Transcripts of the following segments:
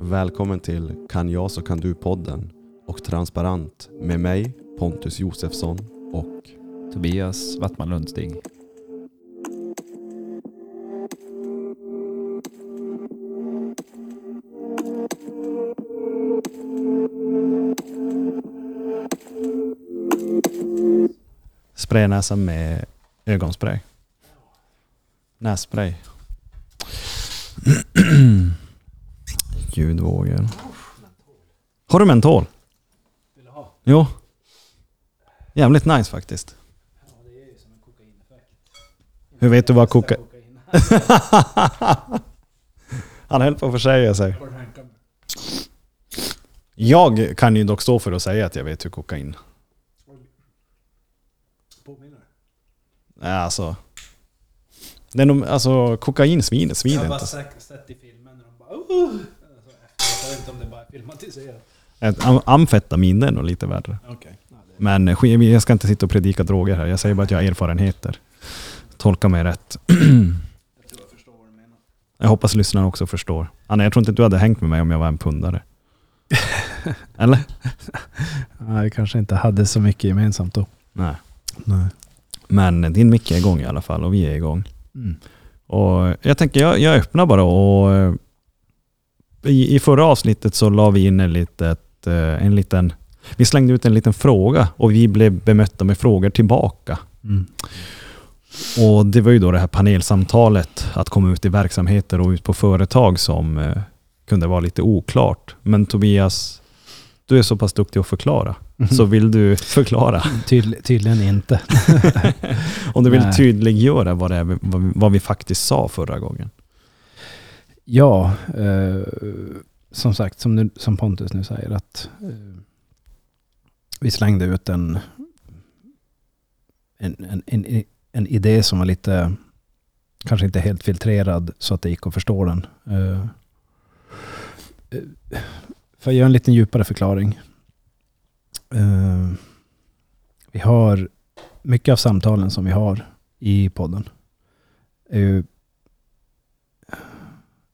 Välkommen till Kan jag så kan du-podden och Transparent med mig Pontus Josefsson och Tobias Wattman Lundstig. Spraya näsan med ögonspray. Nässpray. Ljudvågor. Har du mentol? Jo. Jävligt nice faktiskt. Hur vet du vad kokain... Han höll på att försäga sig. Jag kan ju dock stå för att säga att jag vet hur kokain... Nej, alltså... Det är nog, alltså kokain svider, Jag svider har bara inte. sett, i filmen när de bara uh! Jag vet inte om det bara är filmatiserat. Ett am- Amfetamin det är nog lite värre. Okej. Men sk- jag ska inte sitta och predika droger här. Jag säger bara att jag har erfarenheter. Tolka mig rätt. Jag tror jag förstår vad du menar. Jag hoppas lyssnarna också förstår. Anna, jag tror inte du hade hängt med mig om jag var en pundare. Eller? Nej, vi kanske inte hade så mycket gemensamt då. Nej. Nej. Men din mick är igång i alla fall och vi är igång. Mm. Och jag tänker, jag, jag öppnar bara och eh, i, i förra avsnittet så la vi in en, litet, eh, en liten, vi slängde ut en liten fråga och vi blev bemötta med frågor tillbaka. Mm. Och det var ju då det här panelsamtalet, att komma ut i verksamheter och ut på företag som eh, kunde vara lite oklart. Men Tobias, du är så pass duktig att förklara. Så vill du förklara? Tydl- tydligen inte. Om du vill Nej. tydliggöra vad, är, vi- vad, vi- vad vi faktiskt sa förra gången. Ja, eh, som sagt, som, nu, som Pontus nu säger, att eh, vi slängde ut en, en, en, en, en idé som var lite, kanske inte helt filtrerad så att det gick att förstå den. Eh, eh för att göra en lite djupare förklaring. Eh, vi har, mycket av samtalen som vi har i podden är ju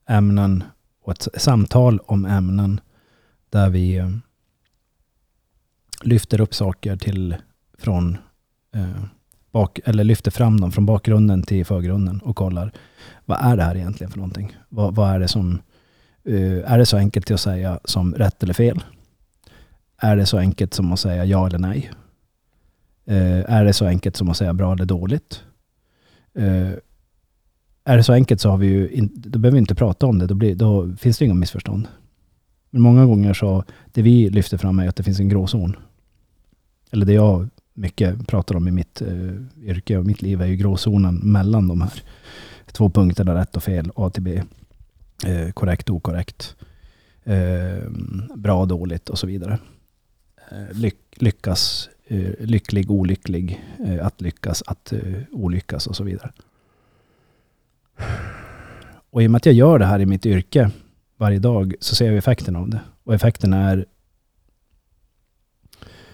ämnen och ett samtal om ämnen där vi eh, lyfter upp saker till från eh, bak, eller lyfter fram dem från bakgrunden till förgrunden och kollar vad är det här egentligen för någonting? Vad, vad är det som eh, är det så enkelt till att säga som rätt eller fel? Är det så enkelt som att säga ja eller nej? Eh, är det så enkelt som att säga bra eller dåligt? Eh, är det så enkelt så har vi ju in, då behöver vi inte prata om det. Då, blir, då finns det inga missförstånd. Men många gånger så, det vi lyfter fram är att det finns en gråzon. Eller det jag mycket pratar om i mitt eh, yrke och mitt liv är ju gråzonen mellan de här två punkterna, rätt och fel, A till B. Eh, korrekt, okorrekt. Eh, bra, dåligt och så vidare. Eh, lyck, lyckas, eh, lycklig, olycklig, eh, att lyckas, att eh, olyckas och så vidare. Och i och med att jag gör det här i mitt yrke varje dag så ser jag effekten av det. Och effekten är,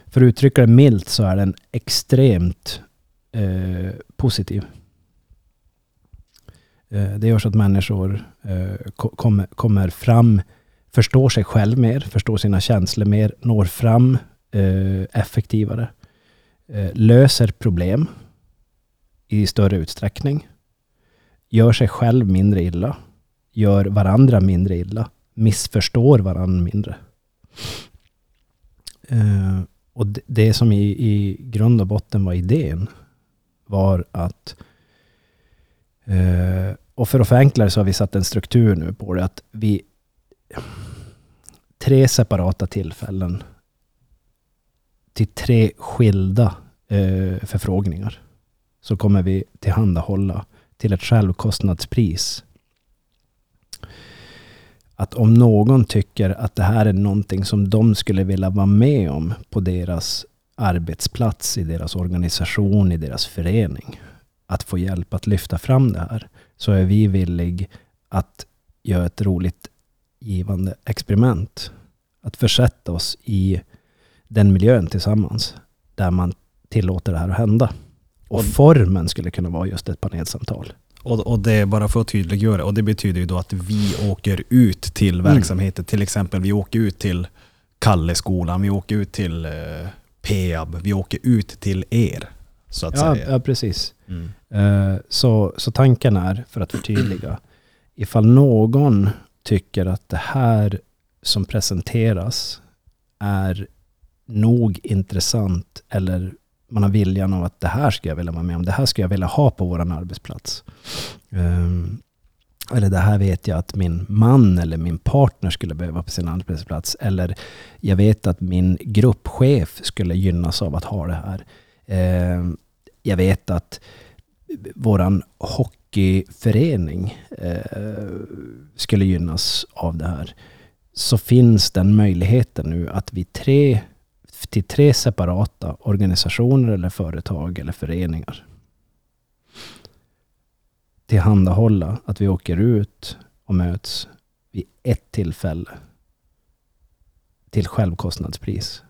för att uttrycka det milt, så är den extremt eh, positiv. Eh, det gör så att människor eh, kommer, kommer fram, förstår sig själv mer, förstår sina känslor mer, når fram eh, effektivare, eh, löser problem i större utsträckning gör sig själv mindre illa, gör varandra mindre illa, missförstår varandra mindre. Eh, och det, det som i, i grund och botten var idén var att, eh, och för att förenkla det så har vi satt en struktur nu på det, att vi tre separata tillfällen till tre skilda eh, förfrågningar så kommer vi tillhandahålla till ett självkostnadspris. Att om någon tycker att det här är någonting som de skulle vilja vara med om på deras arbetsplats, i deras organisation, i deras förening, att få hjälp att lyfta fram det här, så är vi villig att göra ett roligt givande experiment. Att försätta oss i den miljön tillsammans, där man tillåter det här att hända. Och formen skulle kunna vara just ett panelsamtal. Och, och det är bara för att tydliggöra, och det betyder ju då att vi åker ut till Mm. verksamheter. Till exempel vi åker ut till Kalleskolan, vi åker ut till eh, Peab, vi åker ut till er. Så att Ja, säga. ja, precis. Mm. Eh, Så, så tanken är, för att förtydliga, ifall någon tycker att det här som presenteras är nog intressant eller man har viljan av att det här ska jag vilja vara med om, det här ska jag vilja ha på vår arbetsplats. Um, Eller det här vet jag att min man eller min partner skulle behöva på sin arbetsplats. Eller jag vet att min gruppchef skulle gynnas av att ha det här. Ehm, Jag vet att våran hockeyförening eh, skulle gynnas av det här. Så finns den möjligheten nu att vi tre, till tre separata organisationer eller företag eller föreningar tillhandahålla att vi åker ut och möts vid ett tillfälle till självkostnadspris.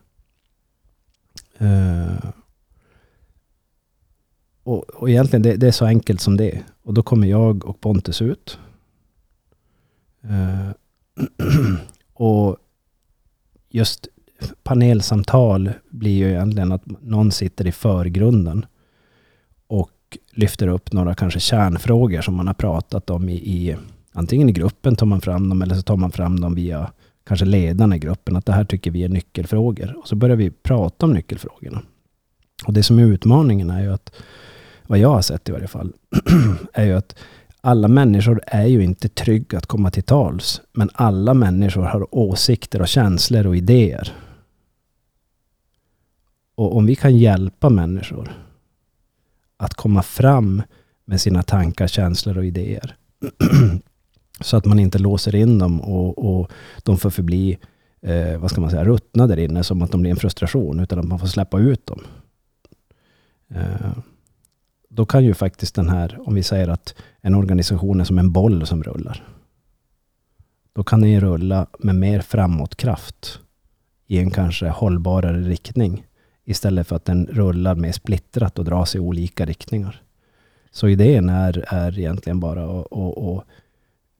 Uh, och, och egentligen det, det är så enkelt som det. Och då kommer jag och Pontus ut. Uh, och just panelsamtal blir ju egentligen att någon sitter i förgrunden och lyfter upp några kanske kärnfrågor som man har pratat om i, i antingen i gruppen tar man fram dem eller så tar man fram dem via kanske ledarna i gruppen att det här tycker vi är nyckelfrågor. Och så börjar vi prata om nyckelfrågorna. Och det som är utmaningen är ju att, vad jag har sett i varje fall, är ju att alla människor är ju inte trygga att komma till tals. Men alla människor har åsikter och känslor och idéer. Och om vi kan hjälpa människor att komma fram med sina tankar, känslor och idéer. så att man inte låser in dem och, och de får förbli, eh, vad ska man säga, ruttna där inne som att de blir en frustration, utan att man får släppa ut dem. Eh, då kan ju faktiskt den här, om vi säger att en organisation är som en boll som rullar. Då kan den ju rulla med mer framåtkraft i en kanske hållbarare riktning istället för att den rullar mer splittrat och dras i olika riktningar. Så idén är, är egentligen bara att, att, att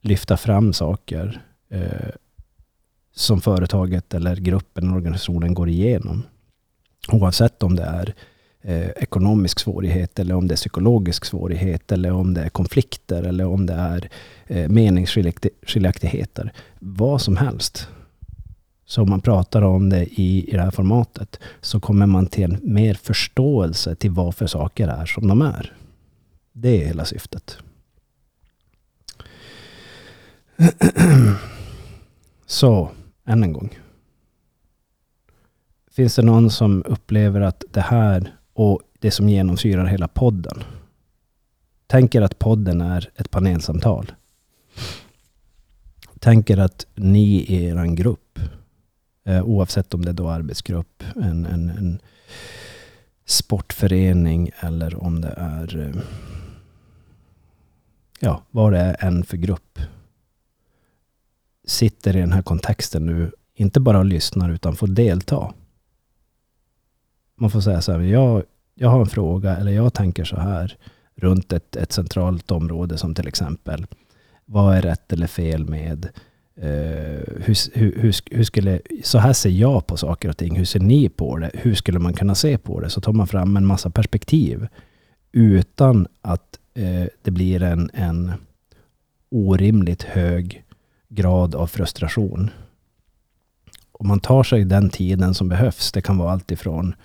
lyfta fram saker eh, som företaget eller gruppen eller organisationen går igenom. Oavsett om det är eh, ekonomisk svårighet eller om det är psykologisk svårighet eller om det är konflikter eller om det är eh, meningsskiljaktigheter. Vad som helst. Så om man pratar om det i, i det här formatet så kommer man till en mer förståelse till varför saker är som de är. Det är hela syftet. Så, än en gång. Finns det någon som upplever att det här och det som genomsyrar hela podden. Tänker att podden är ett panelsamtal. Tänker att ni i er grupp, Eh, oavsett om det är då arbetsgrupp, en, en, en sportförening eller om det är eh, ja, vad det är än för grupp sitter i den här kontexten nu, inte bara lyssnar utan får delta. Man får säga så här, jag, jag har en fråga eller jag tänker så här runt ett, ett centralt område som till exempel, vad är rätt eller fel med Eh, hur, hur, hur, skulle, så här ser jag på saker och ting, hur ser ni på det? Hur skulle man kunna se på det? Så tar man fram en massa perspektiv utan att eh, det blir en, en orimligt hög grad av frustration. Om man tar sig den tiden som behövs. Det kan vara allt ifrån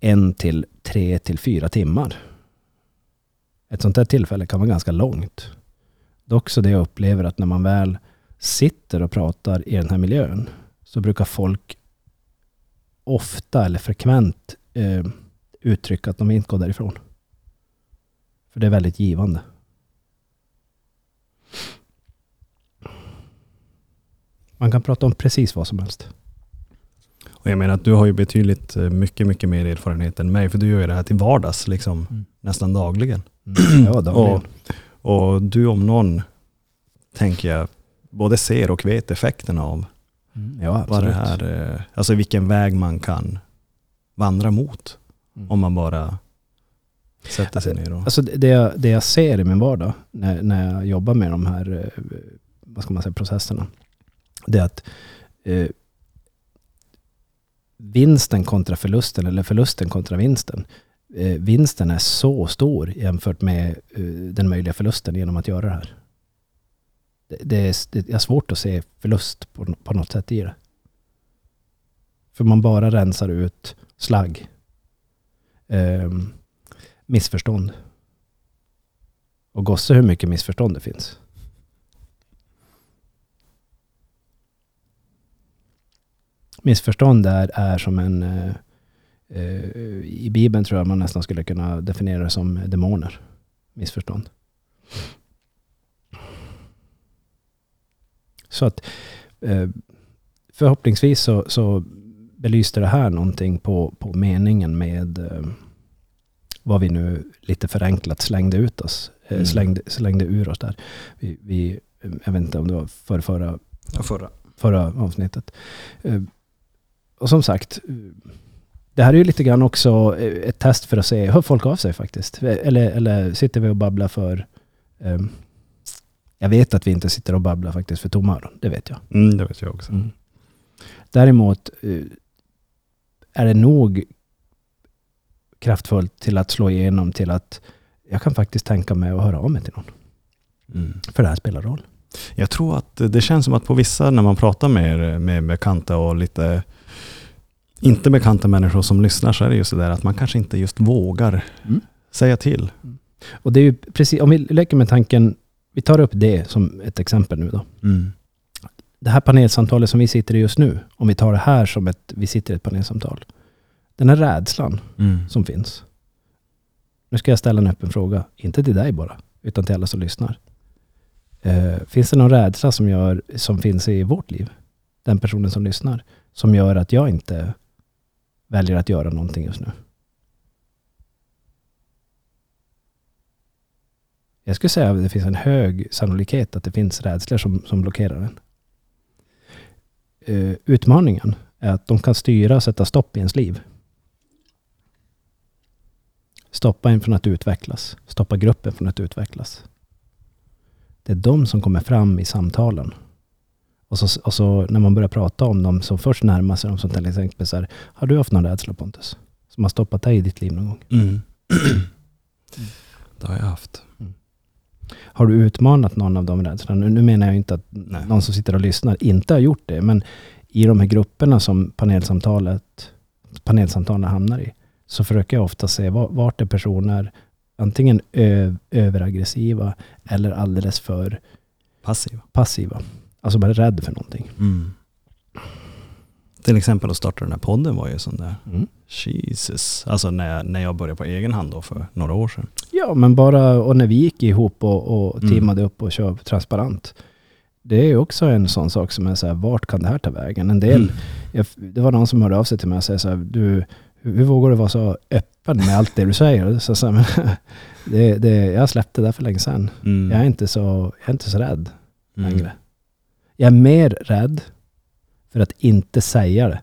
en till tre till fyra timmar. Ett sånt här tillfälle kan vara ganska långt. Det är också det jag upplever att när man väl sitter och pratar i den här miljön så brukar folk ofta eller frekvent eh, uttrycka att de inte går därifrån. För det är väldigt givande. Man kan prata om precis vad som helst. Och jag menar att du har ju betydligt eh, mycket, mycket mer erfarenhet än mig, för du gör ju det här till vardags, liksom, Mm. nästan dagligen. Ja, dagligen. Och, och du om någon, tänker jag, både ser och vet effekterna av Mm, Ja, vad det här, eh, alltså vilken väg man kan vandra mot Mm. om man bara Sätter sig ner och... Alltså det, det, jag, det jag ser i min vardag när, när jag jobbar med de här eh, vad ska man säga, processerna, det är att eh, vinsten kontra förlusten eller förlusten kontra vinsten. Eh, vinsten är så stor jämfört med eh, den möjliga förlusten genom att göra det här. Det, det, är, det är svårt att se förlust på, på något sätt i det. För man bara rensar ut slagg. Eh, missförstånd. Och gosse hur mycket missförstånd det finns. Missförstånd är, är som en... Eh, eh, I Bibeln tror jag man nästan skulle kunna definiera det som demoner. Missförstånd. Så att eh, förhoppningsvis så, så belyste det här någonting på, på meningen med eh, vad vi nu lite förenklat slängde ut oss. eh, Mm. Slängde, slängde ur oss där. Vi, vi, jag vet inte om det var för förra, Ja, förra. förra avsnittet. Och som sagt, det här är ju lite grann också ett test för att se, hör folk av sig faktiskt? Eller, eller sitter vi och babblar för... ehm, jag vet att vi inte sitter och babblar faktiskt för tomma öron, det vet jag. Mm, det vet jag också. Mm. Däremot eh, är det nog kraftfullt till att slå igenom till att jag kan faktiskt tänka mig att höra av mig till någon. Mm. För det här spelar roll. Jag tror att det känns som att på vissa, när man pratar med, med bekanta och lite inte bekanta människor som lyssnar, så är det just det där att man kanske inte just vågar Mm. säga till. Och det är ju precis, om vi leker med tanken, vi tar upp det som ett exempel nu då. Det här panelsamtalet som vi sitter i just nu, om vi tar det här som ett, vi sitter i ett panelsamtal. Den här rädslan Mm. som finns. Nu ska jag ställa en öppen fråga, inte till dig bara, utan till alla som lyssnar. Eh, finns det någon rädsla som, gör, som finns i vårt liv? Den personen som lyssnar, som gör att jag inte väljer att göra någonting just nu? Jag skulle säga att det finns en hög sannolikhet att det finns rädslor som, som blockerar en. Eh, utmaningen är att de kan styra och sätta stopp i ens liv. Stoppa en från att utvecklas. Stoppa gruppen från att utvecklas. Det är de som kommer fram i samtalen. Och så, och så när man börjar prata om dem som först närmar sig dem som till exempel så här, har du haft någon rädsla Pontus? Som har stoppat dig i ditt liv någon gång? Mm. det har jag haft. Har du utmanat någon av de rädslorna? Nu, nu menar jag inte att Nej. någon som sitter och lyssnar inte har gjort det, men i de här grupperna som panelsamtalet, panelsamtalen hamnar i, så försöker jag ofta se va- vart är personer antingen överaggressiva eller alldeles för Passiv. passiva. Alltså bara rädd för någonting. Mm. Till exempel att starta den här podden var ju sån där. Mm. Jesus. Alltså när jag, när jag började på egen hand då för några år sedan. Ja, men bara, och när vi gick ihop och, och Mm. teamade upp och kör transparent. Det är ju också en sån sak som är så här, vart kan det här ta vägen? En del, Mm. jag, det var någon som hörde av sig till mig och sa så här, du, hur, vågar du vara så öppen med allt det du säger? Så, så, men, det, det, jag släppte det för länge sedan. Mm. Jag är inte så, jag är inte så rädd Mm. längre. Jag är mer rädd för att inte säga det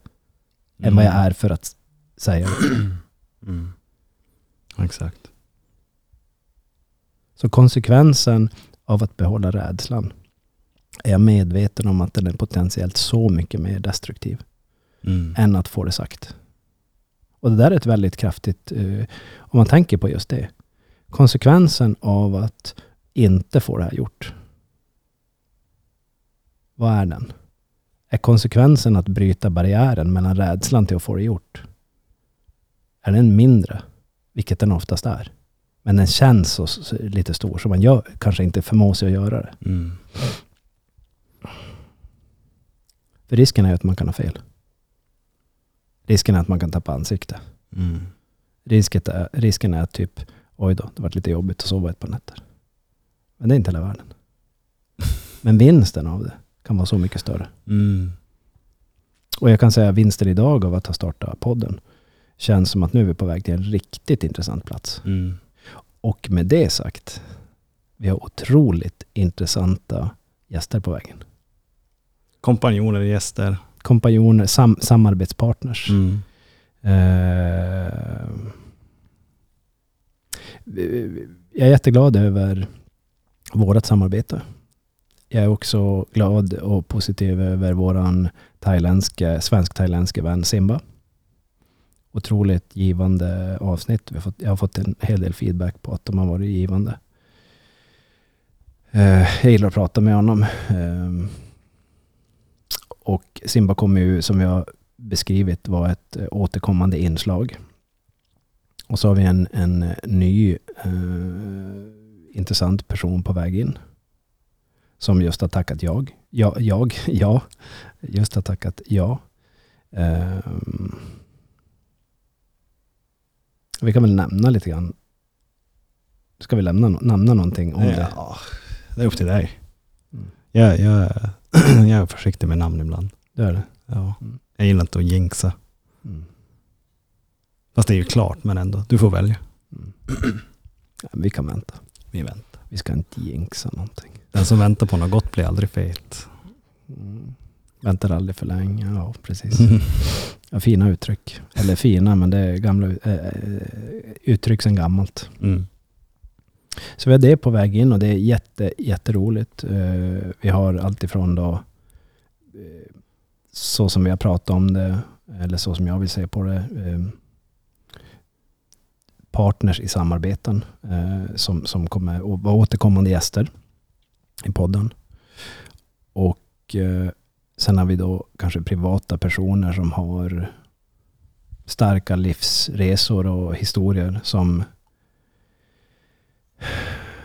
än vad jag är för att säga det. Mm. Exakt. Så konsekvensen av att behålla rädslan är jag medveten om att den är potentiellt så mycket mer destruktiv Mm. än att få det sagt. Och det där är ett väldigt kraftigt, eh, om man tänker på just det. Konsekvensen av att inte få det här gjort. Vad är den? Är konsekvensen att bryta barriären mellan rädslan till att få det gjort? Är den mindre? Vilket den oftast är. Men den känns så, så, lite stor, så man gör, kanske inte förmår sig att göra det. Mm. För risken är att man kan ha fel. Risken är att man kan tappa ansikte. Mm. Risket är, risken är att typ, oj då, det varit lite jobbigt att sova ett par nätter. Men det är inte hela världen. Men vinsten av det kan vara så mycket större. Mm. Och jag kan säga vinsten idag av att ha startat podden känns som att nu är vi på väg till en riktigt intressant plats. Mm. Och med det sagt, vi har otroligt intressanta gäster på vägen. Kompanjoner, gäster. Kompanjoner, sam, samarbetspartners. Mm. Eh, jag är jätteglad över vårt samarbete. Jag är också glad och positiv över våran thailändske, svensk-thailändske vän Simba. Otroligt givande avsnitt. Vi har fått, jag har fått en hel del feedback på att de har varit givande. Eh, jag gillar att prata med honom. Eh, och Simba kommer ju, som jag beskrivit, vara ett eh, återkommande inslag. Och så har vi en, en ny eh, intressant person på väg in. Som just har tackat jag. Ja, jag, ja. Just har tackat ja. Eh, vi kan väl nämna lite grann. Ska vi lämna, nämna någonting om det? Ja, det är upp till dig. Mm. Jag, jag, jag är försiktig med namn ibland. Det är det. Ja. Mm. Jag gillar inte att jinxa. Mm. Fast det är ju klart, men ändå. Du får välja. Mm. Ja, vi kan vänta. Vi väntar. Vi ska inte jinxa någonting. Den som väntar på något gott blir aldrig fet. Mm. Väntar aldrig för länge. Ja, precis. Ja, fina uttryck. Eller fina, men det är gamla äh, uttryck sedan gammalt. Mm. Så vi har det på väg in och det är jätte, jätteroligt. Uh, vi har alltifrån då så som vi har pratat om det, eller så som jag vill se på det. Uh, partners i samarbeten som, som kommer att vara återkommande gäster i podden. Och eh, sen har vi då kanske privata personer som har starka livsresor och historier som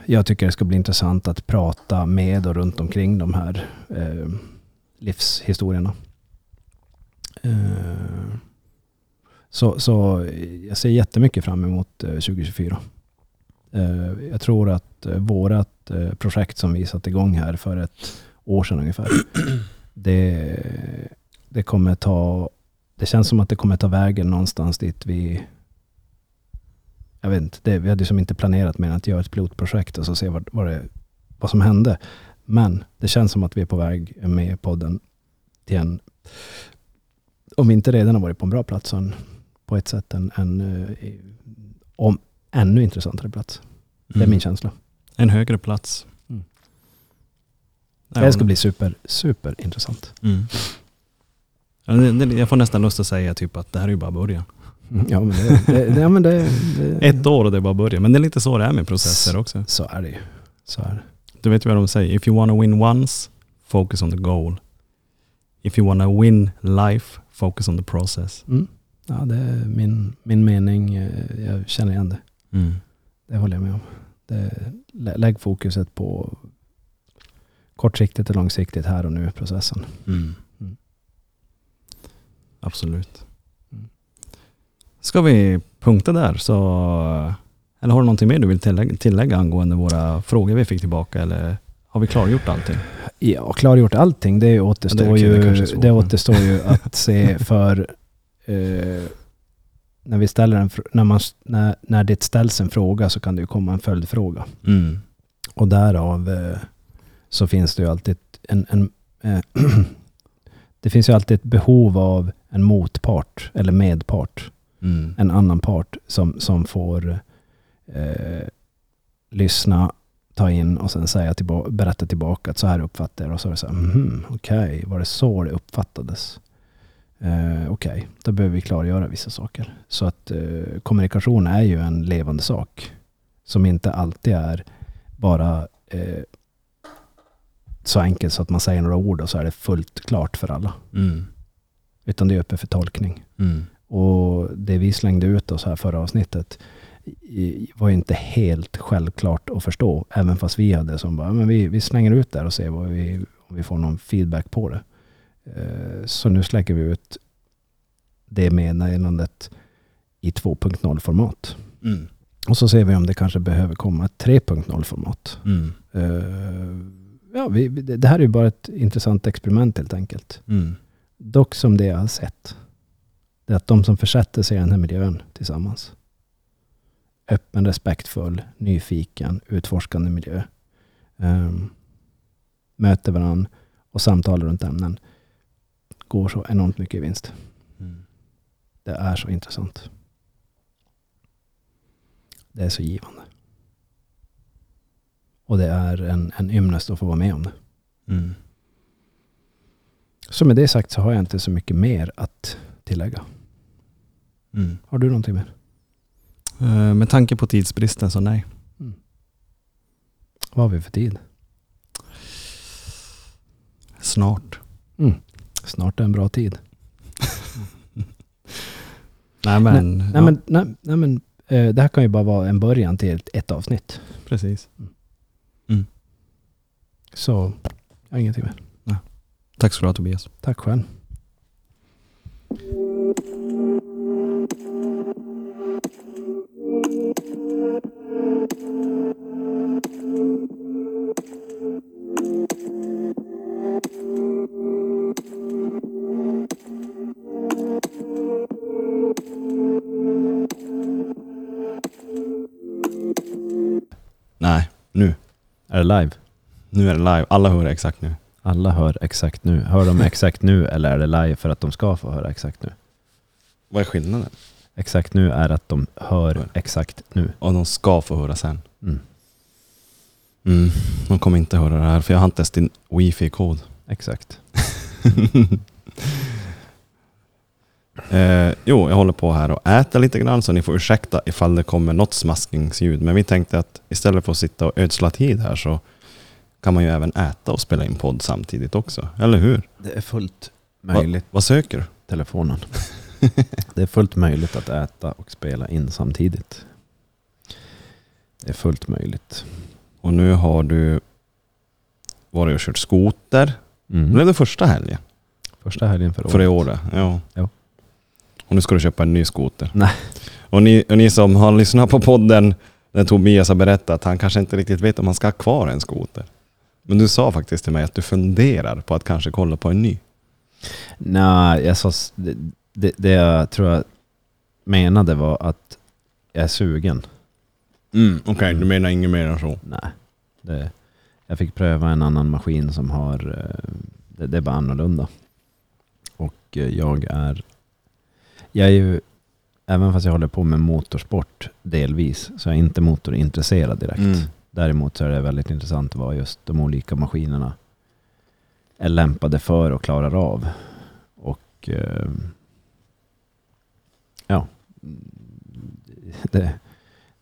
jag tycker det ska bli intressant att prata med och runt omkring de här eh, livshistorierna. Eh, så, så jag ser jättemycket fram emot eh, 2024. Eh, jag tror att eh, vårat eh, projekt som vi satte igång här för ett år sedan ungefär, det, det kommer ta, det känns som att det kommer ta vägen någonstans dit vi jag vet inte, det, vi hade som inte planerat mer än att göra ett pilotprojekt och så se vad, vad, det, vad som hände. Men det känns som att vi är på väg med podden till en, om vi inte redan har varit på en bra plats, så en, på ett sätt en, en, eh, om ännu intressantare plats. Det är Mm. min känsla. En högre plats. Mm. Det ska bli super, super intressant. Mm. Jag får nästan lust att säga typ att det här är ju bara början. Ja men det, det, det, ja, men det, Ett år och det är bara början. Men det är lite så det är med processer också. Så är det ju. Så är det. Du vet vad de säger. If you wanna win once, focus on the goal. If you wanna win life, focus on the process. Mm. Ja, det är min, min mening. eh, Jag känner igen det. Det håller jag med om. Det, lä- lägg fokuset på kortsiktigt och långsiktigt här och nu i processen. Mm. Mm. Absolut. Mm. Ska vi punkta där så... Eller har du någonting mer du vill tillägga, tillägga angående våra frågor vi fick tillbaka eller har vi klargjort allting? Ja, klargjort allting. Det återstår, Ja, det det ju, det men- återstår ju att se för eh, när, vi ställer en, när, man, när, när det ställs en fråga så kan det ju komma en följdfråga. Mm. Och därav eh, så finns det ju alltid en, en eh, det finns ju alltid ett behov av en motpart eller medpart, Mm. en annan part som, som får eh, lyssna, ta in och sen säga tillba- berätta tillbaka att så här uppfattar jag det. Och så är det så här, mhm, okej, var det så det uppfattades? Eh, okej, då behöver vi klargöra vissa saker. Så att eh, kommunikation är ju en levande sak som inte alltid är bara eh, så enkelt så att man säger några ord och så är det fullt klart för alla. Mm. Utan det är öppet för tolkning. Mm. Och det vi slängde ut oss här förra avsnittet var ju inte helt självklart att förstå. Även fast vi hade som bara, men vi, vi slänger ut där och ser vad vi, om vi får någon feedback på det. Eh, Så nu släcker vi ut det meddelandet i 2.0-format. Mm. Och så ser vi om det kanske behöver komma ett 3.0-format. Mm. Eh, Ja, vi, det här är ju bara ett intressant experiment helt enkelt. Mm. Dock som det jag har sett, det är att de som försätter sig i den här miljön tillsammans, öppen, respektfull, nyfiken, utforskande miljö, ehm, möter varandra och samtalar runt ämnen, går så enormt mycket i vinst. Mm. Det är så intressant. Det är så givande. Och det är en, en ynnest att få vara med om det. Mm. Så med det sagt så har jag inte så mycket mer att tillägga. Mm. Har du någonting mer? Eh, med tanke på tidsbristen så nej. Vad har vi för tid? Snart. Snart är en bra tid. Nej men, Nej, ja, men, nej, nej, men eh, det här kan ju bara vara en början till ett, ett avsnitt. precis. Så jag har ingenting mer. Tack ska du ha Tobias. Tack själv. Nej, nu. Är det live? Nu är det live. Alla hör exakt nu. Alla hör exakt nu. Hör de exakt nu eller är det live för att de ska få höra exakt nu? Vad är skillnaden? Exakt nu är att de hör Hör. exakt nu. Och de ska få höra sen. Mm. Mm. De kommer inte höra det här för jag har inte ens din wifi-kod. Exakt. Eh, jo, jag håller på här och äter lite grann så ni får ursäkta ifall det kommer något smaskningsljud. Men vi tänkte att istället för att sitta och ödsla tid här så kan man ju även äta och spela in podd samtidigt också. Eller hur? Det är fullt Va, vad söker du? telefonen. det är fullt möjligt att äta och spela in samtidigt. Det är fullt möjligt. Och nu har du varit och kört skoter. Mm. Det blev det första helgen Första helgen för året. för i år. Ja. Ja. Och nu ska du köpa en ny skoter. Nej. Och ni, och ni som har lyssnat på podden när Tobias har berättat att han kanske inte riktigt vet om han ska ha kvar en skoter. Men du sa faktiskt till mig att du funderar på att kanske kolla på en ny. Nej, jag sa, det, det, det jag tror jag menade var att jag är sugen. Mm, Okej, du menar inget mer än så? Nej. Det, jag fick pröva en annan maskin som har, eh, det, det är bara annorlunda. Och eh, jag är, jag är ju, även fast jag håller på med motorsport delvis, så är jag inte motorintresserad direkt. Mm. Däremot så är det väldigt intressant vad just de olika maskinerna är lämpade för och klarar av. Och eh, ja, det,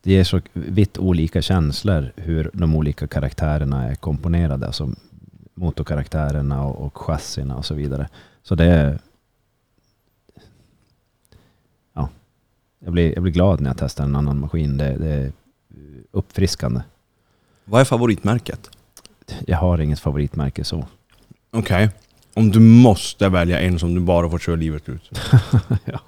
det ger så vitt olika känslor hur de olika karaktärerna är komponerade. Alltså motorkaraktärerna och, och chassina och så vidare. Så det är... Ja, jag blir, jag blir glad när jag testar en annan maskin. Det, det är uppfriskande. Vad är favoritmärket? Jag har inget favoritmärke så. Okej. Om du måste välja en som du bara får köra livet ut. ja.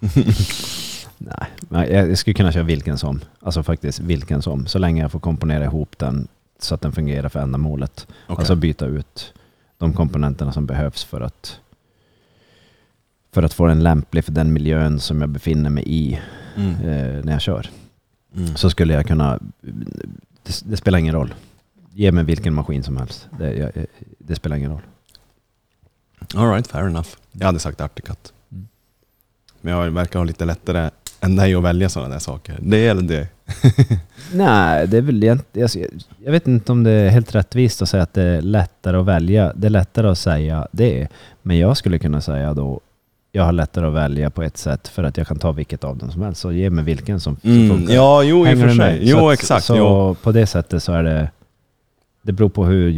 Nej, men jag jag skulle kunna köra vilken som. Alltså faktiskt vilken som. Så länge jag får komponera ihop den så att den fungerar för ändamålet. Okej. Alltså byta ut de komponenterna som behövs för att för att få den lämplig för den miljön som jag befinner mig i mm. eh, när jag kör. Mm. Så skulle jag kunna, det, det spelar ingen roll. Ge mig vilken maskin som helst. Det, jag, det spelar ingen roll. All right, fair enough. Jag hade sagt Articat. Mm. Men jag verkar ha lite lättare än dig att välja sådana där saker. Det eller det. Nej, det är väl egentligen, jag, jag vet inte om det är helt rättvist att säga att det är lättare att välja. Det är lättare att säga det. Men jag skulle kunna säga då, jag har lättare att välja på ett sätt för att jag kan ta vilket av dem som helst. Så ge mig vilken som, som Mm. funkar. Ja, jo i och Hänger för sig. Jo, att- exakt. Så jo. på det sättet så är det, det beror på hur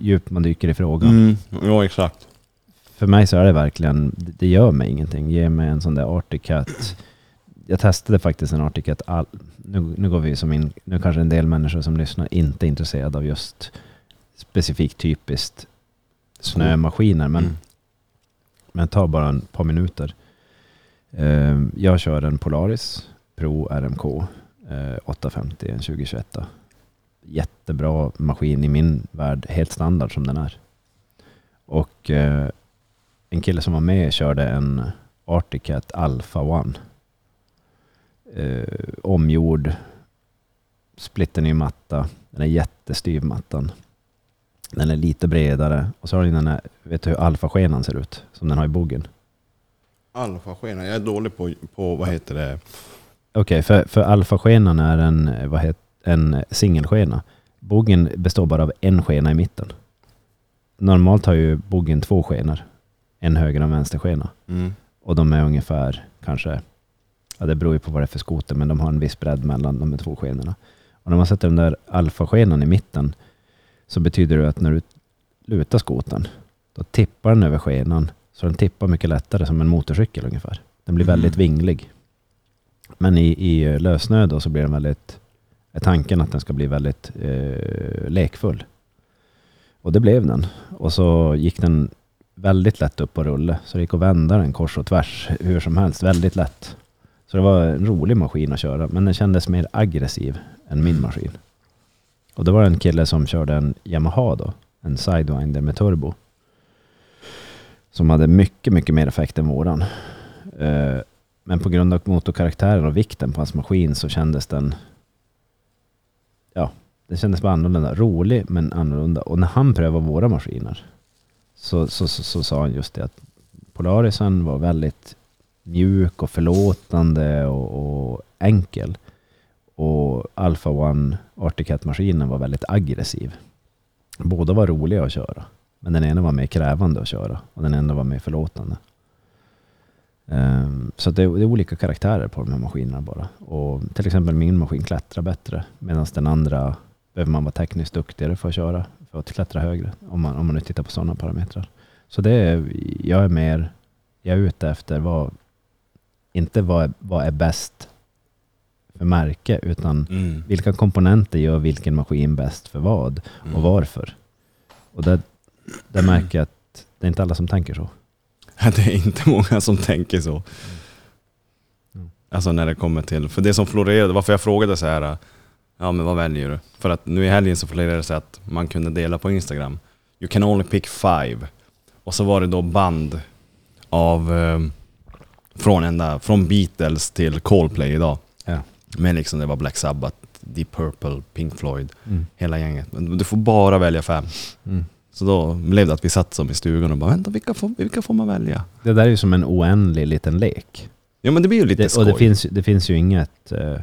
djupt man dyker i frågan. Mm. Jo, exakt. För mig så är det verkligen, det gör mig ingenting. Ge mig en sån där Arctic Cat. Jag testade faktiskt en Arctic Cat. All, nu, nu går vi som in, nu kanske en del människor som lyssnar inte är intresserade av just specifikt typiskt snömaskiner. Men, Mm. men ta bara en par minuter. Eh, jag kör en Polaris Pro RMK eh, 850, en 2021. Jättebra maskin i min värld, helt standard som den är. Och eh, en kille som var med körde en Arctic Cat Alpha One. Eh, omgjord, splitterny matta. Den är jättestyv mattan. Den är lite bredare. Och så har den den här, vet du hur alfaskenan ser ut? Som den har i boggen. Alfaskena. Jag är dålig på, på vad heter det? Okej, för, för alfaskenan är en, vad het, en singelskena. Bogen består bara av en skena i mitten. Normalt har ju bogen två skenor. En höger och en vänster skena. Mm. Och de är ungefär kanske, ja det beror ju på vad det är för skoter, men de har en viss bredd mellan de två skenorna. Och när man sätter den där alfaskenan i mitten så betyder det att när du lutar skoten, då tippar den över skenan. Så den tippar mycket lättare som en motorcykel ungefär. Den blir väldigt Mm. vinglig. Men i, i lössnö då så blir den väldigt, är tanken att den ska bli väldigt eh, lekfull. Och det blev den. Och så gick den väldigt lätt upp på rulle. Så det gick att vända den kors och tvärs hur som helst. Väldigt lätt. Så det var en rolig maskin att köra. Men den kändes mer aggressiv än min maskin. Och det var en kille som körde en Yamaha då. En Sidewinder med turbo. Som hade mycket, mycket mer effekt än våran. Eh, men på grund av motorkaraktären och vikten på hans maskin så kändes den... Ja, den kändes bara annorlunda. Rolig men annorlunda. Och när han prövade våra maskiner så, så, så, så sa han just det att Polarisen var väldigt mjuk och förlåtande och, och enkel. Och Alpha One Articat-maskinen var väldigt aggressiv. Båda var roliga att köra. Men den ena var mer krävande att köra och den andra var mer förlåtande. Ehm, så det är, det är olika karaktärer på de här maskinerna bara. Och till exempel min maskin klättrar bättre medan den andra behöver man vara tekniskt duktigare för att köra. För att klättra högre. Om man, om man nu tittar på sådana parametrar. Så det är, jag är mer, jag är ute efter vad, inte vad, är- vad är bäst för märke utan Mm. vilka komponenter gör vilken maskin bäst för vad Mm. och varför. Och där, där märker jag att det är inte alla som tänker så. Det är inte många som tänker så. Mm. Alltså när det kommer till, för det som florerade, varför jag frågade så här, ja men vad väljer du? För att nu i helgen så florerade det så att man kunde dela på Instagram. You can only pick five. Och så var det då band av, eh, från, ända, från Beatles till Coldplay idag. Ja. Men liksom det var Black Sabbath, Deep Purple, Pink Floyd, Mm. hela gänget. Men du får bara välja fem. Mm. Så då blev det att vi satt som i stugan och bara vänta, vilka får, vilka får man välja? Det där är ju som en oändlig liten lek. Ja men det blir ju lite Det, skoj. och det finns, det finns ju inget... Eh,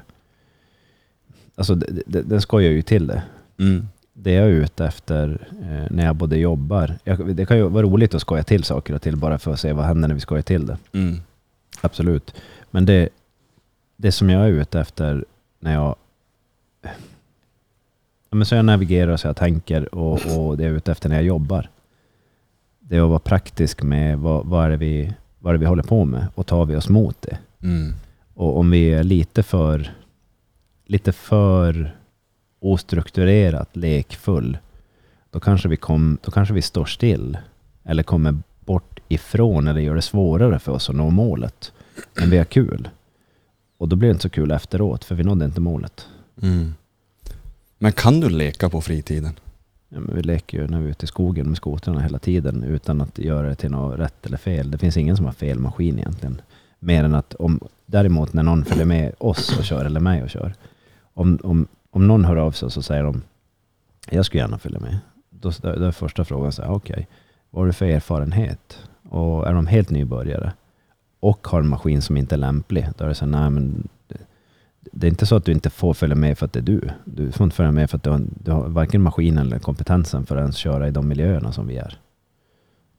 alltså det, det, den skojar ju till det. Mm. Det jag är ute efter eh, när jag både jobbar... Jag, det kan ju vara roligt att skoja till saker och till bara för att se vad händer när vi skojar till det. Mm. Absolut. Men det, det som jag är ute efter när jag... Ja, men så jag navigerar, så jag tänker och, och det jag är ute efter när jag jobbar. Det är att vara praktisk med vad, vad, är det vi, vad är vi håller på med och tar vi oss mot det. Mm. Och om vi är lite för, lite för ostrukturerat lekfull, då kanske, vi kom, då kanske vi står still eller kommer ifrån eller gör det svårare för oss att nå målet. Men vi har kul. Och då blir det inte så kul efteråt, för vi nådde inte målet. Mm. Men kan du leka på fritiden? Ja, men vi leker ju när vi är ute i skogen med skotrarna hela tiden utan att göra det till något rätt eller fel. Det finns ingen som har fel maskin egentligen. Mer än att om däremot när någon följer med oss och kör eller mig och kör. Om, om, om någon hör av sig och så säger de jag skulle gärna följa med. Då, då är första frågan så här, okej, vad har du för erfarenhet? Och är de helt nybörjare och har en maskin som inte är lämplig, då är det så här, nej men det, är inte så att du inte får följa med för att det är du. Du får inte följa med för att du har, du har varken maskinen eller kompetensen för att ens köra i de miljöerna som vi är.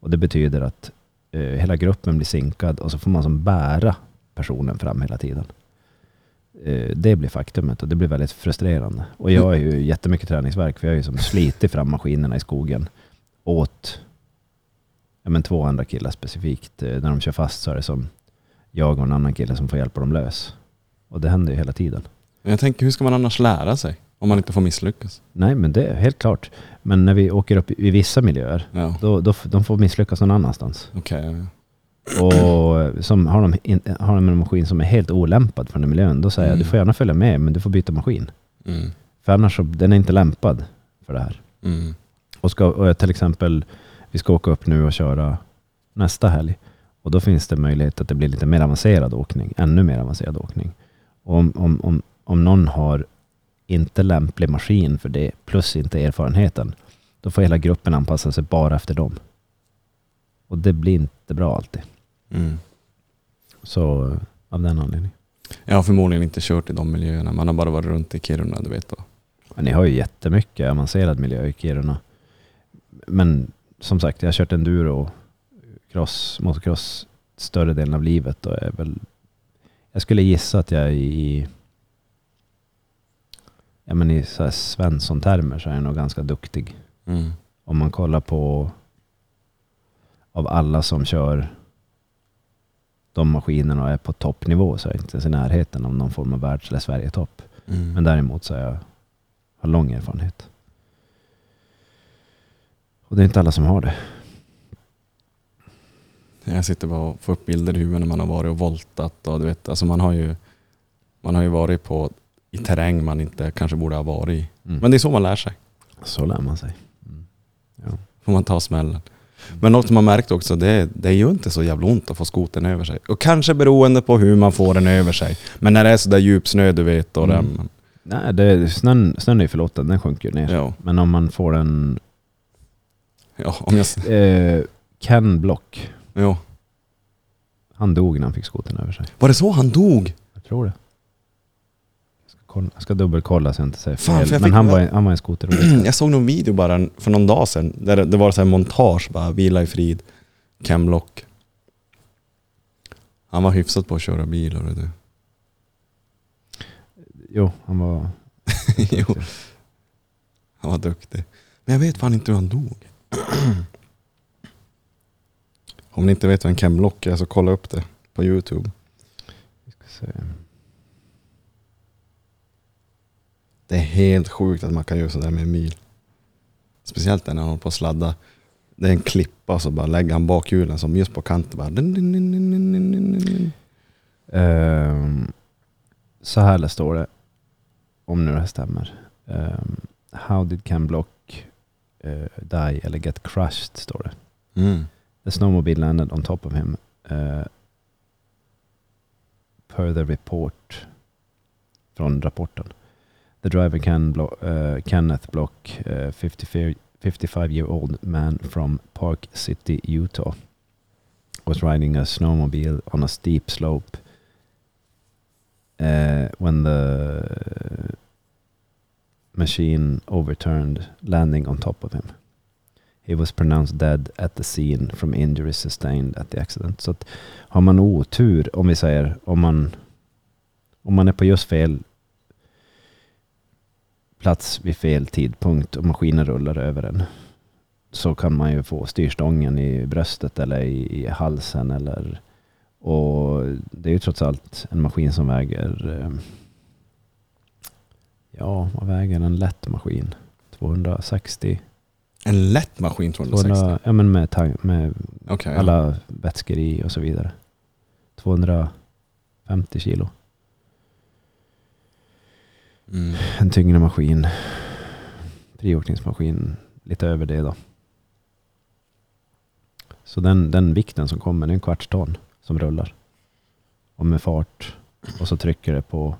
Och det betyder att eh, hela gruppen blir sinkad och så får man som bära personen fram hela tiden. Eh, det blir faktumet och det blir väldigt frustrerande. Och jag är ju jättemycket träningsverk för jag har ju som slitit fram maskinerna i skogen åt ja, men två andra killar specifikt. Eh, när de kör fast så är det som jag och en annan kille som får hjälpa dem lös. Och det händer ju hela tiden. Jag tänker, hur ska man annars lära sig? Om man inte får misslyckas? Nej, men det är helt klart. Men när vi åker upp i vissa miljöer, Ja, då, då, de får misslyckas någon annanstans. okej. ja. Och som har de, in, har de en maskin som är helt olämpad för den miljön, då säger jag Mm. du får gärna följa med, men du får byta maskin. Mm. För annars så, den är inte lämpad för det här. Mm. Och, ska, och jag till exempel, vi ska åka upp nu och köra nästa helg. Och då finns det möjlighet att det blir lite mer avancerad åkning, ännu mer avancerad åkning. Och om, om, om, om någon har inte lämplig maskin för det, plus inte erfarenheten, då får hela gruppen anpassa sig bara efter dem. Och det blir inte bra alltid. Mm. Så av den anledningen. Jag har förmodligen inte kört i de miljöerna. Man har bara varit runt i Kiruna, du vet. Och Men ni har ju jättemycket avancerad miljö i Kiruna. Men som sagt, jag har kört enduro, cross, motocross större delen av livet och är väl... Jag skulle gissa att jag i... Ja men i så här Svensson-termer så är jag nog ganska duktig. Mm. Om man kollar på av alla som kör de maskinerna och är på toppnivå så är jag inte ens i närheten av någon form av världs eller Sverigetopp. Mm. Men däremot så är jag, har lång erfarenhet. Och det är inte alla som har det. Jag sitter bara och får upp bilder i huvudet när man har varit och voltat. Och du vet, alltså man, har ju, man har ju varit på, i terräng man inte kanske borde ha varit i. Mm. Men det är så man lär sig. så lär man sig. Mm. Ja. Får man ta smällen. Men något man märkt också, det, det är ju inte så jävla ont att få skoten över sig. Och kanske beroende på hur man får den över sig. Men när det är så där djup snö du vet och Mm. den, Nej, det, snön, snön är ju förlåten, den sjunker ju ner. ja, Men om man får en ja, om jag, eh, Ken Block, ja. han dog när han fick skoten över sig. Var det så han dog? Jag tror det. Jag ska, kolla, jag ska dubbelkolla så jag inte säger Fan, fel. för jag Men fick- han var, en- han var en skoterolycka. Jag såg någon video bara för någon dag sedan. Där det- det var så här montage bara, vila i frid. Camlock. Han var hyfsat på att köra bil och det. jo, han var... jo, han var duktig. Men jag vet fan inte hur han dog. Om ni inte vet vad en camlock är så kolla upp det på Youtube. Det är helt sjukt att man kan göra sådär med en bil. Speciellt när han håller på att sladda. Det är en klippa så bara lägger han bakhjulen som just på kanten bara. Ehm, så här står det, om nu det här stämmer. Ehm, how did Ken Block die eller get crushed, står det. Mm. The snowmobile landed on top of him. Uh, per the report från rapporten. The driver Ken Blo- uh, Kenneth Block, uh, 54 55 year old man from Park City, Utah, was riding a snowmobile on a steep slope uh, when the machine overturned, landing on top of him. He was pronounced dead at the scene from injuries sustained at the accident. Så att har man otur, om vi säger, om man, om man är på just fel plats vid fel tidpunkt och maskinen rullar över en så kan man ju få styrstången i bröstet eller i, i halsen eller och det är ju trots allt en maskin som väger eh, ja, vad väger en lätt maskin? 260 En lätt maskin 260. 200, ja men med, tang- med ja. alla vätskor i och så vidare. 250 kilo. Mm. En tyngre maskin. Friåkningsmaskin. Lite över det då. Så den, den vikten som kommer, det är en kvarts ton som rullar. Och med fart. Och så trycker det på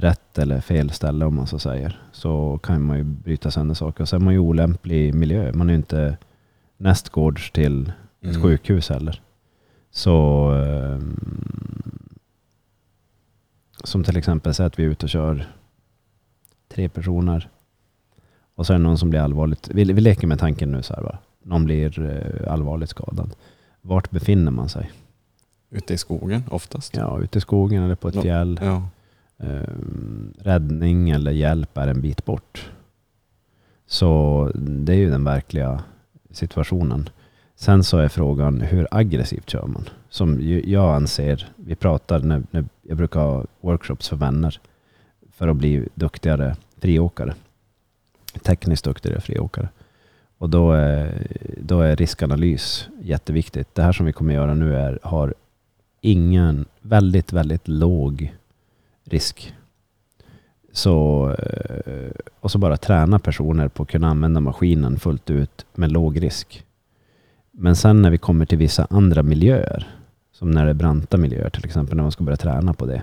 rätt eller fel ställe om man så säger. Så kan man ju bryta sönder saker. Och sen är man ju olämplig miljö. Man är ju inte nästgårds till ett Mm. sjukhus heller. Så ehm, som till exempel säg att vi är ute och kör tre personer och så är det någon som blir allvarligt, vi, vi leker med tanken nu så här va, någon blir eh, allvarligt skadad. Vart befinner man sig? Ute i skogen oftast. Ja, ute i skogen eller på ett fjäll. Ja eh, räddning eller hjälp är en bit bort. Så det är ju den verkliga situationen. Sen så är frågan hur aggressivt kör man? Som jag anser, vi pratar när, när jag brukar ha workshops för vänner för att bli duktigare friåkare. Tekniskt duktigare friåkare. Och då är, då är riskanalys jätteviktigt. Det här som vi kommer göra nu är, har ingen, väldigt, väldigt låg risk. Så, eh, och så bara träna personer på att kunna använda maskinen fullt ut med låg risk. Men sen när vi kommer till vissa andra miljöer, som när det är branta miljöer till exempel, när man ska börja träna på det.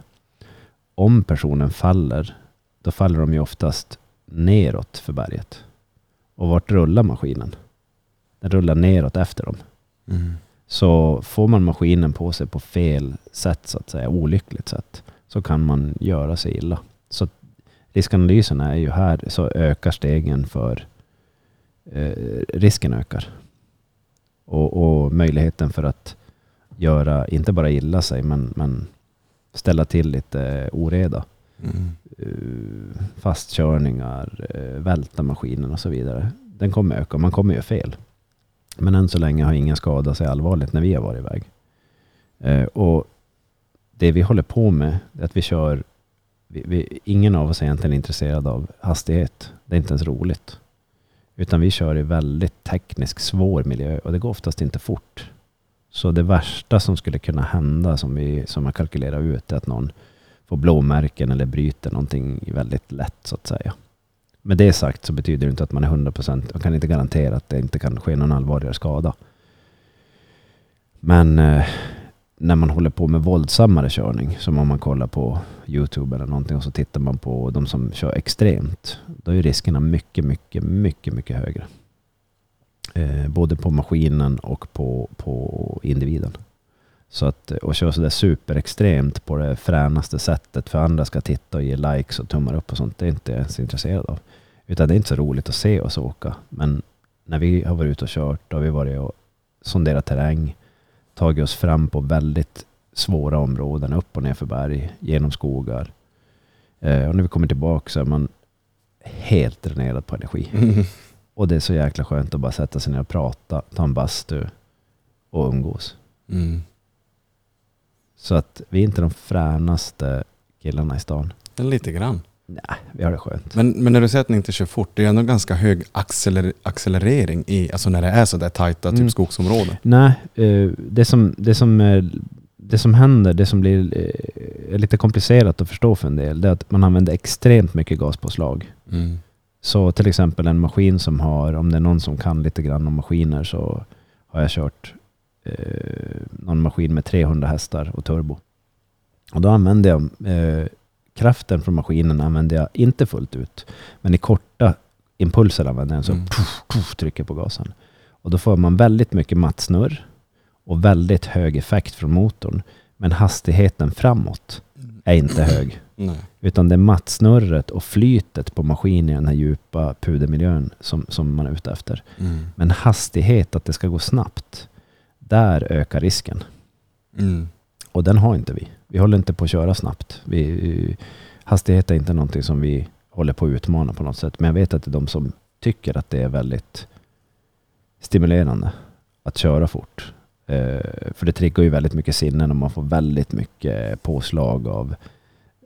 Om personen faller, då faller de ju oftast neråt för berget. Och vart rullar maskinen? Den rullar neråt efter dem. Mm. Så får man maskinen på sig på fel sätt, så att säga, olyckligt sätt, så kan man göra sig illa. Så riskanalysen är ju här så ökar stegen för eh, risken ökar. Och, och möjligheten för att göra, inte bara illa sig, men, men ställa till lite oreda. Mm. Eh, fastkörningar, eh, välta maskinen och så vidare. Den kommer öka, man kommer göra fel. Men än så länge har ingen skadat sig allvarligt när vi har varit iväg. Eh, och det vi håller på med är att vi kör, vi, vi, ingen av oss är egentligen intresserad av hastighet. Det är inte ens roligt. Utan vi kör i väldigt teknisk svår miljö och det går oftast inte fort. Så det värsta som skulle kunna hända som vi som har kalkylerat ut är att någon får blåmärken eller bryter någonting väldigt lätt så att säga. Med det sagt så betyder det inte att man är 100%, man kan inte garantera att det inte kan ske någon allvarligare skada. Men eh, när man håller på med våldsammare körning, som om man kollar på Youtube eller någonting och så tittar man på de som kör extremt, då är riskerna mycket, mycket, mycket, mycket högre. Eh, både på maskinen och på, på individen. Så att och köra sådär superextremt på det fränaste sättet för andra ska titta och ge likes och tummar upp och sånt, det är inte jag ens intresserad av. Utan det är inte så roligt att se oss åka. Men när vi har varit ute och kört, då har vi varit och sonderat terräng, tagit oss fram på väldigt svåra områden, upp och ner för berg, genom skogar. Eh, och när vi kommer tillbaka så är man helt dränerad på energi. Mm. Och det är så jäkla skönt att bara sätta sig ner och prata, ta en bastu och umgås. Mm. Så att vi är inte de fränaste killarna i stan. Lite grann. Nej, vi har det skönt. Men, men när du säger att ni inte kör fort, det är ändå ganska hög acceler accelerering i, alltså när det är sådär tajta typ Mm. skogsområden. Nej, eh, det som, det, som, eh, det som händer, det som blir eh, lite komplicerat att förstå för en del, det är att man använder extremt mycket gaspåslag. Mm. Så till exempel en maskin som har, om det är någon som kan lite grann om maskiner så har jag kört någon maskin med 300 hästar och turbo. Och då använder jag eh, kraften från maskinen använder jag inte fullt ut. Men i korta impulser använder jag den så Mm. puff, puff, trycker på gasen. Och då får man väldigt mycket mattsnurr och väldigt hög effekt från motorn. Men hastigheten framåt är inte hög. Nej. Utan det är mattsnurret och flytet på maskinen i den här djupa pudermiljön som, som man är ute efter. Mm. Men hastighet, att det ska gå snabbt, där ökar risken. Mm. Och den har inte vi. Vi håller inte på att köra snabbt. Vi, hastighet är inte någonting som vi håller på att utmana på något sätt. Men jag vet att det är de som tycker att det är väldigt stimulerande att köra fort. Eh, för det triggar ju väldigt mycket sinnen och man får väldigt mycket påslag av,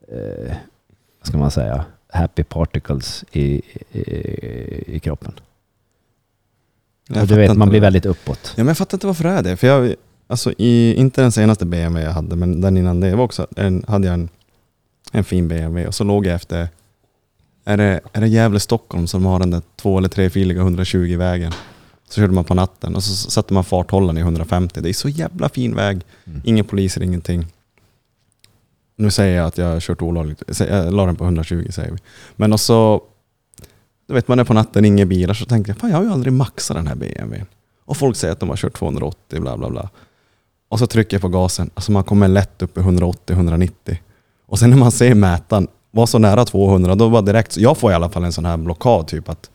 eh, vad ska man säga, happy particles i, i, i kroppen. Jag Och du vet, man blir väldigt uppåt. Ja, men jag fattar inte varför det är det. För jag, alltså i, inte den senaste BMW jag hade, men den innan det var också, en, hade jag en, en fin BMW och så låg jag efter, är det, är det Gävle-Stockholm som har den där två eller trefiliga 120-vägen? Så körde man på natten och så satte man farthållaren i 150. Det är så jävla fin väg. Mm. Inga poliser, ingenting. Nu säger jag att jag har kört olagligt. Jag la den på 120 säger vi. Men och så, du vet man är på natten, inga bilar, så tänkte jag, fan jag har ju aldrig maxat den här BMWn. Och folk säger att de har kört 280, bla bla bla. Och så trycker jag på gasen, alltså man kommer lätt upp i 180-190. Och sen när man ser mätaren vara så nära 200, då var direkt, jag får i alla fall en sån här blockad, typ att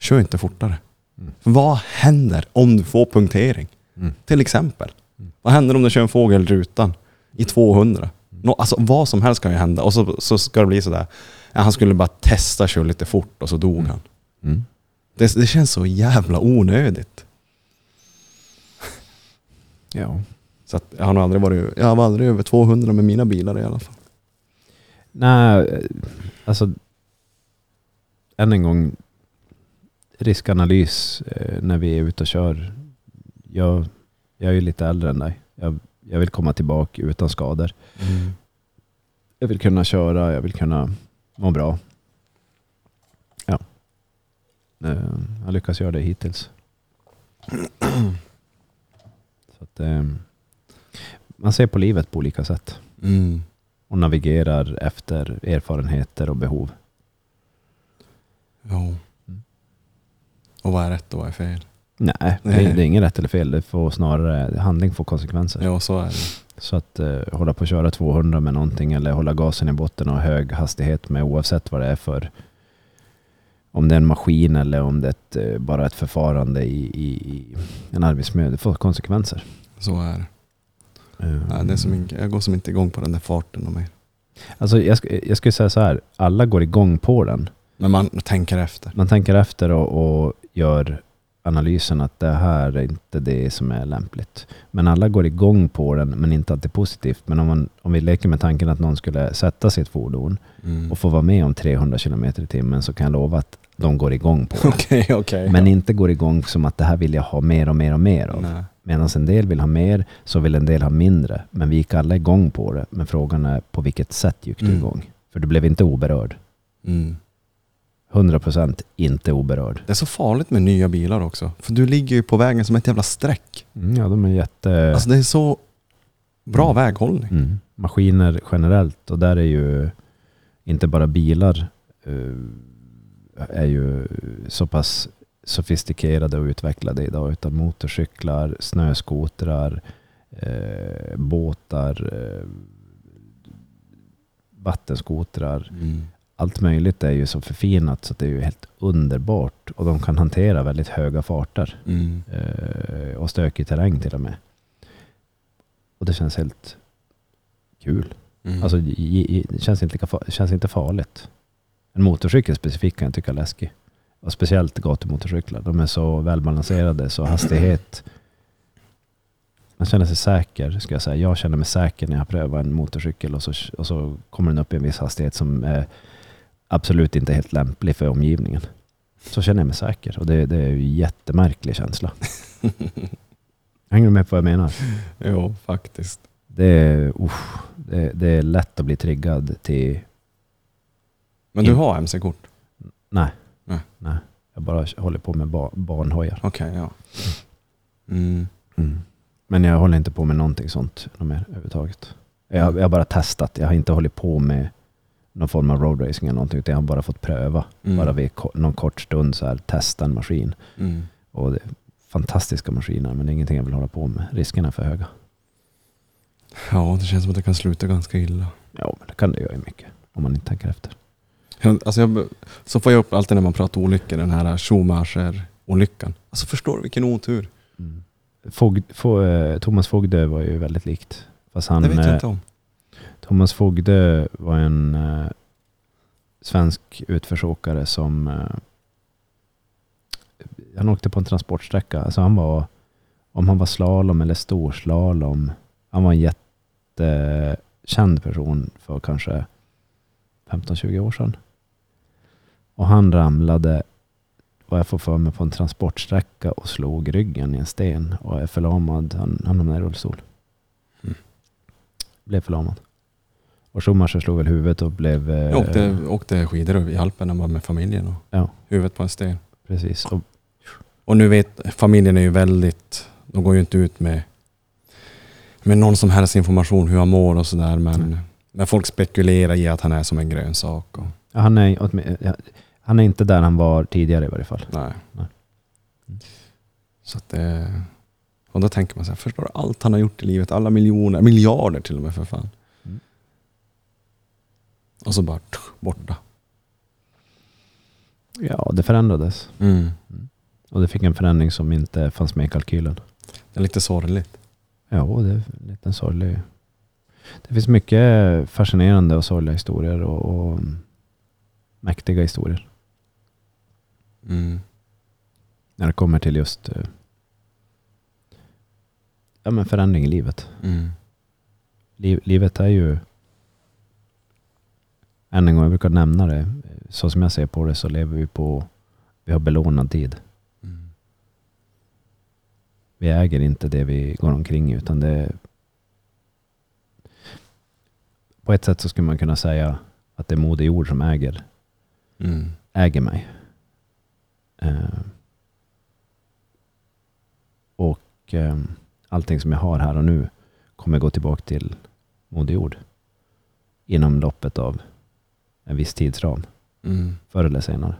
kör inte fortare. Mm. Vad händer om du får punktering? Mm. Till exempel. Mm. Vad händer om du kör en fågel i rutan i 200? Nå, alltså vad som helst kan ju hända. Och så, så ska det bli sådär, ja, han skulle bara testa köra lite fort och så dog Mm. han. Mm. Det, det känns så jävla onödigt. Ja. Så att jag har nog aldrig varit, jag har aldrig över 200 med mina bilar i alla fall. Nej, alltså än en gång riskanalys eh, när vi är ute och kör. Jag, jag är ju lite äldre än dig. Jag, jag vill komma tillbaka utan skador. Jag vill kunna köra, jag vill kunna må bra. Ja. Eh, Jag lyckas göra det hittills. Så att, eh, man ser på livet på olika sätt Mm. och navigerar efter erfarenheter och behov. Ja. Och vad är rätt och vad är fel? Nej, det Nej. är, det är inget rätt eller fel. Det får snarare, handling får konsekvenser. Ja, så är det. Så att eh, hålla på att köra 200 med någonting eller hålla gasen i botten och hög hastighet med oavsett vad det är för om det är en maskin eller om det är ett, eh, bara ett förfarande i, i, i en arbetsmiljö. Det får konsekvenser. Så är det. Eh, Nej, det är som, jag går som inte igång på den där farten och mer. Alltså jag, sk- jag skulle säga så här, alla går igång på den. Men man tänker efter. Man tänker efter och, och gör analysen att det här är inte det som är lämpligt. Men alla går igång på den, men inte alltid positivt. Men om, man, om vi leker med tanken att någon skulle sätta sitt fordon Mm. och få vara med om 300 km i timmen så kan jag lova att de går igång på det. Okej, okej. Men inte går igång som att det här vill jag ha mer och mer och mer av. Nej. Medan en del vill ha mer så vill en del ha mindre. Men vi gick alla igång på det. Men frågan är på vilket sätt gick du Mm. igång? För du blev inte oberörd. Mm. 100% inte oberörd. Det är så farligt med nya bilar också. För du ligger ju på vägen som ett jävla streck. Mm, ja, de är jätte... Alltså det är så bra Mm. väghållning. Mm. Maskiner generellt och där är ju inte bara bilar eh, är ju så pass sofistikerade och utvecklade idag utan motorcyklar, snöskotrar, eh, båtar, eh, vattenskotrar. Mm. Allt möjligt är ju så förfinat så det är ju helt underbart och de kan hantera väldigt höga farter Mm. eh, och stökig terräng till och med. Och det känns helt kul. Mm. Alltså det känns inte, lika känns inte farligt. En motorcykel specifikt kan jag tycka är läskig. Och speciellt gatumotorcyklar. De är så välbalanserade, så hastighet. Man känner sig säker, ska jag säga. Jag känner mig säker när jag prövar en motorcykel och så, och så kommer den upp i en viss hastighet som är absolut inte helt lämplig för omgivningen. Så känner jag mig säker och det, det är ju en jättemärklig känsla. Hänger du med på vad jag menar? jo, faktiskt. Det är, usch, det, det är lätt att bli triggad till Men du har MC-kort? Nej. Nej. Nej. Jag bara håller på med ba- barnhojar. Okej, ja. Mm. Men jag håller inte på med någonting sånt mer överhuvudtaget. Jag, jag har bara testat. Jag har inte hållit på med någon form av roadracing eller någonting. Utan jag har bara fått pröva. Mm. Bara vid någon kort stund så här testa en maskin. Mm. Och det är fantastiska maskiner men det är ingenting jag vill hålla på med. Riskerna är för höga. Ja, det känns som att det kan sluta ganska illa. Ja men det kan det göra mycket. Om man inte tänker efter. Jag- Alltså jag, så får jag upp alltid när man pratar olyckor, den här Schumacher-olyckan. Alltså förstår du vilken otur? Mm. Fogd, få, eh, Thomas Fogde var ju väldigt likt. Fast han, det vet jag eh, inte om. Thomas Fogde var en eh, svensk utförsåkare som eh, han åkte på en transportsträcka. Alltså han var, om han var slalom eller storslalom, han var en jättekänd person för kanske 15-20 år sedan. Och han ramlade, vad jag får för mig, på en transportsträcka och slog ryggen i en sten och är förlamad. Han, han hamnade i rullstol. Mm. Blev förlamad. Och Schumacher slog väl huvudet och blev... eh, Jag åkte, åkte skidor i Alperna bara med familjen och Ja. huvudet på en sten. Precis. Och, Och nu vet, familjen är ju väldigt, de går ju inte ut med, med någon som helst information hur han mår och sådär. Men, Mm. men folk spekulerar i att han är som en grönsak. Och, han, är, ja, han är inte där han var tidigare i varje fall. nej. Nej. Mm. Så att det, och då tänker man så här, förstår du allt han har gjort i livet? Alla miljoner, miljarder till och med för fan. Mm. Och så bara tsch, borta. Ja, det förändrades. Mm. Och det fick en förändring som inte fanns med i kalkylen. Det är lite sorgligt. Ja, det är en liten sorglig. Det finns mycket fascinerande och sorgliga historier och, och mäktiga historier. Mm. När det kommer till just eh, ja, men förändring i livet. Mm. Liv, livet är ju, än en gång, jag brukar nämna det, så som jag ser på det så lever vi på, vi har belånad tid. Mm. Vi äger inte det vi går omkring utan det på ett sätt så skulle man kunna säga att det är Moder Jord som äger, Mm. äger mig. Eh, och eh, allting som jag har här och nu kommer gå tillbaka till Moder Jord inom loppet av en viss tidsram, Mm. förr eller senare.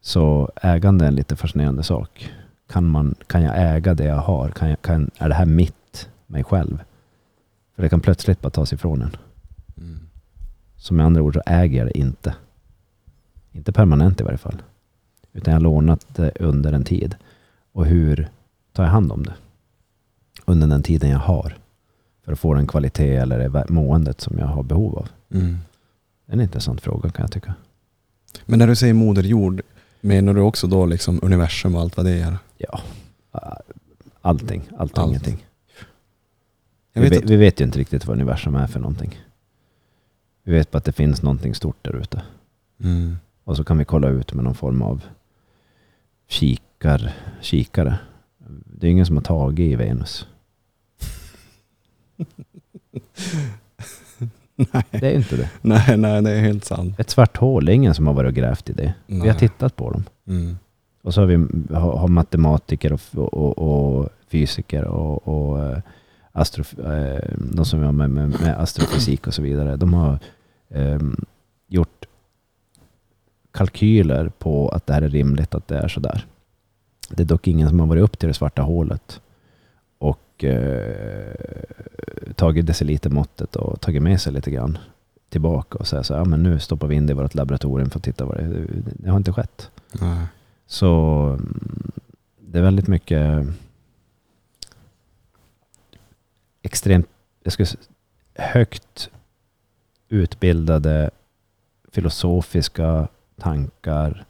Så ägande är en lite fascinerande sak. Kan, man, kan jag äga det jag har? Kan jag, kan, är det här mitt, mig själv? För det kan plötsligt bara tas ifrån en. Mm. Så med andra ord så äger jag det inte. Inte permanent i varje fall. Utan jag har lånat det under en tid. Och hur tar jag hand om det? Under den tiden jag har. För att få den kvalitet eller det måendet som jag har behov av. Mm. Det är en intressant fråga kan jag tycka. Men när du säger moder jord, menar du också då liksom universum och allt vad det är? Ja, allting. Allt Allt. ingenting. Vi, vet att, vi vet ju inte riktigt vad universum är för någonting. Vi vet bara att det finns någonting stort där ute. mm. Och så kan vi kolla ut med någon form av kikar, kikare. Det är ingen som har tagit i Venus. nej, Det är inte det. nej, nej, det är helt sant. Ett svart hål, det är ingen som har varit och grävt i det. Vi har Nej. tittat på dem. Mm. Och så har vi har, har matematiker och, och, och fysiker och, och eh, astro, eh, de som har med, med, med astrofysik och så vidare. De har ehm, gjort kalkyler på att det här är rimligt att det är sådär. Det är dock ingen som har varit upp till det svarta hålet och eh, tagit decilitermåttet och tagit med sig lite grann tillbaka och säga så här, ja, men nu stoppar vi in det i vårt laboratorium för att titta vad det är. Det har inte skett. Nej. Så mm, det är väldigt mycket extremt, jag skulle säga, högt utbildade filosofiska tankar,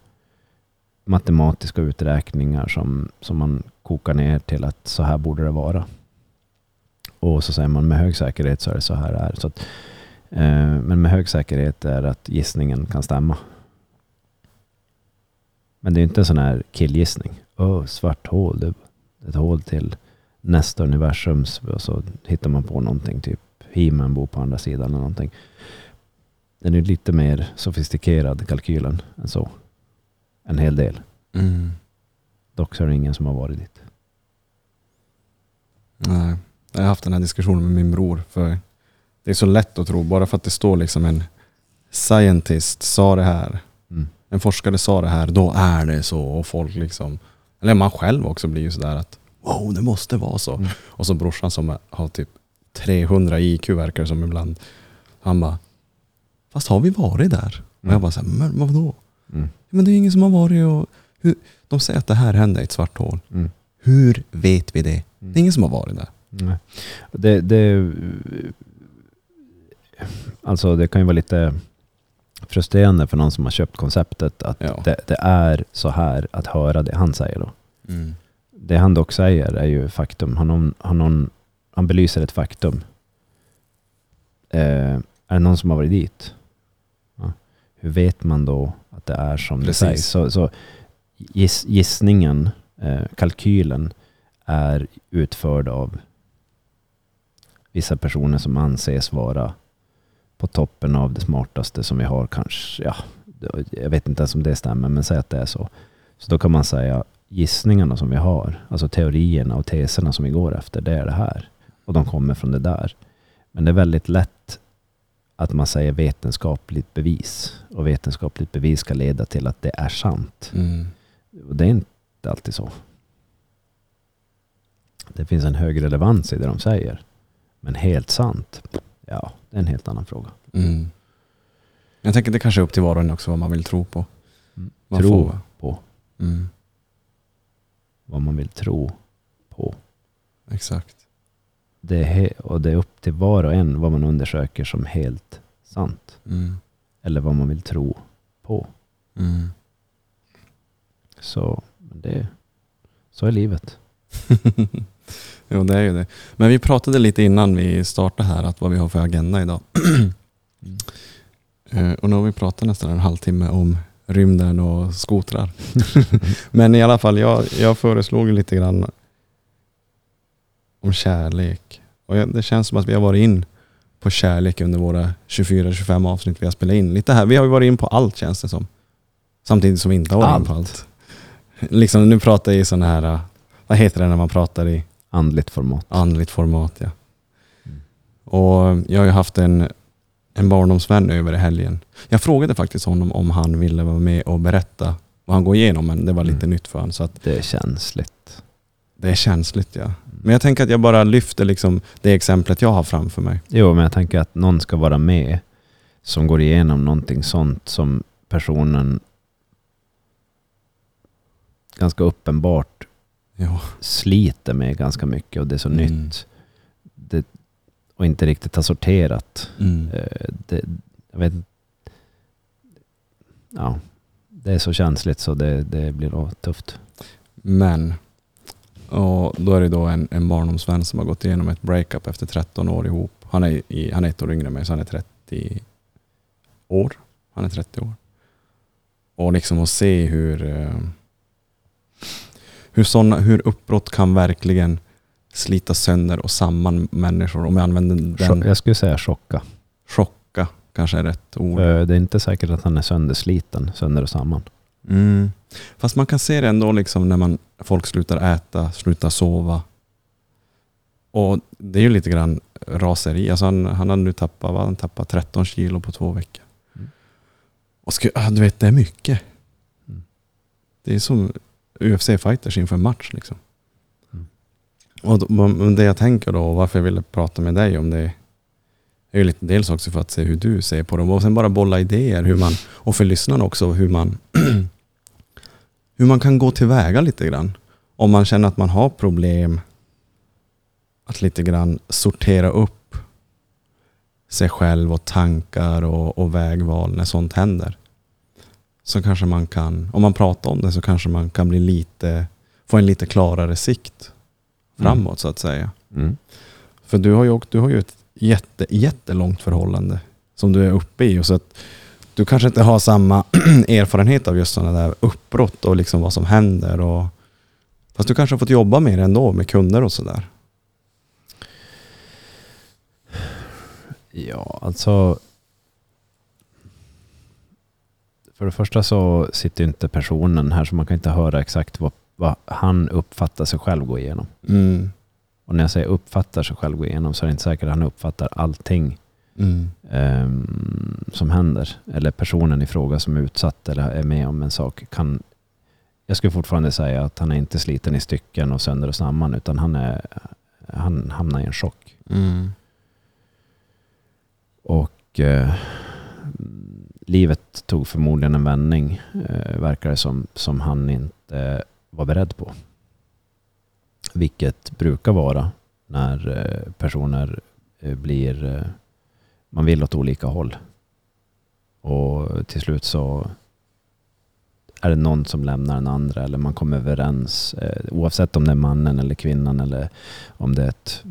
matematiska uträkningar som, som man kokar ner till att så här borde det vara. Och så säger man med hög säkerhet så är det så här det är. Så att, eh, men med hög säkerhet är att gissningen kan stämma. Men det är inte en sån här killgissning. Åh, svart hål. Det är ett hål till nästa universums. Och så hittar man på någonting. Typ He-Man bor på andra sidan eller någonting. Den är lite mer sofistikerad kalkylen än så. En hel del. Mm. Dock så är det ingen som har varit dit. Nej. Jag har haft den här diskussionen med min bror. För Det är så lätt att tro, bara för att det står liksom en scientist sa det här. Mm. En forskare sa det här, då är det så. Och folk liksom, eller man själv också blir ju sådär att wow, det måste vara så. Mm. Och så brorsan som har typ 300 IQ verkar det som ibland. Han bara, fast har vi varit där? Och jag bara såhär, men vadå? Mm. Men det är ju ingen som har varit och... Hur, de säger att det här händer i ett svart hål. Mm. Hur vet vi det? Det är ingen som har varit där. Nej. Det, det, alltså det kan ju vara lite frustrerande för någon som har köpt konceptet att Ja. det, det är så här att höra det han säger då. Mm. Det han dock säger är ju faktum. Han, någon, han, någon, han belyser ett faktum. Eh, är det någon som har varit dit? Hur vet man då att det är som det Precis. sägs? Så, så giss, gissningen, eh, kalkylen är utförd av vissa personer som anses vara på toppen av det smartaste som vi har kanske. Ja, det- jag vet inte ens om det stämmer, men säg att det är så. Så då kan man säga gissningarna som vi har, alltså teorierna och teserna som vi går efter, det är det här. Och de kommer från det där. Men det är väldigt lätt att man säger vetenskapligt bevis. Och vetenskapligt bevis ska leda till att det är sant. Mm. Och det är inte alltid så. Det finns en hög relevans i det de säger. Men helt sant, ja, det är en helt annan fråga. Mm. Jag tänker det kanske är upp till var och en också vad man vill tro på. Man Tro får- på Mm. vad man vill tro på. Exakt. Det är och det är upp till var och en vad man undersöker som helt sant. Mm. Eller vad man vill tro på. Mm. Så, det, så är livet. jo, det är ju det. Men vi pratade lite innan vi startade här att vad vi har för agenda idag. Eh, och nu har vi pratat nästan en halvtimme om rymden och skotrar. Men i alla fall, jag, jag föreslog lite grann om kärlek. Och jag, det känns som att vi har varit in på kärlek under våra 24-25 avsnitt vi har spelat in. Lite här. Vi har ju varit in på allt känns det som. Samtidigt som vi inte har varit in på allt. Liksom nu pratar jag i sådana här, uh, vad heter det när man pratar i Andligt format. andligt format ja. Mm. Och jag har ju haft en, en barndomsvän över i helgen. Jag frågade faktiskt honom om han ville vara med och berätta vad han går igenom men det var lite Mm. nytt för honom. Så att Det är känsligt. Det är känsligt ja. Men jag tänker att jag bara lyfter liksom det exemplet jag har framför mig. Jo, men jag tänker att någon ska vara med som går igenom någonting sånt som personen ganska uppenbart Ja. sliter med ganska mycket och det är så Mm. nytt. Det, och inte riktigt har sorterat. Mm. Eh, Det, jag vet. Ja, det är så känsligt så det, det blir då tufft. Men, och då är det då en, en barndomsvän som har gått igenom ett breakup efter 13 år ihop. Han är, i, han är ett år yngre än mig, så han är 30 år. Han är 30 år. Och liksom att se hur, eh, hur, såna, hur uppbrott kan verkligen slita sönder och samman människor. Om jag använder den, Jag skulle säga chocka. chocka kanske är rätt ord. För det är inte säkert att han är söndersliten, sönder och samman. Mm. Fast man kan se det ändå liksom när man, folk slutar äta, slutar sova. Och det är ju lite grann raseri. Alltså han, han hade nu tappat, vad, han tappat 13 kilo på två veckor. Mm. Och sku, du vet, det är mycket. Mm. Det är som UFC-fighters inför en match. Liksom. Mm. Och då, det jag tänker då, och varför jag ville prata med dig om det, är ju lite dels också för att se hur du ser på dem och sen bara bolla idéer. Hur man, och för lyssnarna också, hur man, hur man kan gå tillväga lite grann. Om man känner att man har problem att lite grann sortera upp sig själv och tankar och, och vägval när sånt händer. Så kanske man kan, om man pratar om det så kanske man kan bli lite, få en lite klarare sikt framåt så att säga. Mm. För du har ju, du har ju ett jätte, jättelångt förhållande som du är uppe i. Och så att du kanske inte har samma erfarenhet av just sådana där uppbrott och liksom vad som händer. Och, fast du kanske har fått jobba mer ändå med kunder och sådär. Ja, alltså. För det första så sitter ju inte personen här så man kan inte höra exakt vad, vad han uppfattar sig själv gå igenom. Mm. Och när jag säger uppfattar sig själv gå igenom så är det inte säkert att han uppfattar allting Mm. ehm, som händer. Eller personen i fråga som är utsatt eller är med om en sak kan jag skulle fortfarande säga att han är inte sliten i stycken och sönder och samman utan han, är, han hamnar i en chock. Mm. Och eh, livet tog förmodligen en vändning, eh, verkar det som, som han inte var beredd på. Vilket brukar vara när eh, personer eh, blir, eh, man vill åt olika håll. Och till slut så är det någon som lämnar den andra eller man kommer överens. Eh, oavsett om det är mannen eller kvinnan eller om det är ett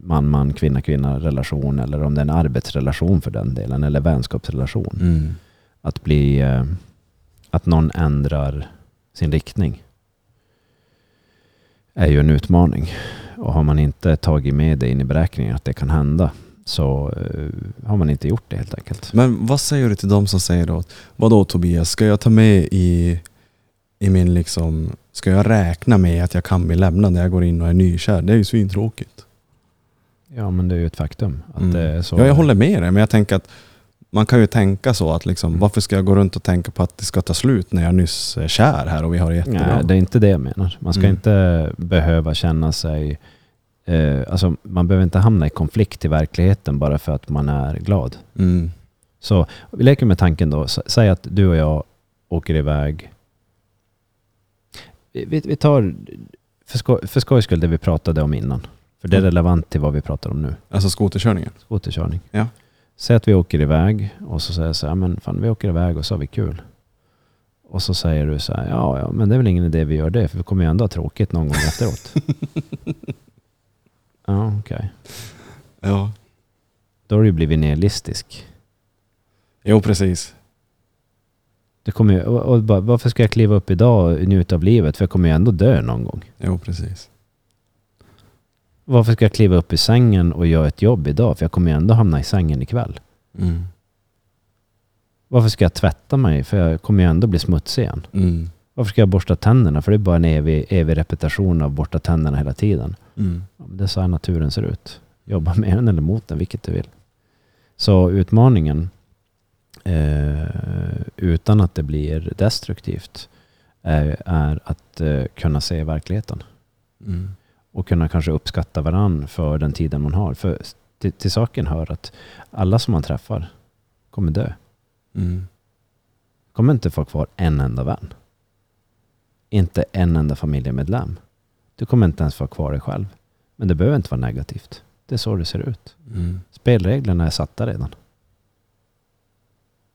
man-man, kvinna-kvinna relation eller om det är en arbetsrelation för den delen eller vänskapsrelation. Mm. Att bli, eh, att någon ändrar sin riktning är ju en utmaning. Och har man inte tagit med det in i beräkningen att det kan hända så eh, har man inte gjort det helt enkelt. Men vad säger du till de som säger då, vadå Tobias, ska jag ta med i, i min liksom, ska jag räkna med att jag kan bli lämnad när jag går in och är nykär? Det är ju svintråkigt. Ja men det är ju ett faktum att Mm. det är så. Ja, jag håller med dig, men jag tänker att man kan ju tänka så att liksom, Mm. varför ska jag gå runt och tänka på att det ska ta slut när jag nyss är kär här och vi har det jättebra? Nej, det är inte det jag menar. Man ska Mm. inte behöva känna sig... Eh, alltså, man behöver inte hamna i konflikt i verkligheten bara för att man är glad. Mm. Så vi leker med tanken då. Säg att du och jag åker iväg. Vi, vi- tar för, skoj, för skojs skull det vi pratade om innan. För det är Mm. relevant till vad vi pratar om nu. Alltså skoterkörningen? Skoterkörning. Ja. Säg att vi åker iväg och så säger jag så här, men fan vi åker iväg och så har vi kul. Och så säger du så här, ja, ja men det är väl ingen idé vi gör det för vi kommer ju ändå ha tråkigt någon gång efteråt. ja, okej. Ja. Då har du ju blivit nihilistisk. Jo, precis. Du kommer ju, och, och bara, varför ska jag kliva upp idag och njuta av livet? För jag kommer ju ändå dö någon gång. Jo, precis. Varför ska jag kliva upp i sängen och göra ett jobb idag? För jag kommer ju ändå hamna i sängen ikväll. Mm. Varför ska jag tvätta mig? För jag kommer ju ändå bli smutsig igen. Mm. Varför ska jag borsta tänderna? För det är bara en evig, evig repetition av borsta tänderna hela tiden. Mm. Det är så här naturen ser ut. Jobba med den eller mot den, vilket du vill. Så utmaningen, eh, utan att det blir destruktivt, är, är att eh, kunna se verkligheten. Mm. Och kunna kanske uppskatta varann för den tiden man har. För till, till saken hör att alla som man träffar kommer dö. Mm. Kommer inte få kvar en enda vän. Inte en enda familjemedlem. Du kommer inte ens få kvar dig själv. Men det behöver inte vara negativt. Det är så det ser ut. Mm. Spelreglerna är satta redan.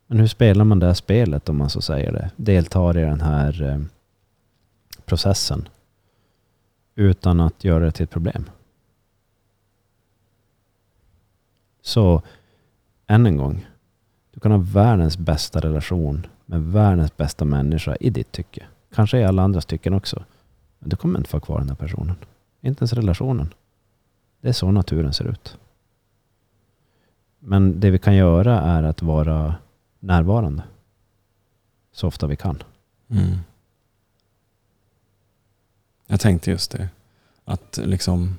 Men hur spelar man det här spelet om man så säger det? Deltar i den här eh, processen utan att göra det till ett problem. Så än en gång. Du kan ha världens bästa relation med världens bästa människa i ditt tycke. Kanske i alla andras tycken också. Men du kommer inte få kvar den här personen. Inte ens relationen. Det är så naturen ser ut. Men det vi kan göra är att vara närvarande. Så ofta vi kan. Mm. Jag tänkte just det. Att liksom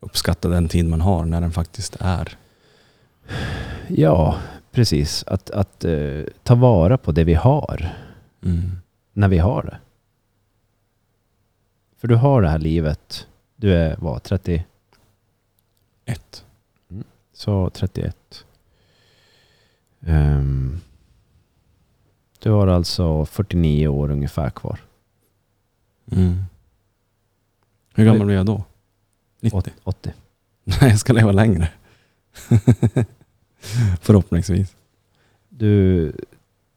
uppskatta den tid man har när den faktiskt är. Ja, precis. Att, att eh, ta vara på det vi har Mm. När vi har det. För du har det här livet. Du är vad, 30? Ett. Så 31. Ehm, du har alltså 49 år ungefär kvar. Mm. Hur gammal blir jag då? 90? Åt- 80. Nej, jag ska leva längre. Förhoppningsvis. Du,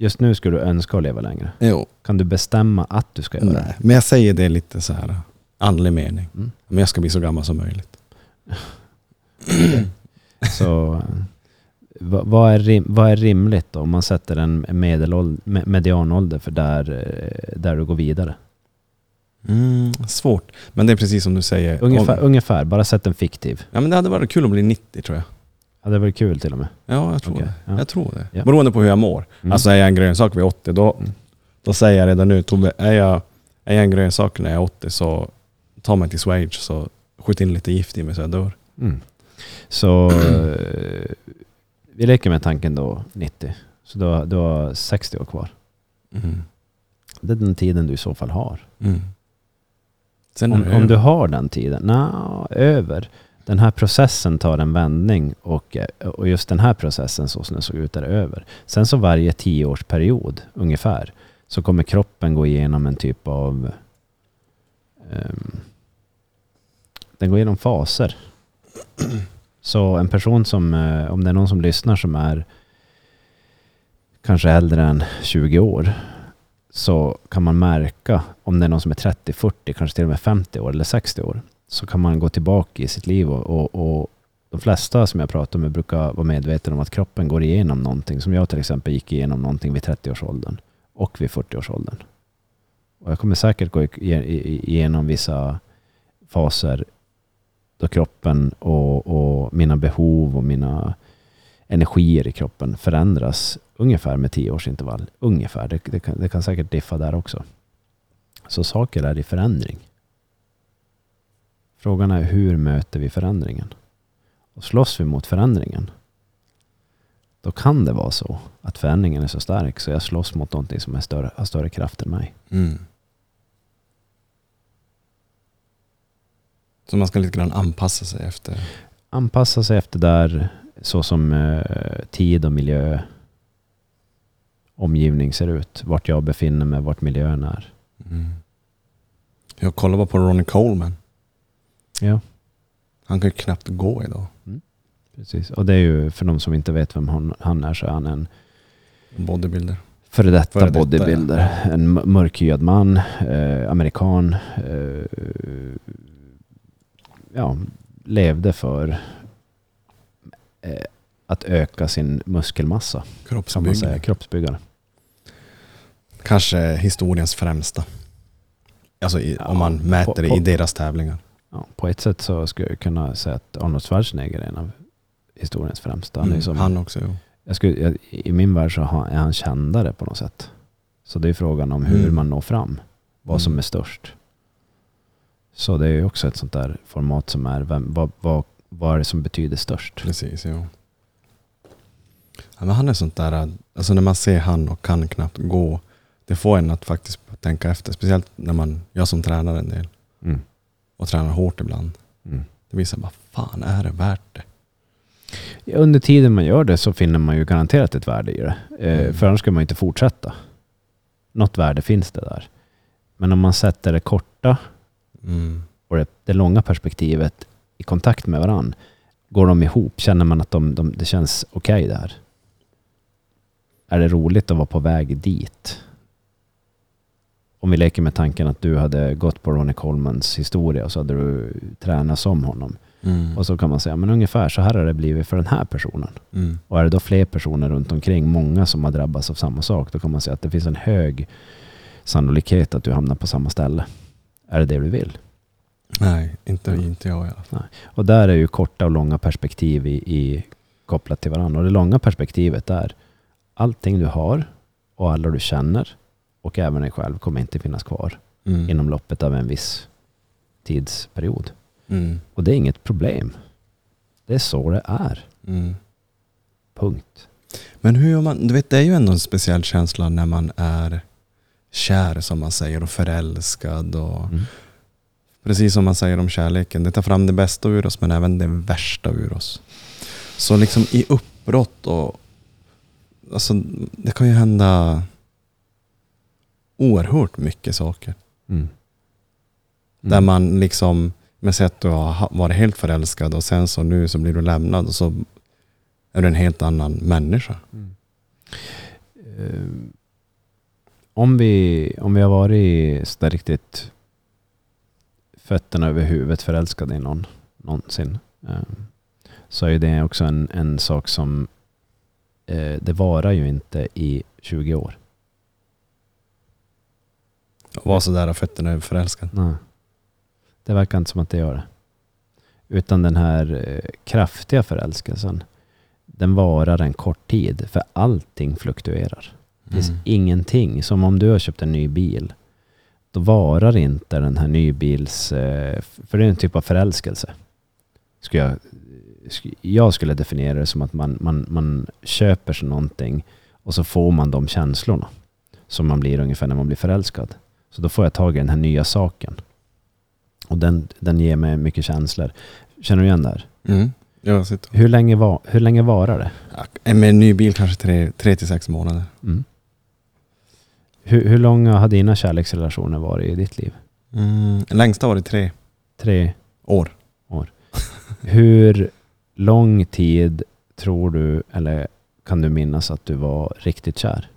just nu ska du önska att leva längre. Jo. Kan du bestämma att du ska göra det? Nej, men jag säger det lite så här andlig mening. Mm. Men jag ska bli så gammal som möjligt. Så vad, är rim, vad är rimligt då om man sätter en medelålder, medianålder för där, eh, där du går vidare? Mm, svårt. Men det är precis som du säger. Ungefär, Om, ungefär bara sätt en fiktiv. ja, men det hade varit kul att bli 90 tror jag. Ja, det var kul till och med. Ja, jag tror Okej, det. ja. Jag tror det. Ja. Beroende på hur jag mår. Mm. Alltså är jag en grönsak vid 80, då, Mm. då säger jag redan nu, Tobbe, är jag, är jag en grönsak när jag är 80 så ta mig till Swage så skjut in lite gift i mig så jag dör. Mm. Så eh, vi leker med tanken då 90. Så du har, du har 60 år kvar. Mm. Det är den tiden du i så fall har. Mm. Sen Om, om du har den tiden? Nå, över. Den här processen tar en vändning och, eh, och just den här processen så som den såg ut är över. Sen så varje tioårsperiod ungefär så kommer kroppen gå igenom en typ av Um, den går igenom faser. Så en person som, eh, om det är någon som lyssnar som är kanske äldre än 20 år så kan man märka om det är någon som är 30, 40, kanske till och med 50 år eller 60 år så kan man gå tillbaka i sitt liv och, och, och de flesta som jag pratar med brukar vara medvetna om att kroppen går igenom någonting som jag till exempel gick igenom någonting vid 30-årsåldern och vid 40-årsåldern. Och jag kommer säkert gå igenom vissa faser då kroppen och, och mina behov och mina energier i kroppen förändras ungefär med tio års intervall. Ungefär, det, det, kan, det kan säkert diffa där också. Så saker är i förändring. Frågan är hur möter vi förändringen? Och slåss vi mot förändringen, då kan det vara så att förändringen är så stark så jag slåss mot någonting som är större, har större kraft än mig. Mm. Så man ska lite grann anpassa sig efter. Anpassa sig efter där så som eh, tid och miljö, omgivning ser ut. Vart jag befinner mig, vart miljön är. Mm. Jag kollar bara på Ronnie Coleman. Ja, Han kan ju knappt gå idag. precis. Och det är ju för de som inte vet vem han, han är så är han en Bodybuilder. före detta, Före detta, bodybuilder. En m- mörkhyad man, eh, amerikan. Eh, ja, levde för eh, att öka sin muskelmassa. Kan man Kroppsbyggare. Kroppsbyggare. Kanske historiens främsta. Alltså i, Ja, om man mäter på- på- i deras tävlingar. Ja, på ett sätt så skulle jag kunna säga att Arnold Schwarzenegger är en av historiens främsta. Han Mm, som, han också, jo. jag skulle, jag, I min värld så är han kändare på något sätt. Så det är frågan om hur Mm. man når fram. Vad som Mm. är störst. Så det är ju också ett sånt där format som är, vem, vad, vad, vad är det som betyder störst? Precis, jo. Ja, men han är sånt där, alltså när man ser han och kan knappt gå. Det det får en att faktiskt tänka efter. Speciellt när man, jag som tränar en del Mm. Och tränar hårt ibland. Mm. Det visar bara, fan är det värt det? Under tiden man gör det så finner man ju garanterat ett värde i det. Eh, Mm. För annars ska man inte fortsätta. Något värde finns det där. Men om man sätter det korta Mm. och det, det långa perspektivet i kontakt med varandra. Går de ihop? Känner man att de, de, det känns okej där? Är det roligt att vara på väg dit? Om vi leker med tanken att du hade gått på Ronnie Colemans historia och så hade du tränat som honom. Mm. Och så kan man säga, men ungefär så här har det blivit för den här personen. Mm. Och är det då fler personer runt omkring, många som har drabbats av samma sak, då kan man säga att det finns en hög sannolikhet att du hamnar på samma ställe. Är det det du vill? Nej, inte, Mm. inte jag i alla fall. Och där är ju korta och långa perspektiv i, i, kopplat till varandra. Och det långa perspektivet är allting du har och alla du känner och även dig själv kommer inte finnas kvar Mm. inom loppet av en viss tidsperiod. Mm. Och det är inget problem. Det är så det är. Mm. Punkt. Men hur gör man, du vet det är ju ändå en speciell känsla när man är kär som man säger och förälskad och Mm. precis som man säger om kärleken. Det tar fram det bästa ur oss men även det värsta ur oss. Så liksom i uppbrott och alltså det kan ju hända oerhört mycket saker. Mm. Där man liksom, med sätt att du har ha- varit helt förälskad och sen så nu så blir du lämnad och så är du en helt annan människa. Mm. Eh, om, vi, om vi har varit så där riktigt fötterna över huvudet förälskade i någon någonsin eh, så är det också en, en sak som eh, det varar ju inte i 20 år. Och vara sådär fötterna över förälskad. Nej. Det verkar inte som att det gör det. Utan den här eh, kraftiga förälskelsen den varar en kort tid för allting fluktuerar. Det finns ingenting. Som om du har köpt en ny bil. Då varar inte den här nybils... eh, För det är en typ av förälskelse. Skulle jag, jag skulle definiera det som att man, man, man köper sig någonting och så får man de känslorna. Som man blir ungefär när man blir förälskad. Så då får jag tag i den här nya saken. Och den, den ger mig mycket känslor. Känner du igen det här? Mm. Jag sitter. Hur länge, var, hur länge varar det? Ja, Med en ny bil kanske tre, tre till sex månader. Mm. Hur, hur långa har dina kärleksrelationer varit i ditt liv? Mm. Längsta var det tre Tre år. Hur lång tid tror du, eller kan du minnas att du var riktigt kär?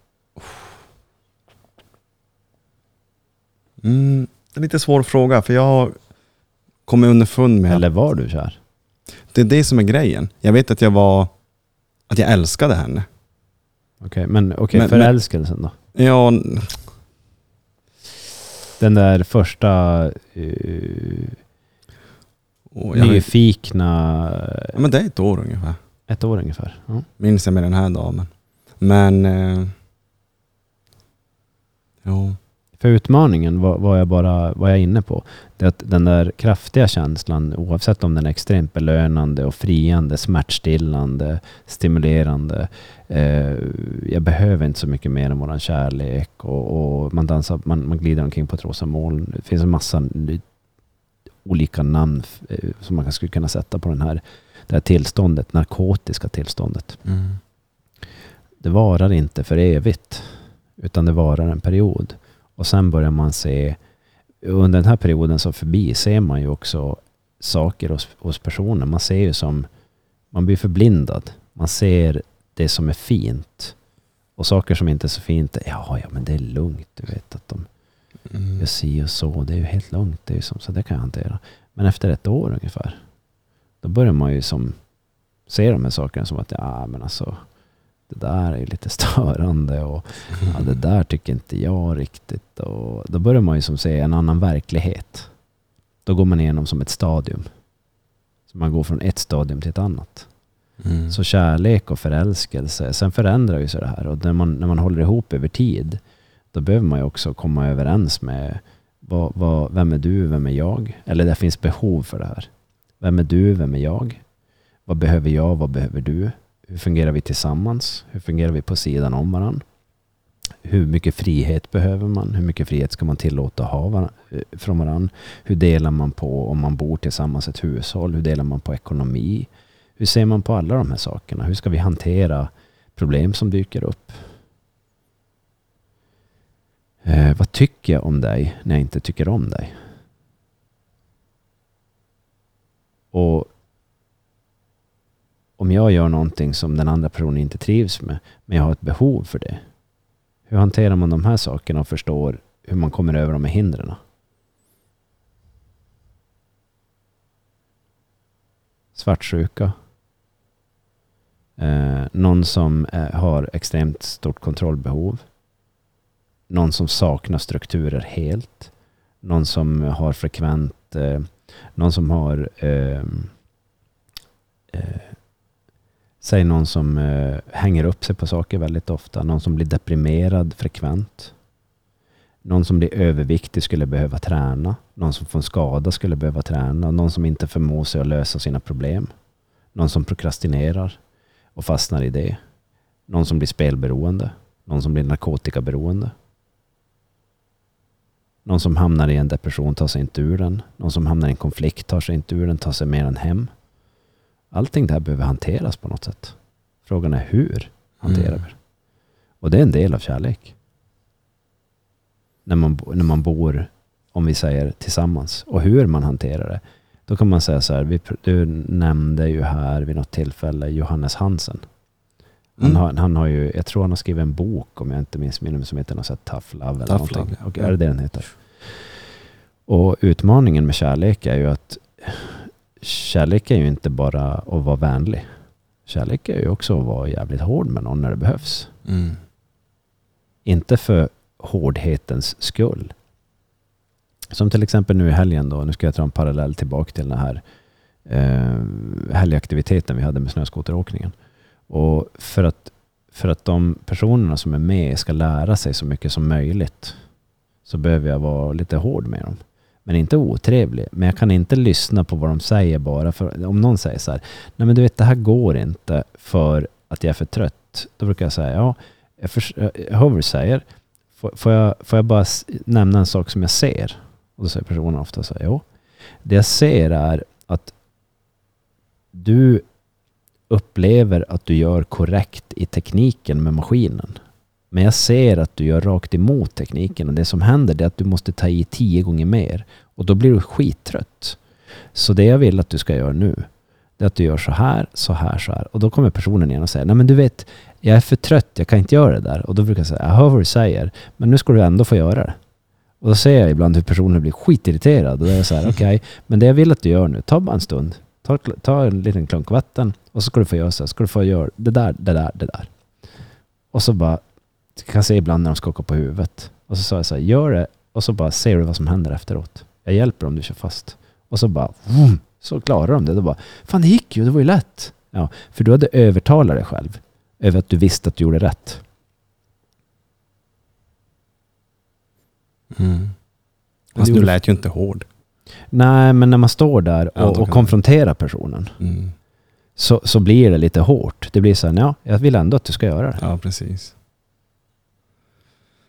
Mm. Det är lite svår fråga för jag har kommit underfund med Eller var du kär? det är det som är grejen. Jag vet att jag var, att jag älskade henne. Okej, men okej, Men- förälskelsen då? Ja, Den där första uh, jag, nyfikna, ja, men det är ett år ungefär. ett år ungefär. Ja. Minns jag med den här damen. Men... Eh, jo. För utmaningen var, jag bara var jag inne på. Det är att den där kraftiga känslan, oavsett om den är extremt belönande och friande, smärtstillande, stimulerande. Eh, jag behöver inte så mycket mer än våran kärlek och, och man dansar, man, man glider omkring på ett rosa moln. Det finns en massa olika namn eh, som man skulle kunna sätta på den här, det här tillståndet, narkotiska tillståndet. Mm. Det varar inte för evigt, utan det varar en period. Och sen börjar man se, under den här perioden som förbi ser man ju också saker hos, hos personer. Man ser ju som, man blir förblindad. Man ser det som är fint. Och saker som inte är så fint, ja, ja men det är lugnt. Du vet att de Mm. gör si och så. Det är ju helt lugnt. Det är ju som, så det kan jag hantera. Men efter ett år ungefär, då börjar man ju som se de här sakerna som att, ja men alltså, det där är lite störande och ja, det där tycker inte jag riktigt. Och då börjar man ju som se en annan verklighet. Då går man igenom som ett stadium. Så man går från ett stadium till ett annat. Mm. Så kärlek och förälskelse, sen förändrar ju sig det här. Och när man, när man håller ihop över tid, då behöver man ju också komma överens med vad, vad, vem är du, vem är jag? Eller det finns behov för det här. Vem är du, vem är jag? Vad behöver jag, vad behöver du? Hur fungerar vi tillsammans? Hur fungerar vi på sidan om varandra? hur mycket frihet behöver man? Hur mycket frihet ska man tillåta ha eh, från varandra? Hur delar man på om man bor tillsammans i ett hushåll? Hur delar man på ekonomi? Hur ser man på alla de här sakerna? Hur ska vi hantera problem som dyker upp? Eh, vad tycker jag om dig när jag inte tycker om dig? Och om jag gör någonting som den andra personen inte trivs med, men jag har ett behov för det. Hur hanterar man de här sakerna och förstår hur man kommer över de här hindren? Svartsjuka. Eh, någon som eh, har extremt stort kontrollbehov. Någon som saknar strukturer helt. Någon som har frekvent, eh, någon som har ehm, eh, eh, Säg någon som eh, hänger upp sig på saker väldigt ofta. Någon som blir deprimerad frekvent. Någon som blir överviktig skulle behöva träna. Någon som får en skada skulle behöva träna. Någon som inte förmår sig att lösa sina problem. Någon som prokrastinerar och fastnar i det. Någon som blir spelberoende. Någon som blir narkotikaberoende. Någon som hamnar i en depression tar sig inte ur den. Någon som hamnar i en konflikt tar sig inte ur den, tar sig mer än hem. Allting det här behöver hanteras på något sätt. Frågan är hur hanterar vi Mm. det? Och det är en del av kärlek. När man, när man bor, om vi säger tillsammans. Och hur man hanterar det. Då kan man säga så här, vi, du nämnde ju här vid något tillfälle Johannes Hansen. Han, Mm. har, han har ju, jag tror han har skrivit en bok om jag inte minns mig som heter något så här Tough Love eller Tough någonting. Love, ja. Och är det det den heter? Och utmaningen med kärlek är ju att kärlek är ju inte bara att vara vänlig. Kärlek är ju också att vara jävligt hård med någon när det behövs. Mm. Inte för hårdhetens skull. Som till exempel nu i helgen då, nu ska jag dra en parallell tillbaka till den här eh, helgaktiviteten vi hade med snöskoteråkningen. Och för att, för att de personerna som är med ska lära sig så mycket som möjligt så behöver jag vara lite hård med dem. Men inte otrevlig. Men jag kan inte lyssna på vad de säger bara för om någon säger så här, nej men du vet det här går inte för att jag är för trött. Då brukar jag säga, ja, jag, för, jag hör vad du säger. Får, får, jag, får jag bara nämna en sak som jag ser? Och då säger personen ofta så här, jo. Det jag ser är att du upplever att du gör korrekt i tekniken med maskinen. Men jag ser att du gör rakt emot tekniken och det som händer är att du måste ta i tio gånger mer och då blir du skittrött. Så det jag vill att du ska göra nu det är att du gör så här, så här, så här. Och då kommer personen igen och säger, nej men du vet, jag är för trött, jag kan inte göra det där. Och då brukar jag säga, jag hör vad du säger, men nu ska du ändå få göra det. Och då ser jag ibland hur personen blir skitirriterad. Och då är jag så här, okej, men det jag vill att du gör nu, ta bara en stund. Ta, ta en liten klunk vatten och så ska du få göra så här. Ska du få göra det där, det där, det där. Och så bara, kan se ibland när de skakar på huvudet. Och så sa jag så här, gör det och så bara ser du vad som händer efteråt. Jag hjälper om du kör fast. Och så bara, vroom, så klarar de det. Då bara, fan det gick ju, det var ju lätt. Ja, för du hade övertalat dig själv över att du visste att du gjorde rätt. Mm. Fast gjorde- du lät ju inte hård. Nej, men när man står där och, och konfronterar personen Mm. så, så blir det lite hårt. Det blir så här, ja, jag vill ändå att du ska göra det. Ja, precis.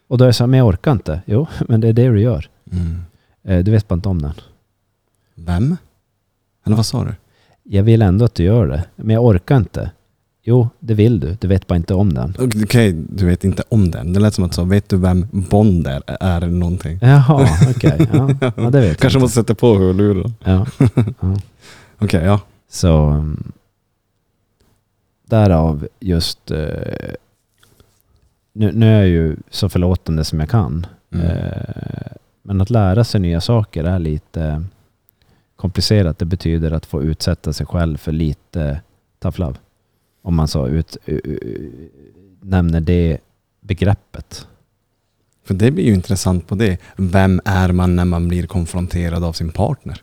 Och då är det så här, men jag orkar inte. Jo, men det är det du gör. Mm. Eh, Du vet bara inte om den. Vem? Eller vad sa du? Jag vill ändå att du gör det, men jag orkar inte. Jo, det vill du. Du vet bara inte om den. Okej, du vet inte om den. Det lät som att sa, vet du vem Bond är? Är någonting? Jaha, okej. Ja, ja, det vet jag Kanske inte. måste sätta på hörlurar. Ja. ja. Okej, ja. Så um, därav just eh, nu, nu är jag ju så förlåtande som jag kan. Mm. Eh, men att lära sig nya saker är lite komplicerat. Det betyder att få utsätta sig själv för lite tough love. Om man så ut, u- u- nämner det begreppet. För det blir ju intressant på det. Vem är man när man blir konfronterad av sin partner?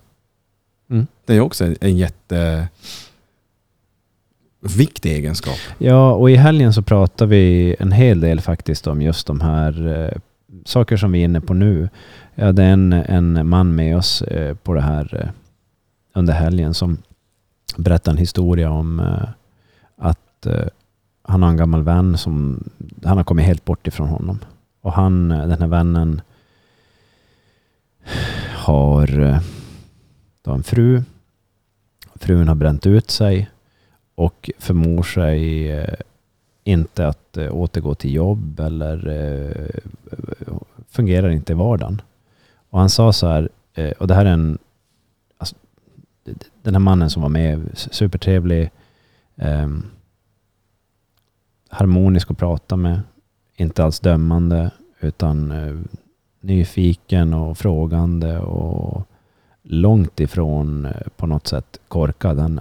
Mm. Det är ju också en jätte viktig egenskap. Ja, och i helgen så pratar vi en hel del faktiskt om just de här eh, saker som vi är inne på nu. Jag hade en, en man med oss eh, på det här eh, under helgen som berättade en historia om eh, att eh, han har en gammal vän som, han har kommit helt bort ifrån honom. Och han, eh, den här vännen har eh, då en fru. Frun har bränt ut sig och förmår sig eh, inte att eh, återgå till jobb eller eh, fungerar inte i vardagen. Och han sa så här, och det här är en, alltså, den här mannen som var med, supertrevlig, eh, harmonisk att prata med, inte alls dömande, utan eh, nyfiken och frågande och långt ifrån på något sätt korkad. Han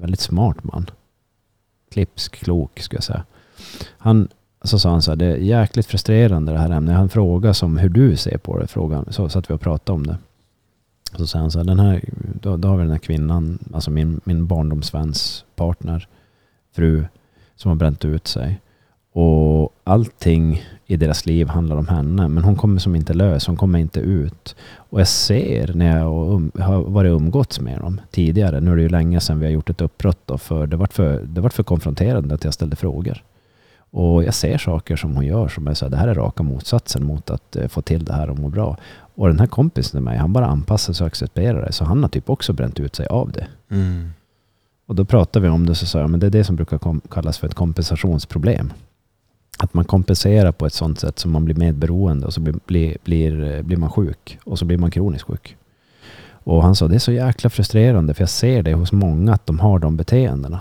väldigt smart man. Klipsk, klok skulle jag säga. Han, så sa han så här, det är jäkligt frustrerande det här ämnet. Han frågade som hur du ser på det, frågan, så satt vi och pratade om det. Så sa han så här, den här, då, då har vi den här kvinnan, alltså min, min barndomsväns partner, fru, som har bränt ut sig. Och allting i deras liv handlar om henne. Men hon kommer som inte lös, hon kommer inte ut. Och jag ser när jag um, har varit umgåtts med dem tidigare, nu är det ju länge sedan vi har gjort ett uppbrott då, för det vart för, det var för konfronterande att jag ställde frågor. Och jag ser saker som hon gör som är så här, det här är raka motsatsen mot att uh, få till det här och må bra. Och den här kompisen till mig, han bara anpassar sig och accepterar det. Så han har typ också bränt ut sig av det. Mm. Och då pratade vi om det så sa jag, men det är det som brukar kallas för ett kompensationsproblem. Att man kompenserar på ett sånt sätt som man blir medberoende och så blir, blir, blir, eh, blir man sjuk. Och så blir man kroniskt sjuk. Och han sa, det är så jäkla frustrerande för jag ser det hos många att de har de beteendena.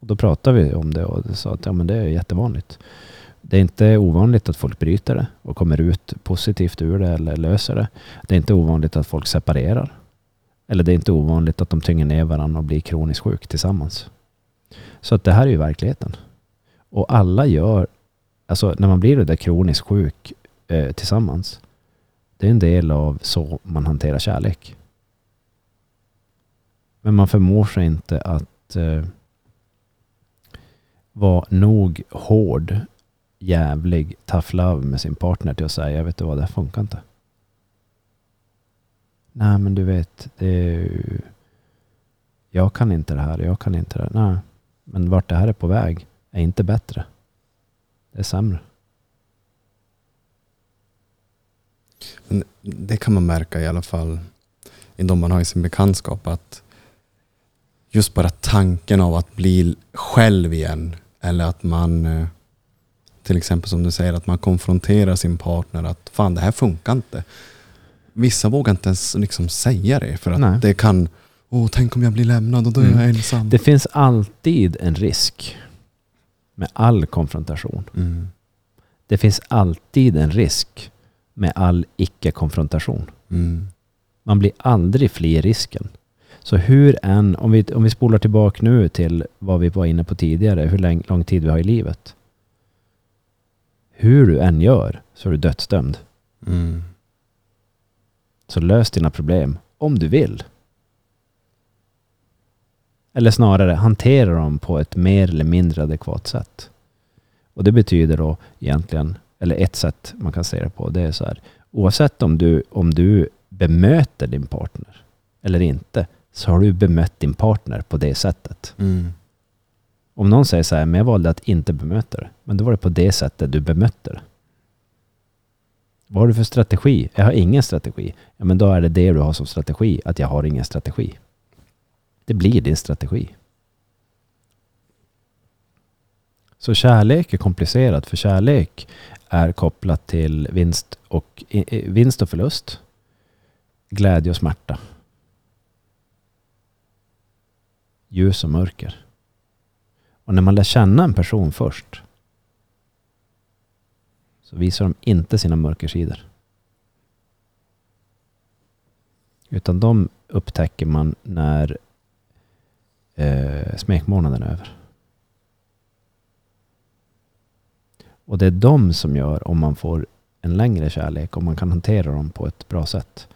Och då pratade vi om det och sa att ja, men det är jättevanligt. Det är inte ovanligt att folk bryter det och kommer ut positivt ur det eller löser det. Det är inte ovanligt att folk separerar. Eller det är inte ovanligt att de tynger ner varandra och blir kroniskt sjuk tillsammans. Så att det här är ju verkligheten. Och alla gör, alltså när man blir det där kroniskt sjuk eh, tillsammans, det är en del av så man hanterar kärlek. Men man förmår sig inte att eh, vara nog hård, jävlig, tough love med sin partner till att säga, jag vet du vad, det här funkar inte. Nej, men du vet, det är ju... Jag kan inte det här, jag kan inte det. här. Nej, men vart det här är på väg är inte bättre. Det är sämre. Men det kan man märka i alla fall i de man har i sin bekantskap att just bara tanken av att bli själv igen eller att man eh, till exempel som du säger att man konfronterar sin partner att fan det här funkar inte. Vissa vågar inte ens liksom säga det för att Nej. det kan Åh, tänk om jag blir lämnad och då är Mm. jag ensam. Det finns alltid en risk med all konfrontation. Mm. Det finns alltid en risk med all icke-konfrontation. Mm. Man blir aldrig fri i risken. Så hur än, om vi, om vi spolar tillbaka nu till vad vi var inne på tidigare, hur lång, lång tid vi har i livet. Hur du än gör så är du dödsdömd. Mm. Så lös dina problem om du vill. Eller snarare hantera dem på ett mer eller mindre adekvat sätt. Och det betyder då egentligen, eller ett sätt man kan se det på, det är så här. Oavsett om du, om du bemöter din partner eller inte, så har du bemött din partner på det sättet. Mm. Om någon säger så här, men jag valde att inte bemöta det. Men då var det på det sättet du bemötte det. Vad har du för strategi? Jag har ingen strategi. Ja, men då är det det du har som strategi, att jag har ingen strategi. Det blir din strategi. Så kärlek är komplicerat, för kärlek är kopplat till vinst och, vinst och förlust, glädje och smärta, ljus och mörker. Och när man lär känna en person först så visar de inte sina mörkersidor. Utan de upptäcker man när eh, smekmånaden över. Och det är de som gör om man får en längre kärlek, om man kan hantera dem på ett bra sätt.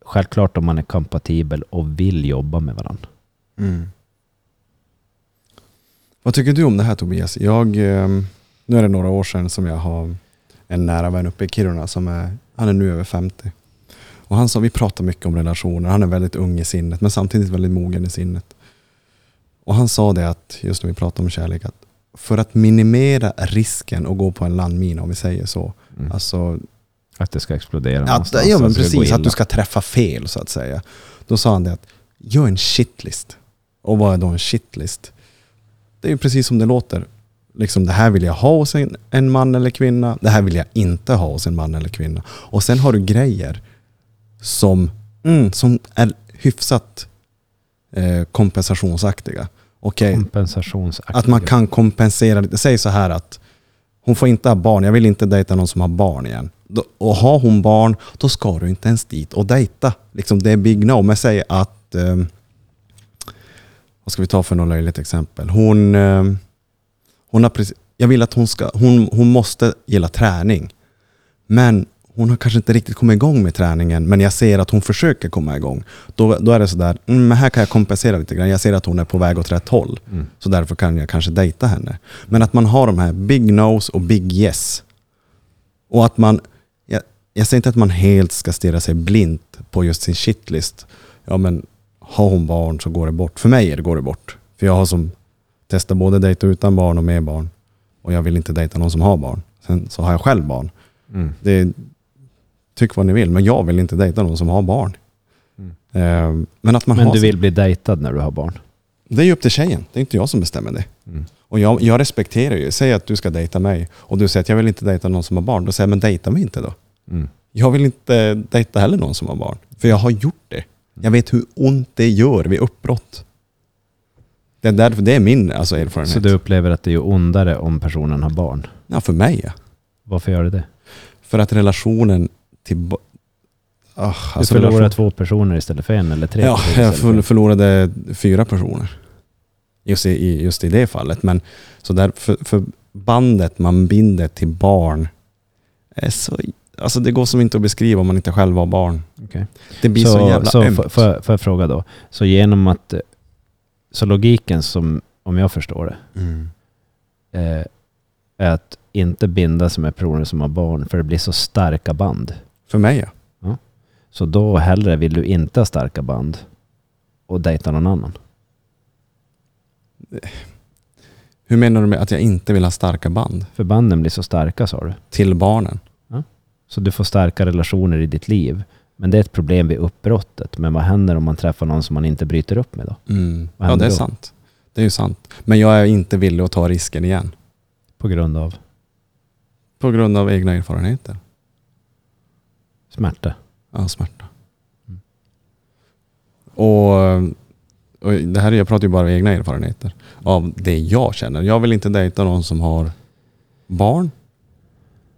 Självklart om man är kompatibel och vill jobba med varandra. Mm. Vad tycker du om det här Tobias? Jag, ehm, nu är det några år sedan som jag har en nära vän uppe i Kiruna som är, han är nu över 50. Och han sa, vi pratar mycket om relationer, han är väldigt ung i sinnet men samtidigt väldigt mogen i sinnet. Och han sa det att, just när vi pratade om kärlek, att för att minimera risken att gå på en landmina om vi säger så. Mm. Alltså, att det ska explodera att, någonstans. ja men gå precis, att du ska träffa fel så att säga. Då sa han det att gör en shitlist. Och vad är då en shitlist? Det är ju precis som det låter. Liksom det här vill jag ha hos en, en man eller kvinna. Det här vill jag inte ha hos en man eller kvinna. Och sen har du grejer som, mm, som är hyfsat eh, kompensationsaktiga. Okej, att man kan kompensera lite. Säg så här att hon får inte ha barn. Jag vill inte dejta någon som har barn igen. Och har hon barn, då ska du inte ens dit och dejta. Liksom det är big no. Men säg att... ehm, vad ska vi ta för något löjligt exempel? Hon, ehm, hon har precis, jag vill att hon ska... Hon, hon måste gilla träning. Men hon har kanske inte riktigt kommit igång med träningen, men jag ser att hon försöker komma igång. Då, då är det sådär, mm, men här kan jag kompensera lite grann. Jag ser att hon är på väg åt rätt håll. Mm. Så därför kan jag kanske dejta henne. Men att man har de här big no's och big yes. Och att man, jag, jag säger inte att man helt ska stirra sig blint på just sin shitlist. Ja men har hon barn så går det bort. För mig är det går det bort. För jag har som testat både dejta utan barn och med barn. Och jag vill inte dejta någon som har barn. Sen så har jag själv barn. Mm. Det, tyck vad ni vill, men jag vill inte dejta någon som har barn. Mm. Eh, men att man Men har du vill bli dejtad när du har barn? Det är ju upp till tjejen. Det är inte jag som bestämmer det. Mm. Och jag, jag respekterar ju. Säg att du ska dejta mig och du säger att jag vill inte dejta någon som har barn. Då säger jag, men dejta mig inte då. Mm. Jag vill inte dejta heller någon som har barn. För jag har gjort det. Jag vet hur ont det gör vid uppbrott. Det är därför det är min alltså, erfarenhet. Så du upplever att det är ondare om personen har barn? Ja, för mig ja. Varför gör det det? För att relationen till... Ah, Du alltså förlorar relation- två personer istället för en eller tre Ja, jag förlorade fyra personer. Just i, just i det fallet. Men så där, för, för bandet man binder till barn är så... Alltså det går som inte att beskriva om man inte själv har barn. Okej. Det blir så, jävla så ömt. får- får jag- får jag fråga då? Så genom att... eh, Så logiken som, om jag förstår det, Mm. eh, är att inte binda sig med personer som har barn för det blir så starka band. För mig ja. Så då hellre vill du inte ha starka band och dejta någon annan. Hur menar du med att jag inte vill ha starka band? För banden blir så starka sa du. Till barnen? Så du får starka relationer i ditt liv. Men det är ett problem vid uppbrottet. Men vad händer om man träffar någon som man inte bryter upp med då? Mm. Ja, det är då? sant. Det är ju sant. Men jag är inte villig att ta risken igen. På grund av På grund av egna erfarenheter. Smärta. Ja, smärta. Mm. Och, och det här, jag pratar ju bara av egna erfarenheter. Av det jag känner. Jag vill inte dejta någon som har barn.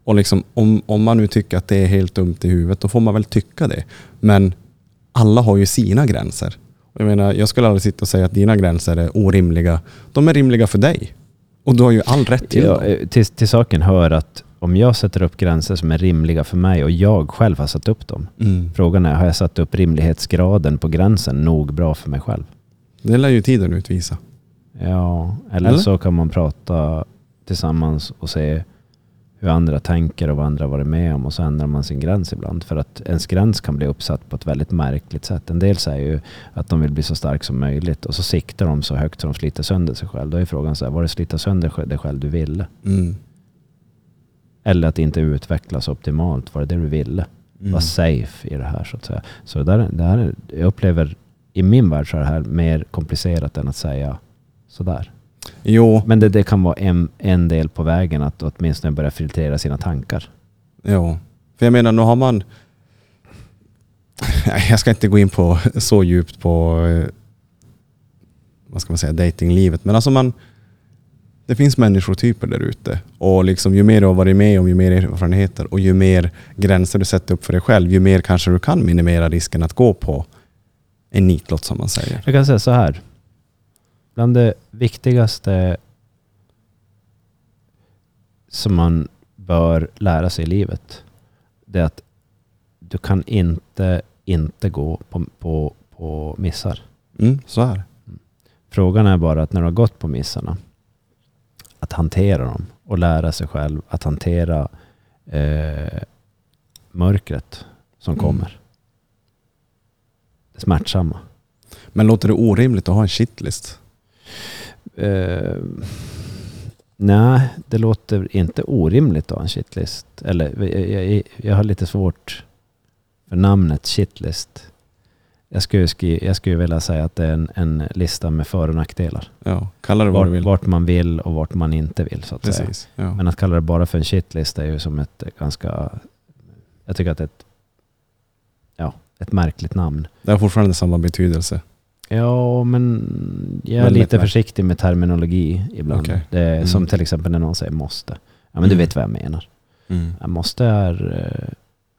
Och liksom, om, om man nu tycker att det är helt dumt i huvudet, då får man väl tycka det. Men alla har ju sina gränser. Jag menar, jag skulle aldrig sitta och säga att dina gränser är orimliga. De är rimliga för dig. Och du har ju all rätt till Ja, dem. eh, till, till saken hör att om jag sätter upp gränser som är rimliga för mig och jag själv har satt upp dem. Mm. Frågan är, har jag satt upp rimlighetsgraden på gränsen nog bra för mig själv? Det lär ju tiden utvisa. Ja, eller, Eller? så kan man prata tillsammans och se hur andra tänker och vad andra varit med om och så ändrar man sin gräns ibland. För att ens gräns kan bli uppsatt på ett väldigt märkligt sätt. En del säger ju att de vill bli så stark som möjligt och så siktar de så högt så de sliter sönder sig själv. Då är frågan så här, var det slita sönder dig själv du ville? Mm. Eller att inte utvecklas optimalt, var det det du ville? Mm. Var safe i det här så att säga. Så där, det här, är- jag upplever, i min värld så är det här mer komplicerat än att säga sådär. Jo, Men det, det kan vara en, en del på vägen att åtminstone börja filtrera sina tankar. Jo, för jag menar nu har man... Jag ska inte gå in på så djupt på eh, vad ska man säga, datinglivet. Men alltså man... Det finns människotyper där ute. Och liksom ju mer du har varit med om, ju mer erfarenheter och ju mer gränser du sätter upp för dig själv, ju mer kanske du kan minimera risken att gå på en nitlott som man säger. Jag kan säga så här. Bland det viktigaste som man bör lära sig i livet, det är att du kan inte inte gå på, på, på missar. Mm, så är det. Frågan är bara att när du har gått på missarna, att hantera dem och lära sig själv att hantera eh, mörkret som Mm. kommer. Det smärtsamma. Men låter det orimligt att ha en shitlist? Eh, Nej, det låter inte orimligt att ha en shitlist. Eller jag, jag, jag har lite svårt för namnet shitlist. Jag skulle, skri, jag skulle vilja säga att det är en, en lista med för och nackdelar. Ja, kalla det vad Vart, du vill. vart man vill och vart man inte vill så att säga. Precis. Ja. Men att kalla det bara för en shitlist är ju som ett ganska... Jag tycker att det är ett, ja, ett märkligt namn. Det har fortfarande samma betydelse. Ja, men jag är Väldigt lite försiktig med terminologi ibland. Okej. Det är Mm. Som till exempel när någon säger måste. Ja, men du Mm. vet vad jag menar. Mm. Jag måste är eh,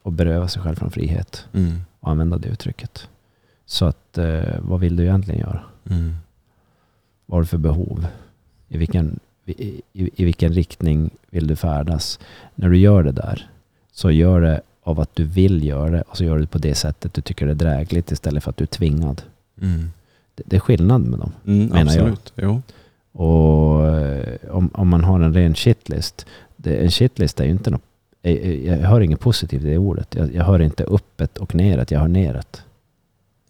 att beröva sig själv från frihet Mm. och använda det uttrycket. Så att, eh, vad vill du egentligen göra? Mm. Vad har du för behov? I vilken, i, i, I vilken riktning vill du färdas? När du gör det där, så gör det av att du vill göra det och så gör du det på det sättet du tycker det är drägligt istället för att du är tvingad. Mm. Det, det är skillnad med dem. Mm, Menar jag. absolut. Jo. Och eh, om, om man har en ren shitlist, det, en shitlist är ju inte något, jag, jag hör inget positivt i det ordet. Jag, jag hör inte uppet och neråt, jag hör neråt.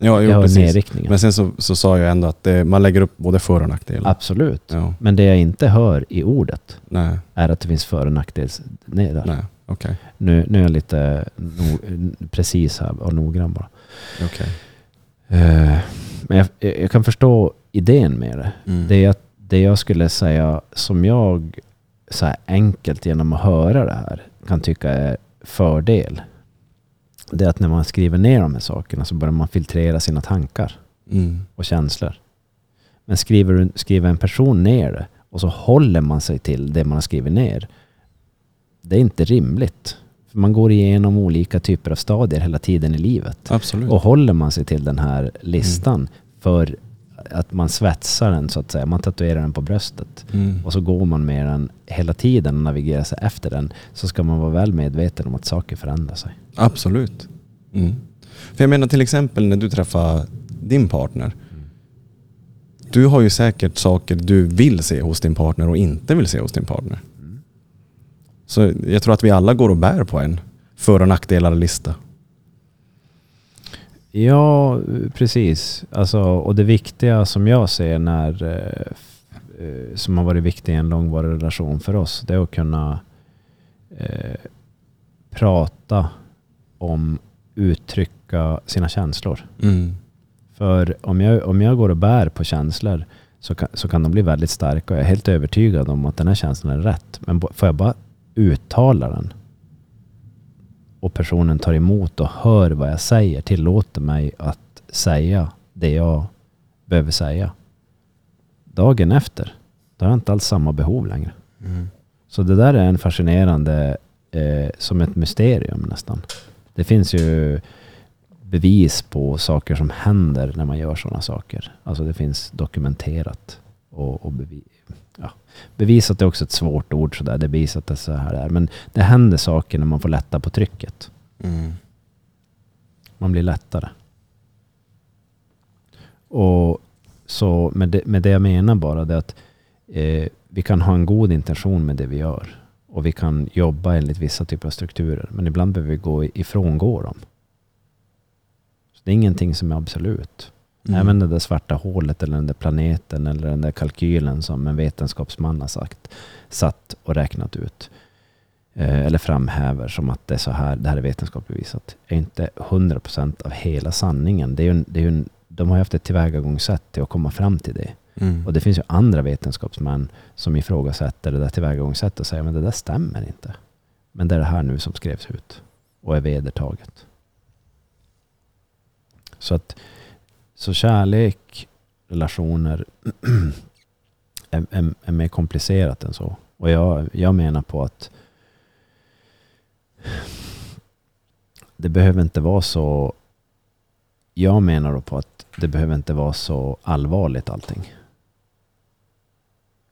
Ja, jo, jag hör precis. Men sen så, så sa jag ändå att det, man lägger upp både för och nackdelar. Absolut. Ja. Men det jag inte hör i ordet Nej, är att det finns för och nackdels där. nej, okej. Nu, nu är jag lite no, precis här och noggrann bara. okej. Eh, men jag, jag kan förstå idén med det. Mm. Det, jag, det jag skulle säga som jag så här enkelt genom att höra det här kan tycka är fördel. Det är att när man skriver ner de här sakerna så börjar man filtrera sina tankar Mm. och känslor. Men skriver, skriver en person ner det och så håller man sig till det man har skrivit ner. Det är inte rimligt. För man går igenom olika typer av stadier hela tiden i livet. Absolut. Och håller man sig till den här listan för att man svetsar den så att säga, man tatuerar den på bröstet Mm. och så går man med den hela tiden och navigerar sig efter den så ska man vara väl medveten om att saker förändrar sig. Absolut. Mm. För jag menar till exempel när du träffar din partner. Du har ju säkert saker du vill se hos din partner och inte vill se hos din partner. Så jag tror att vi alla går och bär på en för och nackdelar lista. Ja, precis. Alltså, och det viktiga som jag ser när, eh, eh, som har varit viktigt i en långvarig relation för oss, det är att kunna eh, prata om, uttrycka sina känslor. Mm. För om jag, om jag går och bär på känslor så kan, så kan de bli väldigt starka och jag är helt övertygad om att den här känslan är rätt. Men får jag bara uttala den och personen tar emot och hör vad jag säger, tillåter mig att säga det jag behöver säga. Dagen efter, då har jag inte alls samma behov längre. Mm. Så det där är en fascinerande, eh, som ett mysterium nästan. Det finns ju bevis på saker som händer när man gör sådana saker. Alltså det finns dokumenterat. Och, och bevi, ja. Bevisat är också ett svårt ord sådär. Det är bevisat att så här är. Men det händer saker när man får lätta på trycket. Mm. Man blir lättare. Och så med det, med det jag menar bara det att eh, vi kan ha en god intention med det vi gör. Och vi kan jobba enligt vissa typer av strukturer. Men ibland behöver vi gå ifrångå dem. Så det är ingenting som är absolut. Mm. Även det där svarta hålet eller den där planeten eller den där kalkylen som en vetenskapsman har sagt, satt och räknat ut. Eh, eller framhäver som att det är så här, det här är vetenskapligt bevisat. är inte 100% av hela sanningen. Det är en, det är en, de har ju haft ett tillvägagångssätt till att komma fram till det. Mm. Och det finns ju andra vetenskapsmän som ifrågasätter det där tillvägagångssättet och säger men det där stämmer inte. Men det är det här nu som skrevs ut och är vedertaget. Så att så kärlek, relationer är, är, är mer komplicerat än så. Och jag, jag menar på att det behöver inte vara så jag menar då på att det behöver inte vara så allvarligt allting.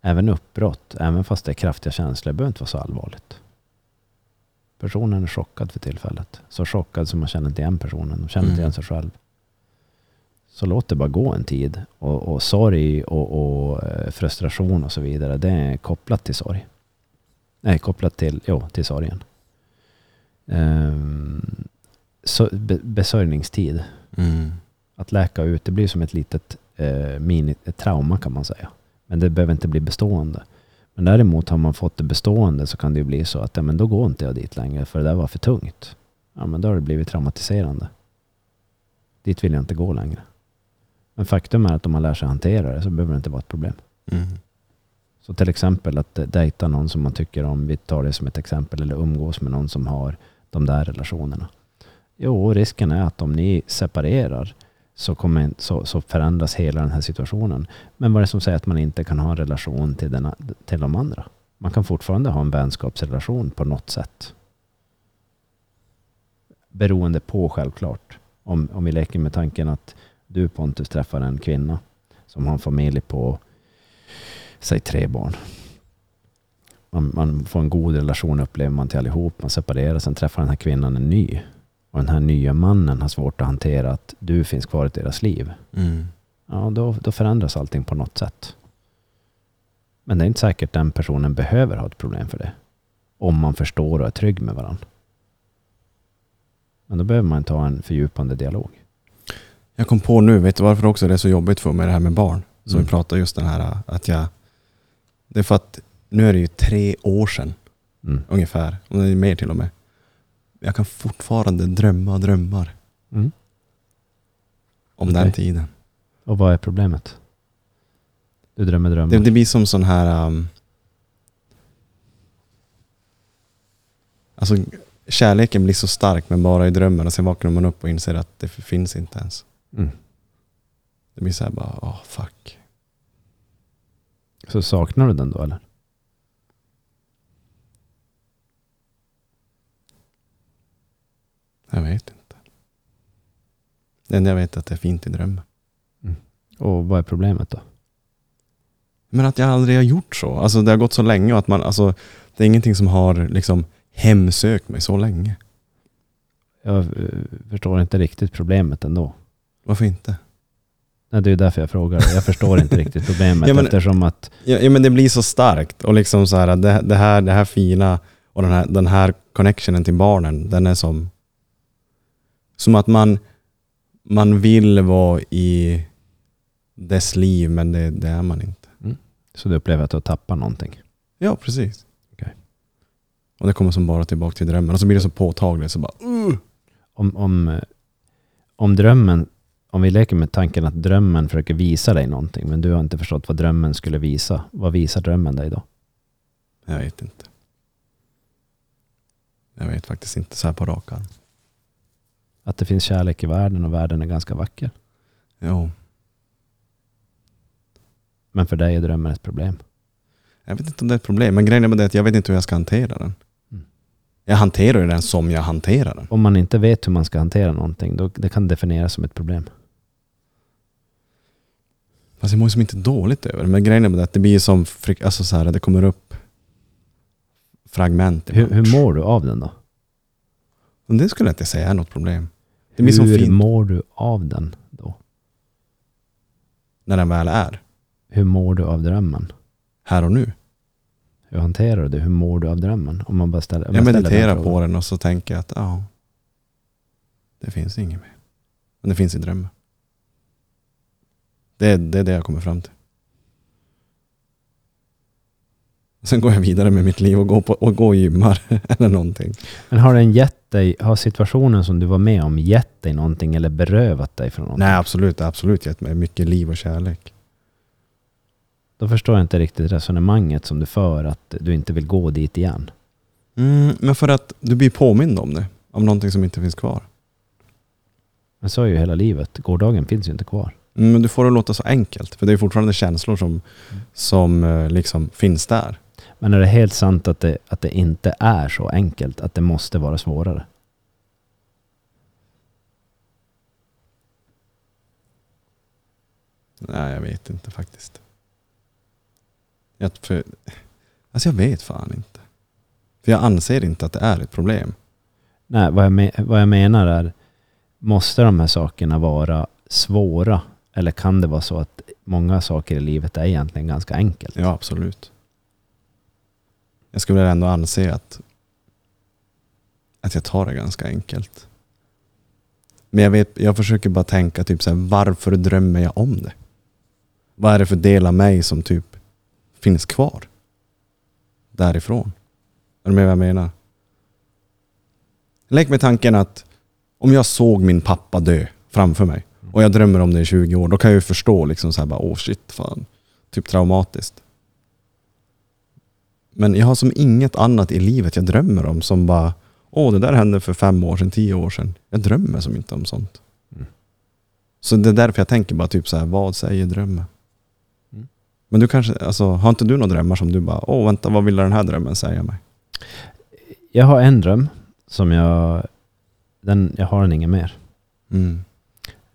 Även uppbrott, även fast det är kraftiga känslor, behöver inte vara så allvarligt. Personen är chockad för tillfället. Så chockad som man känner inte igen personen. De känner inte Mm. igen sig själv. Så låt det bara gå en tid. Och, och sorg och, och eh, frustration och så vidare, det är kopplat till sorg. Nej, kopplat till, jo, till sorgen. Um, så, be, besörjningstid Mm. att läka ut, det blir som ett litet eh, mini, ett trauma kan man säga. Men det behöver inte bli bestående. Men Men däremot har man fått det bestående så kan det ju bli så att ja, men då går inte jag dit längre för det där var för tungt. Ja, men då har det blivit traumatiserande. Dit vill jag inte gå längre. Men faktum är att om man lär sig hantera det så behöver det inte vara ett problem. Mm. Så till exempel att dejta någon som man tycker om, vi tar det som ett exempel, eller umgås med någon som har de där relationerna. Jo, risken är att om ni separerar så, kommer, så, så förändras hela den här situationen. Men vad är det som säger att man inte kan ha en relation till, den, till de andra? Man kan fortfarande ha en vänskapsrelation på något sätt. Beroende på självklart. Om, om vi leker med tanken att du Pontus träffar en kvinna som har en familj på säg tre barn. Man, man, får en god relation upplever man till allihop. Man separerar, sen träffar den här kvinnan en ny. Och den här nya mannen har svårt att hantera att du finns kvar i deras liv. Mm. Ja, då, då förändras allting på något sätt. Men det är inte säkert den personen behöver ha ett problem för det. Om man förstår och är trygg med varandra. Men då behöver man ta en fördjupande dialog. Jag kom på nu, vet du varför också det är så jobbigt för mig det här med barn? Som Mm. vi pratade just den här att jag... Det är för att nu är det ju tre år sedan Mm. ungefär, och det är mer till och med. Jag kan fortfarande drömma drömmar Mm. om Okej. den tiden. Och vad är problemet? Du drömmer drömmar. Det, det blir som sån här... Um, alltså kärleken blir så stark men bara i drömmen och sen vaknar man upp och inser att det finns inte ens. Mm. Det blir så här bara, åh fuck. Så saknar du den då eller? Jag vet inte. Det enda jag vet är att det är fint i drömmen. Och vad är problemet då? Men att jag aldrig har gjort så. Alltså det har gått så länge och att man, alltså det är ingenting som har liksom hemsökt mig så länge. Jag eh, förstår inte riktigt problemet ändå. Varför inte? Nej, det är därför jag frågar. Jag förstår inte riktigt problemet Ja, men- eftersom att Ja, ja men det blir så starkt och liksom så här, det, det, här, det här fina och den här, den här connectionen till barnen, den är som som att man, man vill vara i dess liv men det, det är man inte. så du upplever att du har tappat någonting. Ja, precis. Okej. Och det kommer som bara tillbaka till drömmen och så blir det så påtagligt så bara uh. Om, om, eh, om drömmen, om vi leker med tanken att drömmen försöker visa dig någonting men du har inte förstått vad drömmen skulle visa. Vad visar drömmen dig då? Jag vet inte. Jag vet faktiskt inte så här på rak arm. Att det finns kärlek i världen och världen är ganska vacker. Jo, Men för dig är drömmen ett problem. jag vet inte om det är ett problem men grejen är det att jag vet inte hur jag ska hantera den. Mm. Jag hanterar ju den som jag hanterar den. Om man inte vet hur man ska hantera någonting, då det kan definieras som ett problem. Fast jag mår ju som inte dåligt över det. Men grejen är att det blir som, alltså så här, det kommer upp fragment. Hur, hur mår du av den då? Men det skulle jag inte säga är något problem. Det blir hur fint. mår du av den då? När den väl är. Hur mår du av drömmen? Här och nu. Hur hanterar du det? Hur mår du av drömmen? Om man bara ställer, om Jag den mediterar på den och så tänker jag att ja, det finns inget mer. Men det finns i drömmen. Det, det är det jag kommer fram till. Sen går jag vidare med mitt liv och går, på, och går och gymmar eller någonting. Men har den gett dig, har situationen som du var med om gett dig någonting eller berövat dig från någonting? Nej absolut, absolut gett mig mycket liv och kärlek. Då förstår jag inte riktigt resonemanget som du för att du inte vill gå dit igen. Mm, men för att du blir påmind om det. Om någonting som inte finns kvar. Men så är ju hela livet. Gårdagen finns ju inte kvar. Mm, Men du får det låta så enkelt. För det är fortfarande känslor som, som eh, liksom finns där. Men är det helt sant att det, att det inte är så enkelt? Att det måste vara svårare? Nej, jag vet inte faktiskt. Jag, för, alltså jag vet fan inte. För jag anser inte att det är ett problem. Nej, vad jag, vad jag menar är, måste de här sakerna vara svåra? Eller kan det vara så att många saker i livet är egentligen ganska enkelt? Ja, absolut. Jag skulle ändå anse att, att jag tar det ganska enkelt. Men jag, vet, jag försöker bara tänka typ så här, varför drömmer jag om det? Vad är det för del av mig som typ finns kvar? därifrån. Är du med vad jag menar? Lek med tanken att om jag såg min pappa dö framför mig och jag drömmer om det i 20 år, då kan jag ju förstå liksom så här bara, åh shit, fan. Typ traumatiskt. Men jag har som inget annat i livet jag drömmer om som bara, åh det där hände för fem år sedan, tio år sedan. Jag drömmer som inte om sånt. Mm. Så det är därför jag tänker bara typ så här, vad säger drömmen? Mm. Men du kanske, alltså, har inte du några drömmar som du bara, åh vänta, vad vill den här drömmen säga mig? Jag har en dröm som jag... Den, jag har den ingen mer. Mm.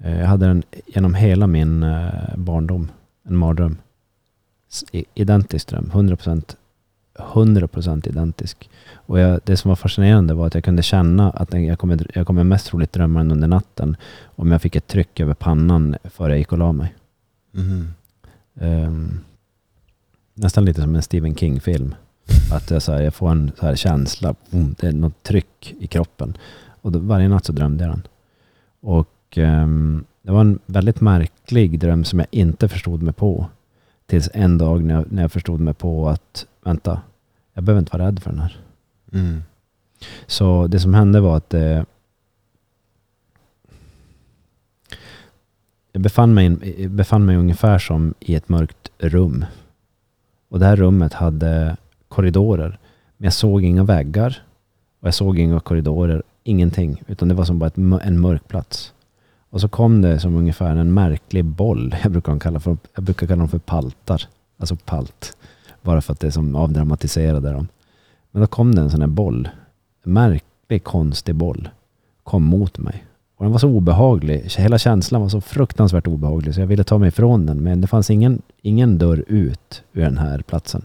Eh, Jag hade den genom hela min eh, barndom. En mardröm. Identisk dröm. 100%, 100% identisk. Och jag, det som var fascinerande var att jag kunde känna att jag kommer, jag kommer mest troligt drömma den under natten om jag fick ett tryck över pannan före jag gick och la mig. Mhm. Ehm, nästan lite som en Stephen King-film. Att jag, så här, jag får en så här känsla, boom, det är något tryck i kroppen. Och då, varje natt så drömde jag den. Och ehm, det var en väldigt märklig dröm som jag inte förstod mig på. Tills en dag när jag, när jag förstod mig på att, vänta, jag behöver inte vara rädd för den här. Mm. Så det som hände var att eh, jag befann mig, befann mig ungefär som i ett mörkt rum. Och det här rummet hade korridorer. Men jag såg inga väggar. Och jag såg inga korridorer. Ingenting. Utan det var som bara ett, en mörk plats. Och så kom det som ungefär en märklig boll. Jag brukar kalla, för, jag brukar kalla dem för paltar. Alltså palt. Bara för att det är som avdramatiserade dem. Men då kom det en sån här boll en märklig, konstig boll kom mot mig. Och den var så obehaglig. Hela känslan var så fruktansvärt obehaglig så jag ville ta mig ifrån den. Men det fanns ingen, ingen dörr ut ur den här platsen.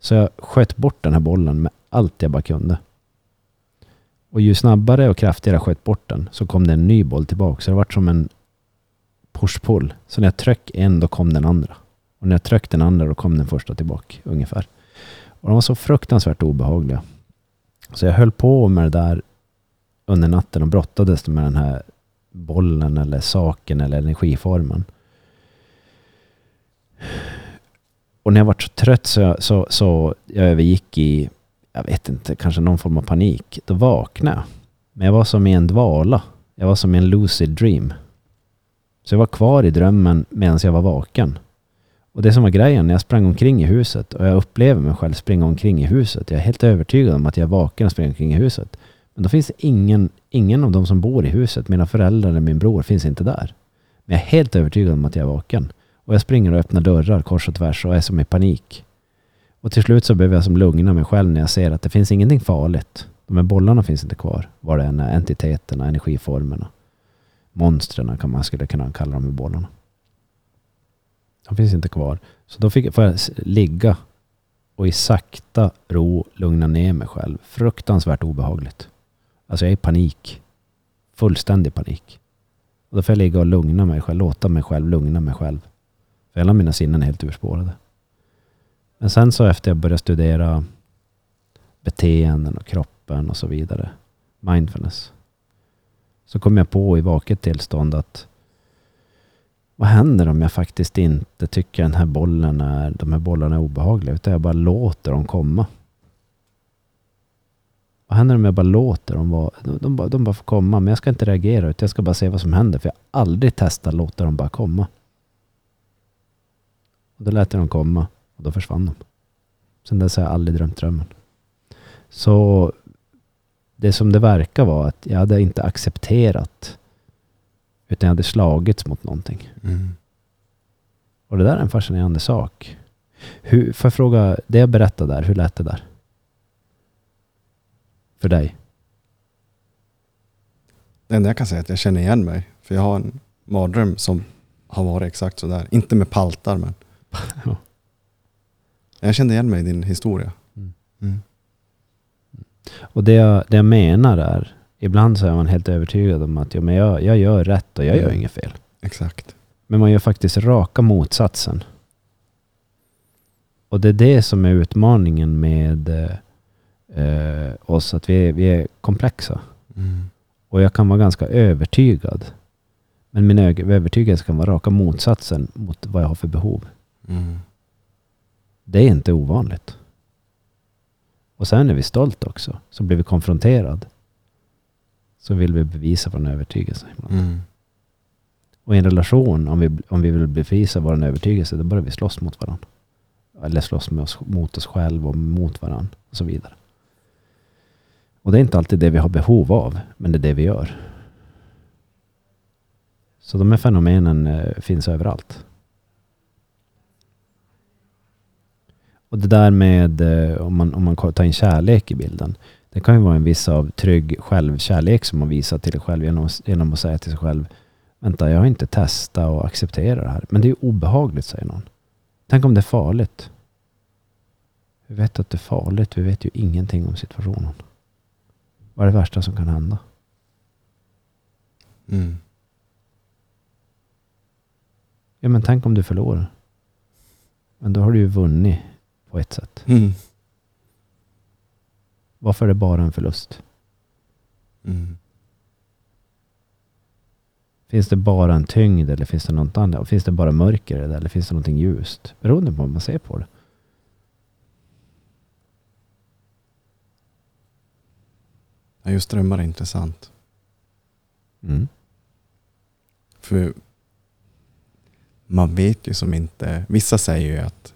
Så jag sköt bort den här bollen med allt jag bara kunde. Och ju snabbare och kraftigare jag sköt bort den så kom det en ny boll tillbaka. Så det var som en push-pull. Så när jag tryck en då kom den andra. Och när jag tryckte den andra då kom den första tillbaka ungefär. Och de var så fruktansvärt obehagliga. Så jag höll på med det där under natten och brottades med den här bollen eller saken eller energiformen. Och när jag var så trött så, så, så jag övergick i, jag vet inte, kanske någon form av panik. Då vaknade jag. Men jag var som i en dvala. Jag var som i en lucid dream. Så jag var kvar i drömmen medan jag var vaken. Och det som var grejen, när jag sprang omkring i huset och jag upplever mig själv springa omkring i huset. Jag är helt övertygad om att jag är vaken och springer omkring i huset. Men då finns ingen, ingen av de som bor i huset, mina föräldrar eller min bror, finns inte där. Men jag är helt övertygad om att jag är vaken. Och jag springer och öppnar dörrar kors och tvärs och är som i panik. Och till slut så behöver jag som lugna mig själv när jag ser att det finns ingenting farligt. De här bollarna finns inte kvar. Vad det än är, entiteterna, energiformerna. Monstren kan man skulle kunna kalla de här bollarna. De finns inte kvar. Så då fick, får jag ligga och i sakta ro lugna ner mig själv. Fruktansvärt obehagligt. Alltså jag är i panik. Fullständig panik. Och då får jag ligga och lugna mig själv, låta mig själv lugna mig själv. För alla mina sinnen är helt urspårade. Men sen så efter jag började studera beteenden och kroppen och så vidare, mindfulness, så kom jag på i vaket tillstånd att vad händer om jag faktiskt inte tycker den här bollen är, de här bollarna är obehagliga, utan jag bara låter dem komma? Vad händer om jag bara låter dem vara, de, de, bara, de bara får komma, men jag ska inte reagera, utan jag ska bara se vad som händer, för jag har aldrig testat att låta dem bara komma. Och då lät jag dem komma, och då försvann de. Sen dess har jag aldrig drömt drömmen. Så det som det verkar vara att jag hade inte accepterat utan jag hade slagits mot någonting. Mm. Och det där är en fascinerande sak. Hur, får jag fråga, det jag berättade där, hur lät det där? För dig? Det enda jag kan säga är att jag känner igen mig. För jag har en mardröm som har varit exakt sådär. Inte med paltar men. Ja. Jag kände igen mig i din historia. Mm. Mm. Och det jag, det jag menar är, ibland så är man helt övertygad om att ja, men jag, jag gör rätt och jag gör Mm. inget fel. Exakt. Men man gör faktiskt raka motsatsen. Och det är det som är utmaningen med eh, eh, oss, att vi är, vi är komplexa. Mm. Och jag kan vara ganska övertygad. Men min övertygelse kan vara raka motsatsen mot vad jag har för behov. Mm. Det är inte ovanligt. Och sen är vi stolt också. Så blir vi konfronterad. Så vill vi bevisa vår övertygelse. Mm. Och i en relation, om vi, om vi vill bevisa vår övertygelse, då börjar vi slåss mot varandra. Eller slåss med oss, mot oss själva och mot varandra och så vidare. Och det är inte alltid det vi har behov av, men det är det vi gör. Så de här fenomenen eh, finns överallt. Och det där med, eh, om man, om man tar in kärlek i bilden. Det kan ju vara en viss av trygg självkärlek som man visar till sig själv genom, genom att säga till sig själv Vänta, jag har inte testat och accepterat det här. Men det är obehagligt, säger någon. Tänk om det är farligt. Vi vet att det är farligt. Vi vet ju ingenting om situationen. Vad är det värsta som kan hända? Mm. Ja, men tänk om du förlorar. Men då har du ju vunnit på ett sätt. Mm. Varför är det bara en förlust? Mm. Finns det bara en tyngd eller finns det något annat? Finns det bara mörker eller finns det någonting ljust? Beroende på hur man ser på det. Ja, just drömmar är intressant. Mm. För man vet ju som inte, vissa säger ju att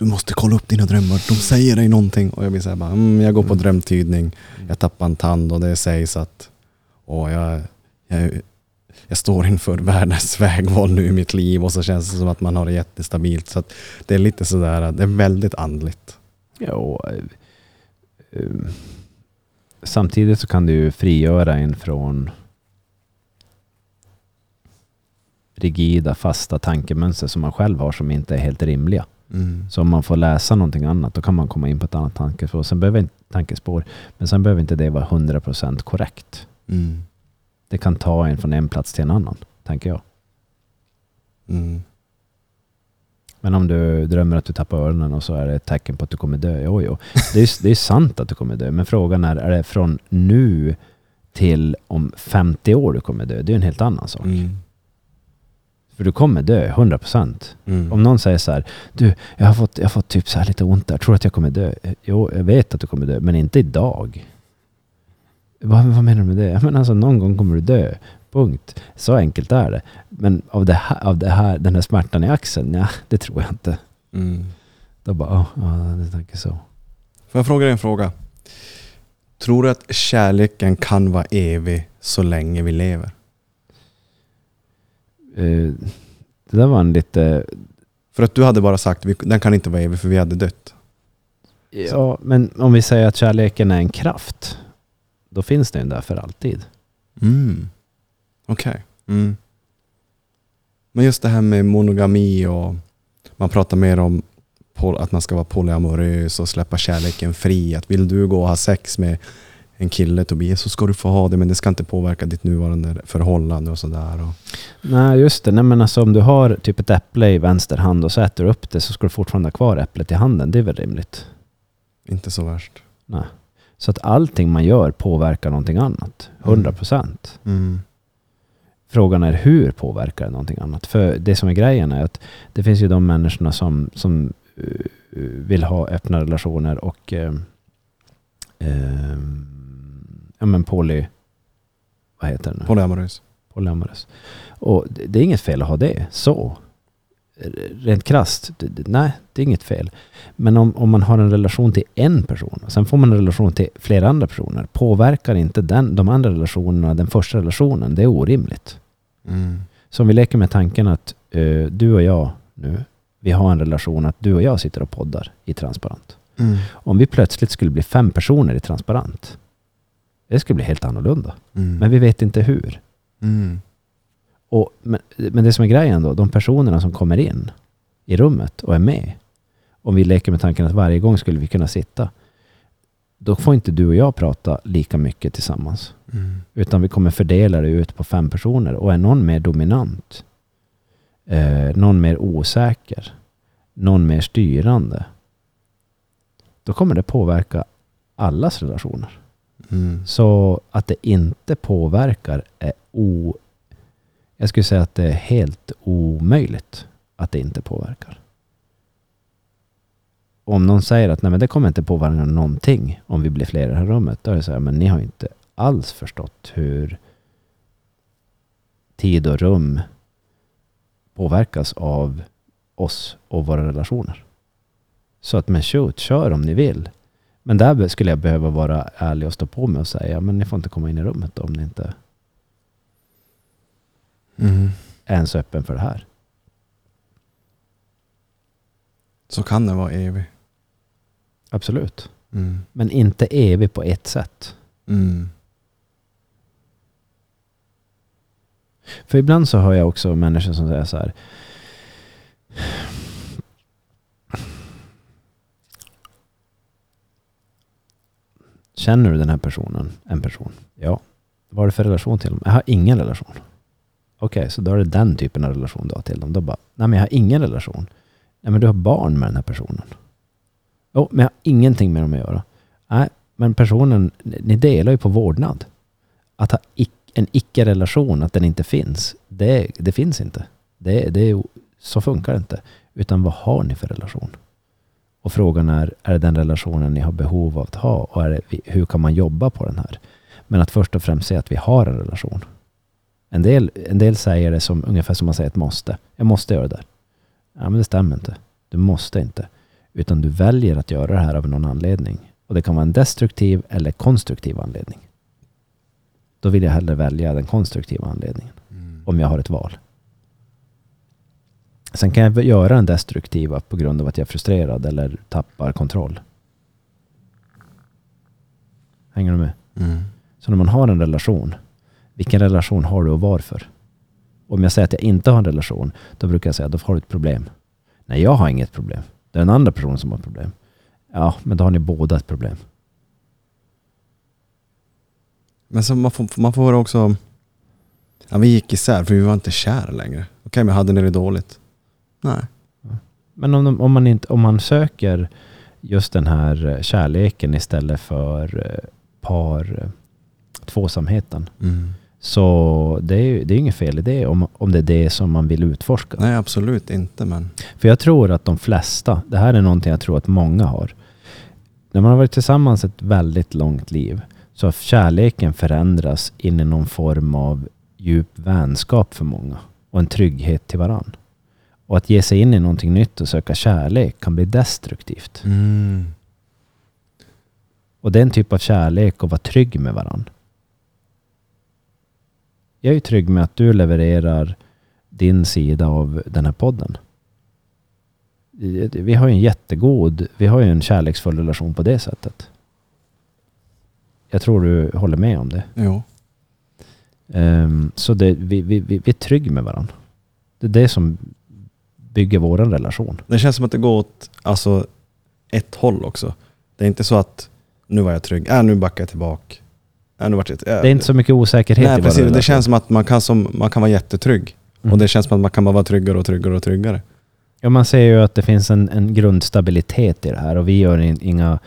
du måste kolla upp dina drömmar, de säger dig någonting. Och jag blir så här bara, mm, jag går på Mm. drömtydning, jag tappar en tand och det sägs att åh, jag, jag, jag står inför världens vägval nu i mitt liv och så känns det som att man har det jättestabilt. Så det är lite sådär, det är väldigt andligt. Ja, och, eh, samtidigt så kan du frigöra en från rigida, fasta tankemönster som man själv har som inte är helt rimliga. Mm. Så om man får läsa någonting annat, då kan man komma in på ett annat tankespår. Sen behöver inte, tankespår, men sen behöver inte det vara 100% korrekt. Mm. Det kan ta en från en plats till en annan, tänker jag. Mm. Men om du drömmer att du tappar öronen och så är det ett tecken på att du kommer dö. Jo, jo. Det är, det är sant att du kommer dö. Men frågan är, är det från nu till om 50 år du kommer dö? Det är en helt annan sak. Mm. För du kommer dö, 100 procent. Mm. Om någon säger så här, du, jag har fått, jag har fått typ så här lite ont där, tror att jag kommer dö? Jo, jag vet att du kommer dö, men inte idag. Vad, vad menar du med det? Men alltså någon gång kommer du dö. Punkt. Så enkelt är det. Men av, det här, av det här, den här smärtan i axeln, ja, det tror jag inte. Mm. Då bara, ja, ja, det tänker så. Får jag fråga dig en fråga? Tror du att kärleken kan vara evig så länge vi lever? Eh, det där var en lite... För att du hade bara sagt att den kan inte vara evig för vi hade dött. Ja, men om vi säger att kärleken är en kraft, då finns den där för alltid. Mm. Okej. Mm. Men just det här med monogami och man pratar mer om att man ska vara polyamorös och släppa kärleken fri. Att vill du gå och ha sex med en kille Tobias så ska du få ha det men det ska inte påverka ditt nuvarande förhållande och sådär. Och, Nej, just det. Nej, men alltså om du har typ ett äpple i vänster hand och så äter du upp det så ska du fortfarande ha kvar äpplet i handen. Det är väl rimligt? inte så värst. Nej. Så att allting man gör påverkar någonting annat. 100 procent. Mm. Frågan är hur påverkar det någonting annat? För det som är grejen är att det finns ju de människorna som, som eh, vill ha öppna relationer och eh, eh, ja men poly... Vad heter det nu? Polyamorös. polyamorös. Och det, det är inget fel att ha det så. Rent krasst, det, det, nej, det är inget fel. Men om, om man har en relation till en person, och sen får man en relation till flera andra personer, påverkar inte den, de andra relationerna den första relationen? Det är orimligt. Mm. Så om vi leker med tanken att eh, du och jag nu, vi har en relation att du och jag sitter och poddar i transparent. Mm. Om vi plötsligt skulle bli fem personer i transparent, det skulle bli helt annorlunda. Mm. Men vi vet inte hur. Mm. Och, men, men det som är grejen då, de personerna som kommer in i rummet och är med. Om vi leker med tanken att varje gång skulle vi kunna sitta. Då får inte du och jag prata lika mycket tillsammans. Mm. Utan vi kommer fördela det ut på fem personer. Och är någon mer dominant, eh, någon mer osäker, någon mer styrande. Då kommer det påverka allas relationer. Mm. Så att det inte påverkar är o... Jag skulle säga att det är helt omöjligt att det inte påverkar. om någon säger att nej men det kommer inte påverka någonting om vi blir fler i det här rummet. Då är det så här, men ni har inte alls förstått hur tid och rum påverkas av oss och våra relationer. Så att men shoot, kör om ni vill. Men där skulle jag behöva vara ärlig och stå på mig och säga, men ni får inte komma in i rummet om ni inte Mm. är ens öppen för det här. Så kan det vara evig. Absolut. Mm. Men inte evig på ett sätt. Mm. För ibland så hör jag också människor som säger så här. Känner du den här personen? En person? Ja. Vad har du för relation till dem? Jag har ingen relation. Okej, så då är det den typen av relation du har till dem. Då bara, nej men jag har ingen relation. Nej men du har barn med den här personen. Jo, men jag har ingenting med dem att göra. Nej, men personen, ni delar ju på vårdnad. Att ha en icke-relation, att den inte finns, det, det finns inte. Det, det är, så funkar det inte. Utan vad har ni för relation? Och frågan är, är det den relationen ni har behov av att ha? Och det, hur kan man jobba på den här? Men att först och främst se att vi har en relation. En del, en del säger det som, ungefär som man säger ett måste. Jag måste göra det där. Ja, men det stämmer inte. Du måste inte. Utan du väljer att göra det här av någon anledning. Och det kan vara en destruktiv eller konstruktiv anledning. Då vill jag hellre välja den konstruktiva anledningen. Mm. Om jag har ett val. Sen kan jag göra en destruktiva på grund av att jag är frustrerad eller tappar kontroll. Hänger du med? Mm. Så när man har en relation, vilken relation har du och varför? Om jag säger att jag inte har en relation, då brukar jag säga att då har du ett problem. Nej, jag har inget problem. Det är den andra personen som har problem. Ja, men då har ni båda ett problem. Men så man får, man får också... Ja, vi gick isär för vi var inte kära längre. Okej, men hade ni det dåligt? Nej. Men om, de, om, man inte, om man söker just den här eh, kärleken istället för eh, par eh, tvåsamheten. Mm. Så det är ju det är inget fel i det om, om det är det som man vill utforska. Nej, absolut inte. Men För jag tror att de flesta, det här är någonting jag tror att många har. När man har varit tillsammans ett väldigt långt liv så har kärleken förändras in i någon form av djup vänskap för många och en trygghet till varann. Och att ge sig in i någonting nytt och söka kärlek kan bli destruktivt. mm. Och det är en typ av kärlek att vara trygg med varann. Jag är ju trygg med att du levererar din sida av den här podden. Vi har ju en jättegod, vi har ju en kärleksfull relation på det sättet. Jag tror du håller med om det. Jo. Ehm, så det, vi, vi, vi, vi är trygg med varandra. Det är det som bygger vår relation. Det känns som att det går åt alltså, ett håll också. Det är inte så att nu var jag trygg, äh, nu backar jag tillbaka. Äh, nu vart jag, äh, Det är inte så mycket osäkerhet Nej i precis, relation. det känns som att man kan, som, man kan vara jättetrygg. Mm. Och det känns som att man kan bara vara tryggare och tryggare och tryggare. Ja, man ser ju att det finns en, en grundstabilitet i det här och vi gör in, inga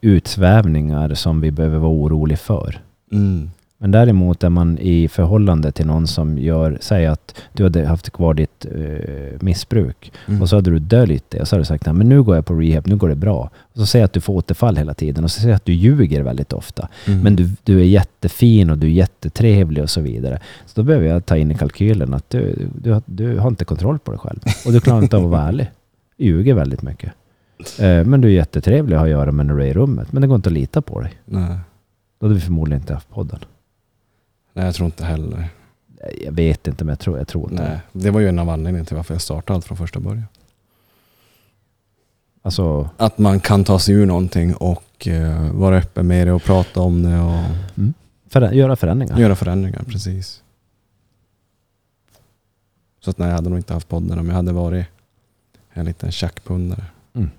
utsvävningar som vi behöver vara oroliga för. Mm. Men däremot är man i förhållande till någon som gör, säg att du hade haft kvar ditt eh, missbruk Mm. och så hade du döljt det och så hade du sagt att men nu går jag på rehab, nu går det bra. Och så säger att du får återfall hela tiden och så säger att du ljuger väldigt ofta. Mm. Men du, du är jättefin och du är jättetrevlig och så vidare. Så då behöver jag ta in i kalkylen att du, du, du har inte kontroll på dig själv. Och du klarar inte av att vara ärlig. Ljuger väldigt mycket. Eh, Men du är jättetrevlig att ha att göra med när du är i rummet. Men det går inte att lita på dig. Nej. Då hade vi förmodligen inte haft podden. Nej, jag tror inte heller. Jag vet inte, men jag tror, jag tror inte Nej. det. Var ju en av anledningarna till varför jag startade allt från första början. Alltså, Att man kan ta sig ur någonting och eh, vara öppen med det och prata om det och för, göra förändringar. göra förändringar. Precis. Så att nej, jag hade nog inte haft podden om jag hade varit en liten tjackpundare. Mm.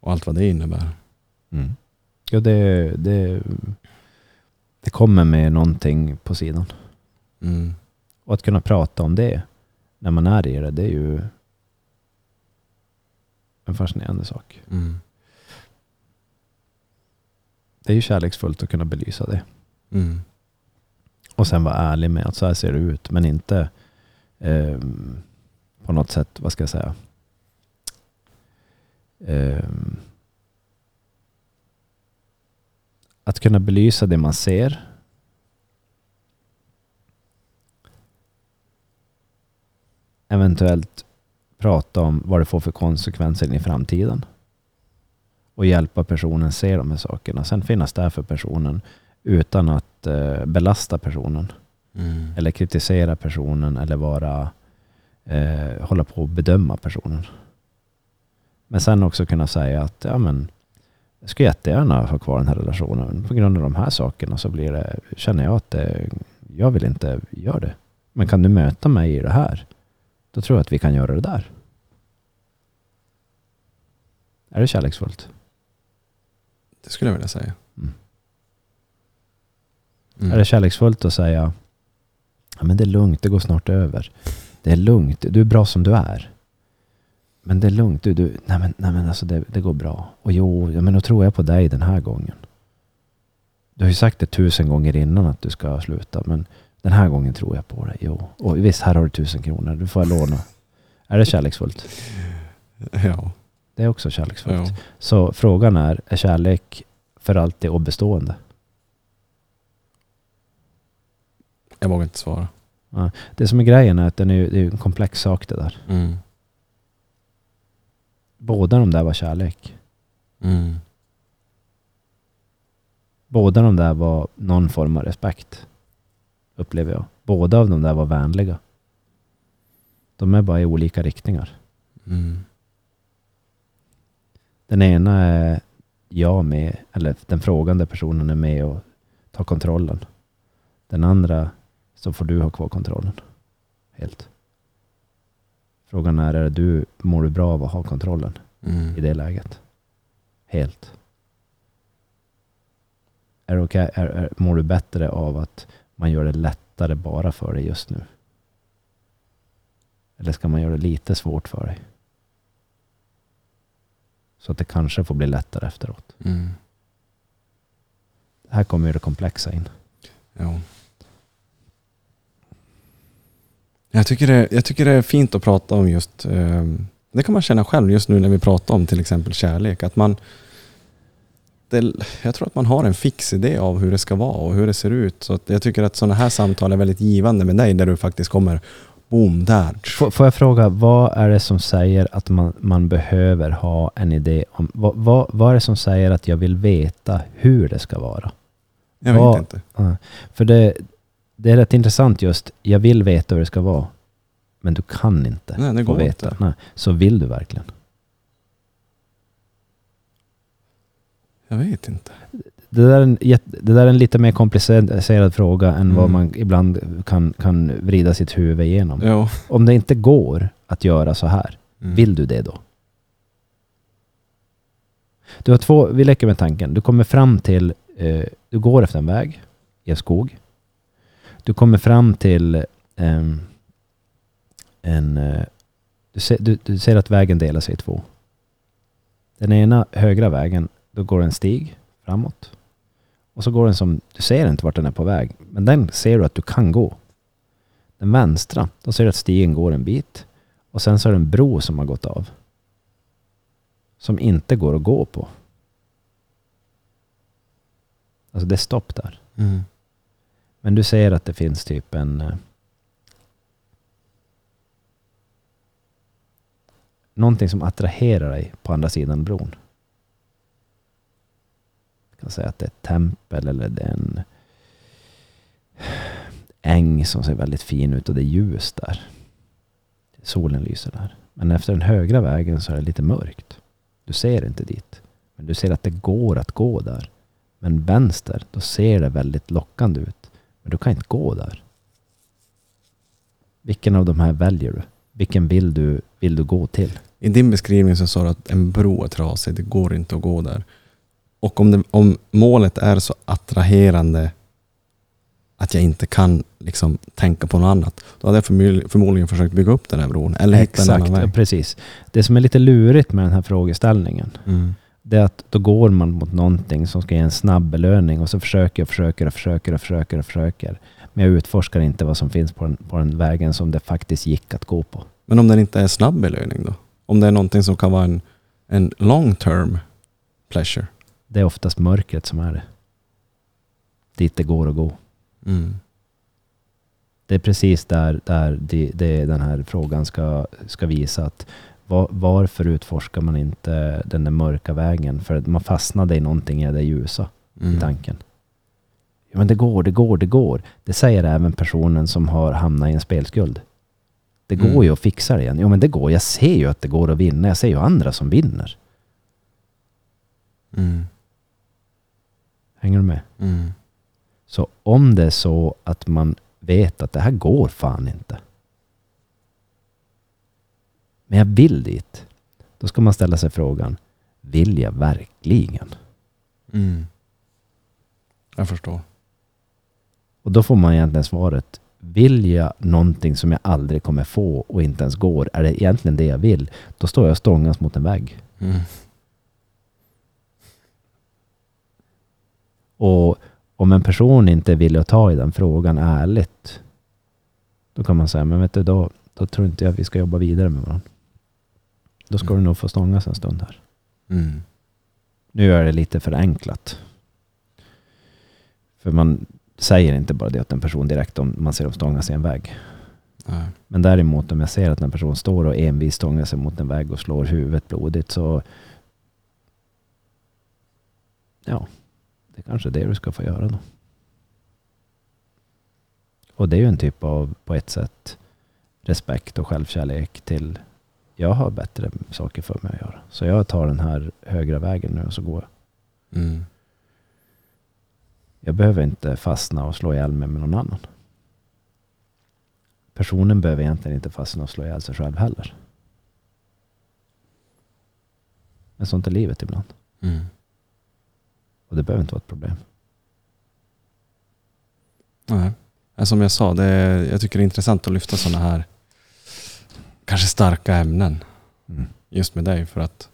Och allt vad det innebär. Mm. Ja, det, det, det kommer med någonting på sidan. Mm. Och att kunna prata om det när man är i det, det är ju en fascinerande sak. Mm. Det är ju kärleksfullt att kunna belysa det. Mm. Och sen vara ärlig med att så här ser det ut, men inte ehm, på något sätt, vad ska jag säga? Ehm, att kunna belysa det man ser. Eventuellt prata om vad det får för konsekvenser i framtiden. Och hjälpa personen se de här sakerna. Sen finnas där för personen utan att eh, belasta personen. Mm. Eller kritisera personen eller vara eh, hålla på och bedöma personen. Men sen också kunna säga att ja, men, jag skulle jättegärna ha kvar den här relationen. På grund av de här sakerna så blir det, känner jag att det, jag vill inte göra det. Men kan du möta mig i det här? Då tror jag att vi kan göra det där. Är det kärleksfullt? Det skulle jag vilja säga. Mm. Mm. Är det kärleksfullt att säga ja, men det är lugnt, det går snart över. Det är lugnt, du är bra som du är. Men det är lugnt, du, du nej men, nej men alltså det, det går bra. Och jo, ja, men då tror jag på dig den här gången. Du har ju sagt det tusen gånger innan att du ska sluta, men den här gången tror jag på dig. Jo. Och visst, här har du tusen kronor, du får jag låna. Är det kärleksfullt? Ja. Det är också kärleksfullt. ja. Så frågan är, är kärlek för alltid och bestående? Jag vågar inte svara. Det som är grejen är att den är, det är en komplex sak det där. Mm. Båda de där var kärlek. Mm. Båda de där var någon form av respekt. Upplever jag. Båda av de där var vänliga. De är bara i olika riktningar. Mm. Den ena är jag med, eller den frågande personen är med och tar kontrollen. Den andra så får du ha kvar kontrollen. Helt. Frågan är, är du, mår du bra av att ha kontrollen i Mm. det läget? Helt. Är det okej, är, är, mår du bättre av att man gör det lättare bara för dig just nu? Eller ska man göra det lite svårt för dig? Så att det kanske får bli lättare efteråt. Mm. Här kommer ju det komplexa in. Ja. Jag tycker, det, jag tycker det är fint att prata om just, eh, det kan man känna själv just nu när vi pratar om till exempel kärlek. Att man, det, jag tror att man har en fix idé av hur det ska vara och hur det ser ut. Så jag tycker att sådana här samtal är väldigt givande med dig där du faktiskt kommer, boom, där. Får, får jag fråga, vad är det som säger att man, man behöver ha en idé om... Vad, vad, vad är det som säger att jag vill veta hur det ska vara? Jag vet Vad- inte. För det, det är rätt intressant just, jag vill veta hur det ska vara. Men du kan inte Nej, det få går veta. inte. Nej. Så vill du verkligen? Jag vet inte. Det där, är en, det där är en lite mer komplicerad fråga än vad Mm. man ibland kan, kan vrida sitt huvud igenom. Ja. Om det inte går att göra så här, Mm. vill du det då? Du har två, vi leker med tanken. Du kommer fram till, eh, du går efter en väg i en skog. Du kommer fram till um, en, Uh, du, ser, du, du ser att vägen delar sig i två. Den ena högra vägen, då går en stig framåt. Och så går den som, du ser inte vart den är på väg, men den ser du att du kan gå. Den vänstra, då ser du att stigen går en bit. Och sen så är det en bro som har gått av. Som inte går att gå på. Alltså det är stopp där. Mm. Men du ser att det finns typ en... Eh, någonting som attraherar dig på andra sidan bron. Jag kan säga att det är ett tempel eller det är en äng som ser väldigt fin ut och det är ljus där. Solen lyser där. Men efter den högra vägen så är det lite mörkt. Du ser inte dit. Men du ser att det går att gå där. Men vänster, då ser det väldigt lockande ut. Men du kan inte gå där. Vilken av de här väljer du? Vilken vill du, vill du gå till? I din beskrivning så sa du att en bro är trasig, det går inte att gå där. Och om, det, om målet är så attraherande att jag inte kan liksom tänka på något annat, då hade jag förmodligen, försökt bygga upp den här bron. Eller hitta en annan Exakt, väg. precis. Det som är lite lurigt med den här frågeställningen, Mm. Det är att då går man mot någonting som ska ge en snabb belöning och så försöker jag, försöker och försöker och försöker och försöker. Men jag utforskar inte vad som finns på den, på den vägen som det faktiskt gick att gå på. Men om den inte är snabb belöning då? Om det är någonting som kan vara en, en long term pleasure? Det är oftast mörkret som är det. Dit det går att gå. Mm. Det är precis där, där det, det, den här frågan ska, ska visa att var, varför utforskar man inte den där mörka vägen? För att man fastnade i någonting i det ljusa i Mm. tanken. Ja, men det går, det går, det går. Det säger även personen som har hamnat i en spelskuld. Det går Mm. ju att fixa det igen. Jo men det går. Jag ser ju att det går att vinna. Jag ser ju andra som vinner. Mm. Hänger du med? Mm. Så om det är så att man vet att det här går fan inte. Men jag vill dit. Då ska man ställa sig frågan. Vill jag verkligen? Mm. Jag förstår. Och då får man egentligen svaret. Vill jag någonting som jag aldrig kommer få och inte ens går? Är det egentligen det jag vill? Då står jag och stångas mot en vägg. Mm. Och om en person inte vill att ta i den frågan ärligt. Då kan man säga, men vet du, då, då tror inte jag att vi ska jobba vidare med varandra. Då ska du nog få stångas en stund här. Mm. Nu är det lite förenklat. För man säger inte bara det åt en person direkt om man ser dem stångas i en. Nej. Men däremot om jag ser att en person står och envis stångar sig mot en vägg och slår huvudet blodigt så... Ja, det är kanske är det du ska få göra då. Och det är ju en typ av, på ett sätt, respekt och självkärlek till jag har bättre saker för mig att göra. Så jag tar den här högra vägen nu och så går jag. Mm. Jag behöver inte fastna och slå ihjäl mig med någon annan. Personen behöver egentligen inte fastna och slå ihjäl sig själv heller. Men sånt är livet ibland. Mm. Och det behöver inte vara ett problem. Nej. Men Som jag sa, det är, jag tycker det är intressant att lyfta sådana här kanske starka ämnen just med dig för att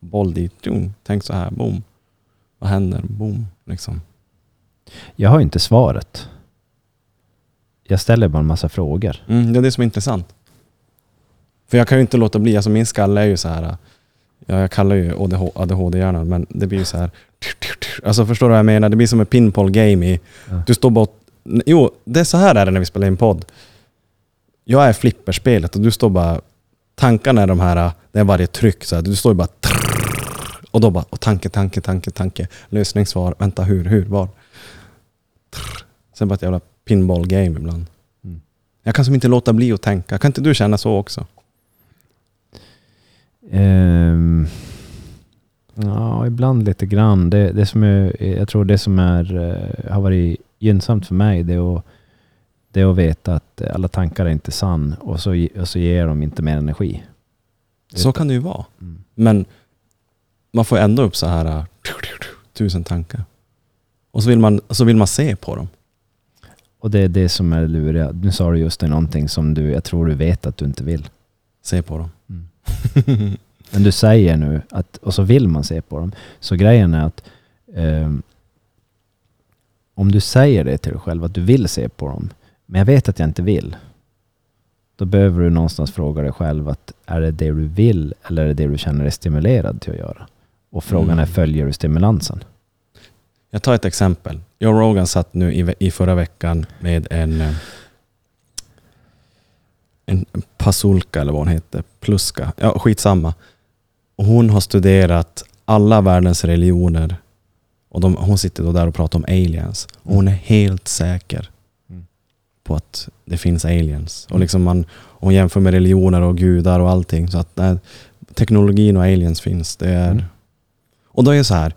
boll dit, tänk så här, boom. Vad händer? Boom. Liksom. Jag har inte svaret. Jag ställer bara en massa frågor. Mm, det är det som är intressant. För jag kan ju inte låta bli, alltså min skalle är ju så här, ja, jag kallar ju ADHD-hjärnan, men det blir ju så här, alltså förstår du vad jag menar? Det blir som ett pinball game i, Ja. du står bara och- Jo, det är så här är det när vi spelar in podd. Jag är flipperspelet och du står bara, tankarna är de här, det är varje tryck så här, du står ju bara och då bara, och tanke, tanke, tanke, tanke, lösning, svar, vänta, hur, hur, var? Sen bara ett jävla pinball game ibland. Mm. Jag kan som inte låta bli att tänka. Kan inte du känna så också? Ehm, ja, ibland lite grann. Det, det som är, jag tror det som är, eh, har varit gynnsamt för mig det är, att, det är att veta att alla tankar är inte sann och så, och så ger de inte mer energi. Så kan det ju vara. Mm. Men man får ändå upp så här äh, tusen tankar. Och så vill man, så vill man se på dem. Och det är det som är luriga. Nu sa du just det, någonting som du, jag tror du vet att du inte vill. Se på dem. Men du säger nu att, och så vill man se på dem. Så grejen är att ehm, om du säger det till dig själv att du vill se på dem, men jag vet att jag inte vill. Då behöver du någonstans fråga dig själv att är det det du vill eller är det det du känner dig stimulerad till att göra? Och frågan Mm. är följer du stimulansen? Jag tar ett exempel. Joe Rogan satt nu i, i förra veckan med en eh, en pasulka eller vad hon heter, pluska, ja skitsamma. Och hon har studerat alla världens religioner och de, hon sitter då där och pratar om aliens. Och hon är helt säker. På att det finns aliens. Och liksom man, hon jämför med religioner och gudar och allting. Så att nej, teknologin och aliens finns. Det är, Mm. Och då är det så här,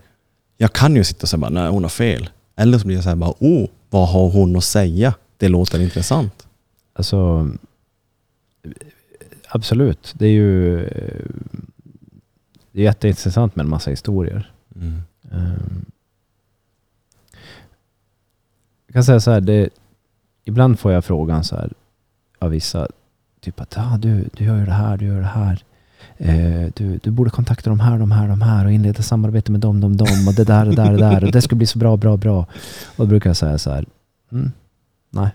jag kan ju sitta och säga bara, nej hon har fel. Eller så blir jag så här bara, oh, vad har hon att säga? Det låter intressant. Alltså, absolut. Det är ju det är jätteintressant med en massa historier. Mm. Ehm. Jag kan säga så här, det, ibland får jag frågan så här av vissa, typ att ah, du, du gör ju det här, du gör det här. Eh, du, du borde kontakta de här, de här, de här och inleda samarbete med dem, dem, dem och det där, det där, det där och det ska bli så bra, bra, bra. Och då brukar jag säga så här, mm, nej.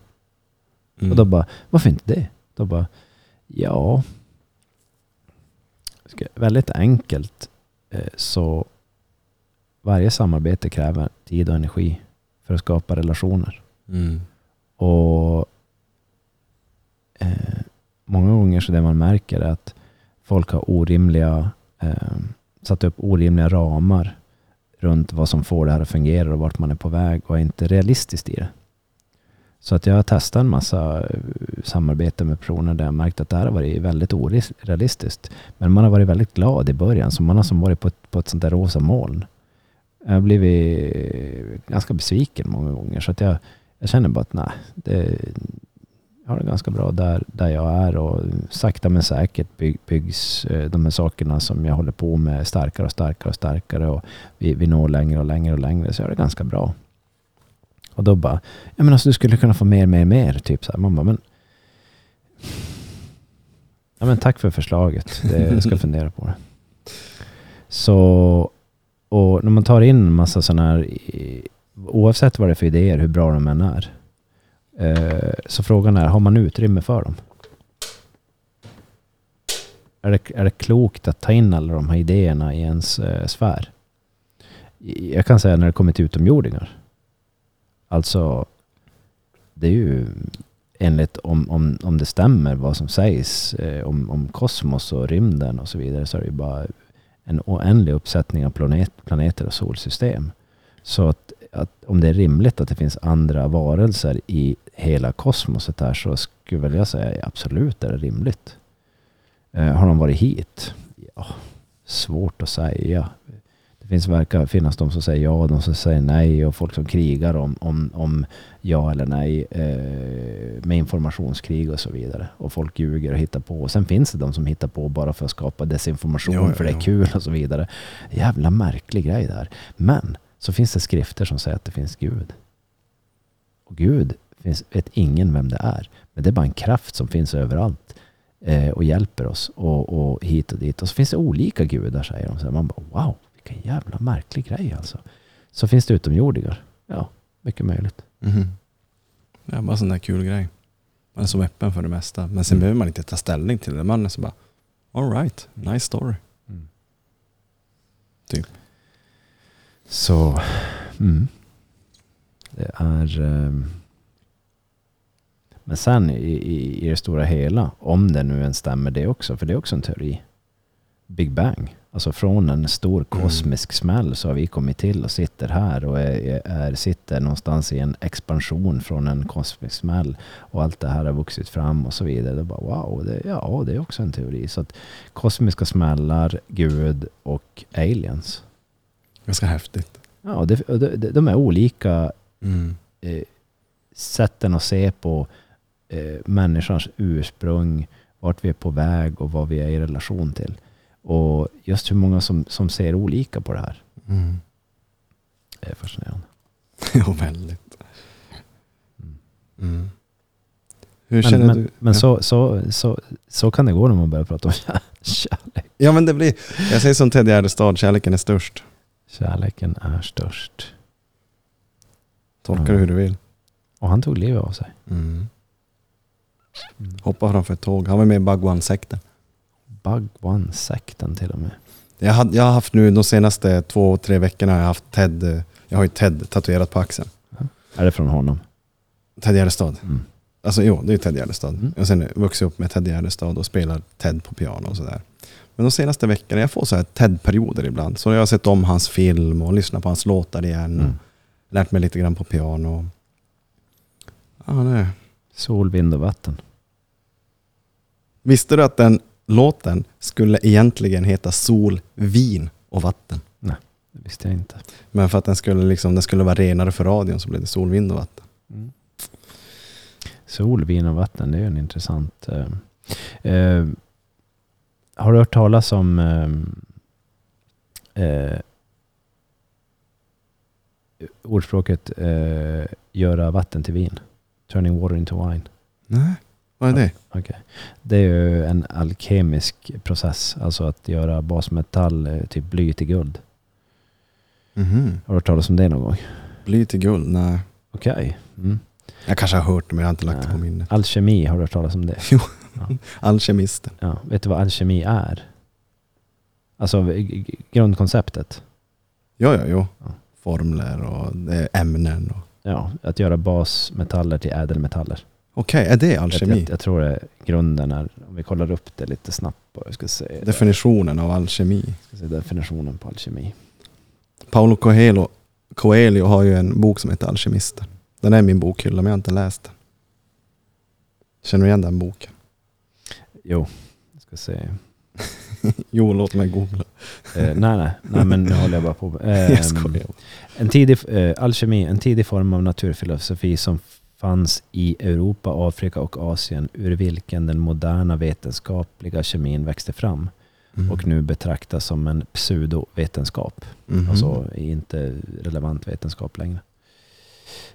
Mm. Och då bara, varför inte det? Då bara, Ja, väldigt enkelt. eh, Så varje samarbete kräver tid och energi för att skapa relationer. Mm. Och eh, många gånger så det man märker är att folk har orimliga, eh, satt upp orimliga ramar runt vad som får det här att fungera och vart man är på väg och är inte realistiskt i det. Så att jag har testat en massa eh, samarbete med personer där jag märkt att det här har varit väldigt orealistiskt. Men man har varit väldigt glad i början, så man har som varit på ett, på ett sånt där rosa moln. Jag har blivit eh, ganska besviken många gånger. Så att jag, jag känner bara att nej, det, jag har det ganska bra där, där jag är och sakta men säkert bygg, byggs eh, de här sakerna som jag håller på med starkare och starkare och starkare och vi, vi når längre och längre och längre så jag har det ganska bra. Och då bara, ja men alltså du skulle kunna få mer, mer, mer. Typ så här. Man bara, men Ja men tack för förslaget. Det, jag ska fundera på det. Så, och när man tar in en massa sådana här, oavsett vad det är för idéer, hur bra de än är. Eh, så frågan är, har man utrymme för dem? Är det, är det klokt att ta in alla de här idéerna i ens eh, sfär? Jag kan säga när det kommer till utomjordingar. Alltså, det är ju enligt om, om, om det stämmer vad som sägs eh, om, om kosmos och rymden och så vidare så är det ju bara en oändlig uppsättning av planet, planeter och solsystem. Så att, att om det är rimligt att det finns andra varelser i hela kosmoset här så skulle väl jag säga absolut är det rimligt. Eh, har de varit hit? Ja, svårt att säga. Det finns, verkar finnas de som säger ja och de som säger nej och folk som krigar om, om, om ja eller nej eh, med informationskrig och så vidare. Och folk ljuger och hittar på. Och sen finns det de som hittar på bara för att skapa desinformation ja, för det är kul och så vidare. Jävla märklig grej där. Men så finns det skrifter som säger att det finns Gud. Och Gud finns, vet ingen vem det är. Men det är bara en kraft som finns överallt eh, och hjälper oss och, och hit och dit. Och så finns det olika gudar säger de. Så man bara wow, vilken jävla märklig grej alltså. Så finns det utomjordingar. Ja, mycket möjligt. Mhm. Ja, bara en sån där kul grej. Man är så öppen för det mesta. Men sen Mm. behöver man inte ta ställning till det. Man är så bara, all right, nice story. Typ. Så, mm. Det är... ehm, men sen i, i, i det stora hela, om det nu än stämmer det också, för det är också en teori. Big Bang. Alltså från en stor kosmisk smäll så har vi kommit till och sitter här och är, är, sitter någonstans i en expansion från en kosmisk smäll. Och allt det här har vuxit fram och så vidare. Det är bara wow, det, ja det är också en teori. Så att kosmiska smällar, Gud och aliens. Ganska häftigt. Ja, det, de, de är olika Mm. eh, sätten att se på eh, människans ursprung, vart vi är på väg och vad vi är i relation till. Och just hur många som, som ser olika på det här. Mm. Det är fascinerande. ja, väldigt. Mm. Hur Men, känner men, du? men ja. så, så, så, så kan det gå när man börjar prata om kär- kärlek. ja, men det blir, jag säger som Ted Gärdestad, kärleken är störst. Kärleken är störst. Tolka Ja. det hur du vill. Och han tog livet av sig. Mm. Mm. Hoppa framför ett tåg. Han var med i Bhagwan-sekten. Bhagwan-sekten till och med. Jag, hade, jag har haft nu de senaste två, tre veckorna har jag haft Ted, jag har ju Ted tatuerat på axeln. Är det från honom? Ted Gärdestad. Mm. Alltså jo, det är Ted Gärdestad. Mm. Och sen vuxit upp med Ted Gärdestad och spelar Ted på piano och sådär. Men de senaste veckorna, jag får så här Ted-perioder ibland. Så jag har sett om hans film och lyssnat på hans låtar igen. Mm. Och lärt mig lite grann på piano. Ja, nej. Sol, vind och vatten. Visste du att den låten skulle egentligen heta Sol, vin och vatten? Det visste jag inte. Men för att den skulle, liksom, den skulle vara renare för radion så blev det sol, vind och vatten. Mm. Sol, vin och vatten, det är en intressant... Eh, eh, har du hört talas om eh, eh, ordspråket eh, göra vatten till vin? Turning water into wine. Nej, vad är det? Okej. Det är ju en alkemisk process, alltså att göra basmetall, typ bly till guld. Mhm. Har du hört talas om det någon gång? Bly till guld? Nej. Okej. Mm. Jag kanske har hört det men jag har inte lagt det Nej. på minnet. Alkemi, har du hört talas om det? Jo. Alkemisten. Ja, vet du vad alkemi är? Alltså grundkonceptet. Ja, ja, jo. Ja. Formler och det är ämnen. Och... Ja, att göra basmetaller till ädelmetaller. Okej, är det Jag, alkemi? jag, jag tror det grunden är, om vi kollar upp det lite snabbt. Jag ska se, Definitionen av alkemi. jag ska se definitionen på alkemi. Paolo Coelho, Coelho har ju en bok som heter Alkemisten. Den är min bokhylla men jag har inte läst den. Känner du igen den boken? Jo, jag ska se. Jo, låt mig googla. Eh, nej, nej, nej, men nu håller jag bara på. Jag Ehm, skojar. En tidig, eh, alkemi, en tidig form av naturfilosofi som fanns i Europa, Afrika och Asien ur vilken den moderna vetenskapliga kemin växte fram Mm. och nu betraktas som en pseudovetenskap. Mhm. Alltså inte relevant vetenskap längre.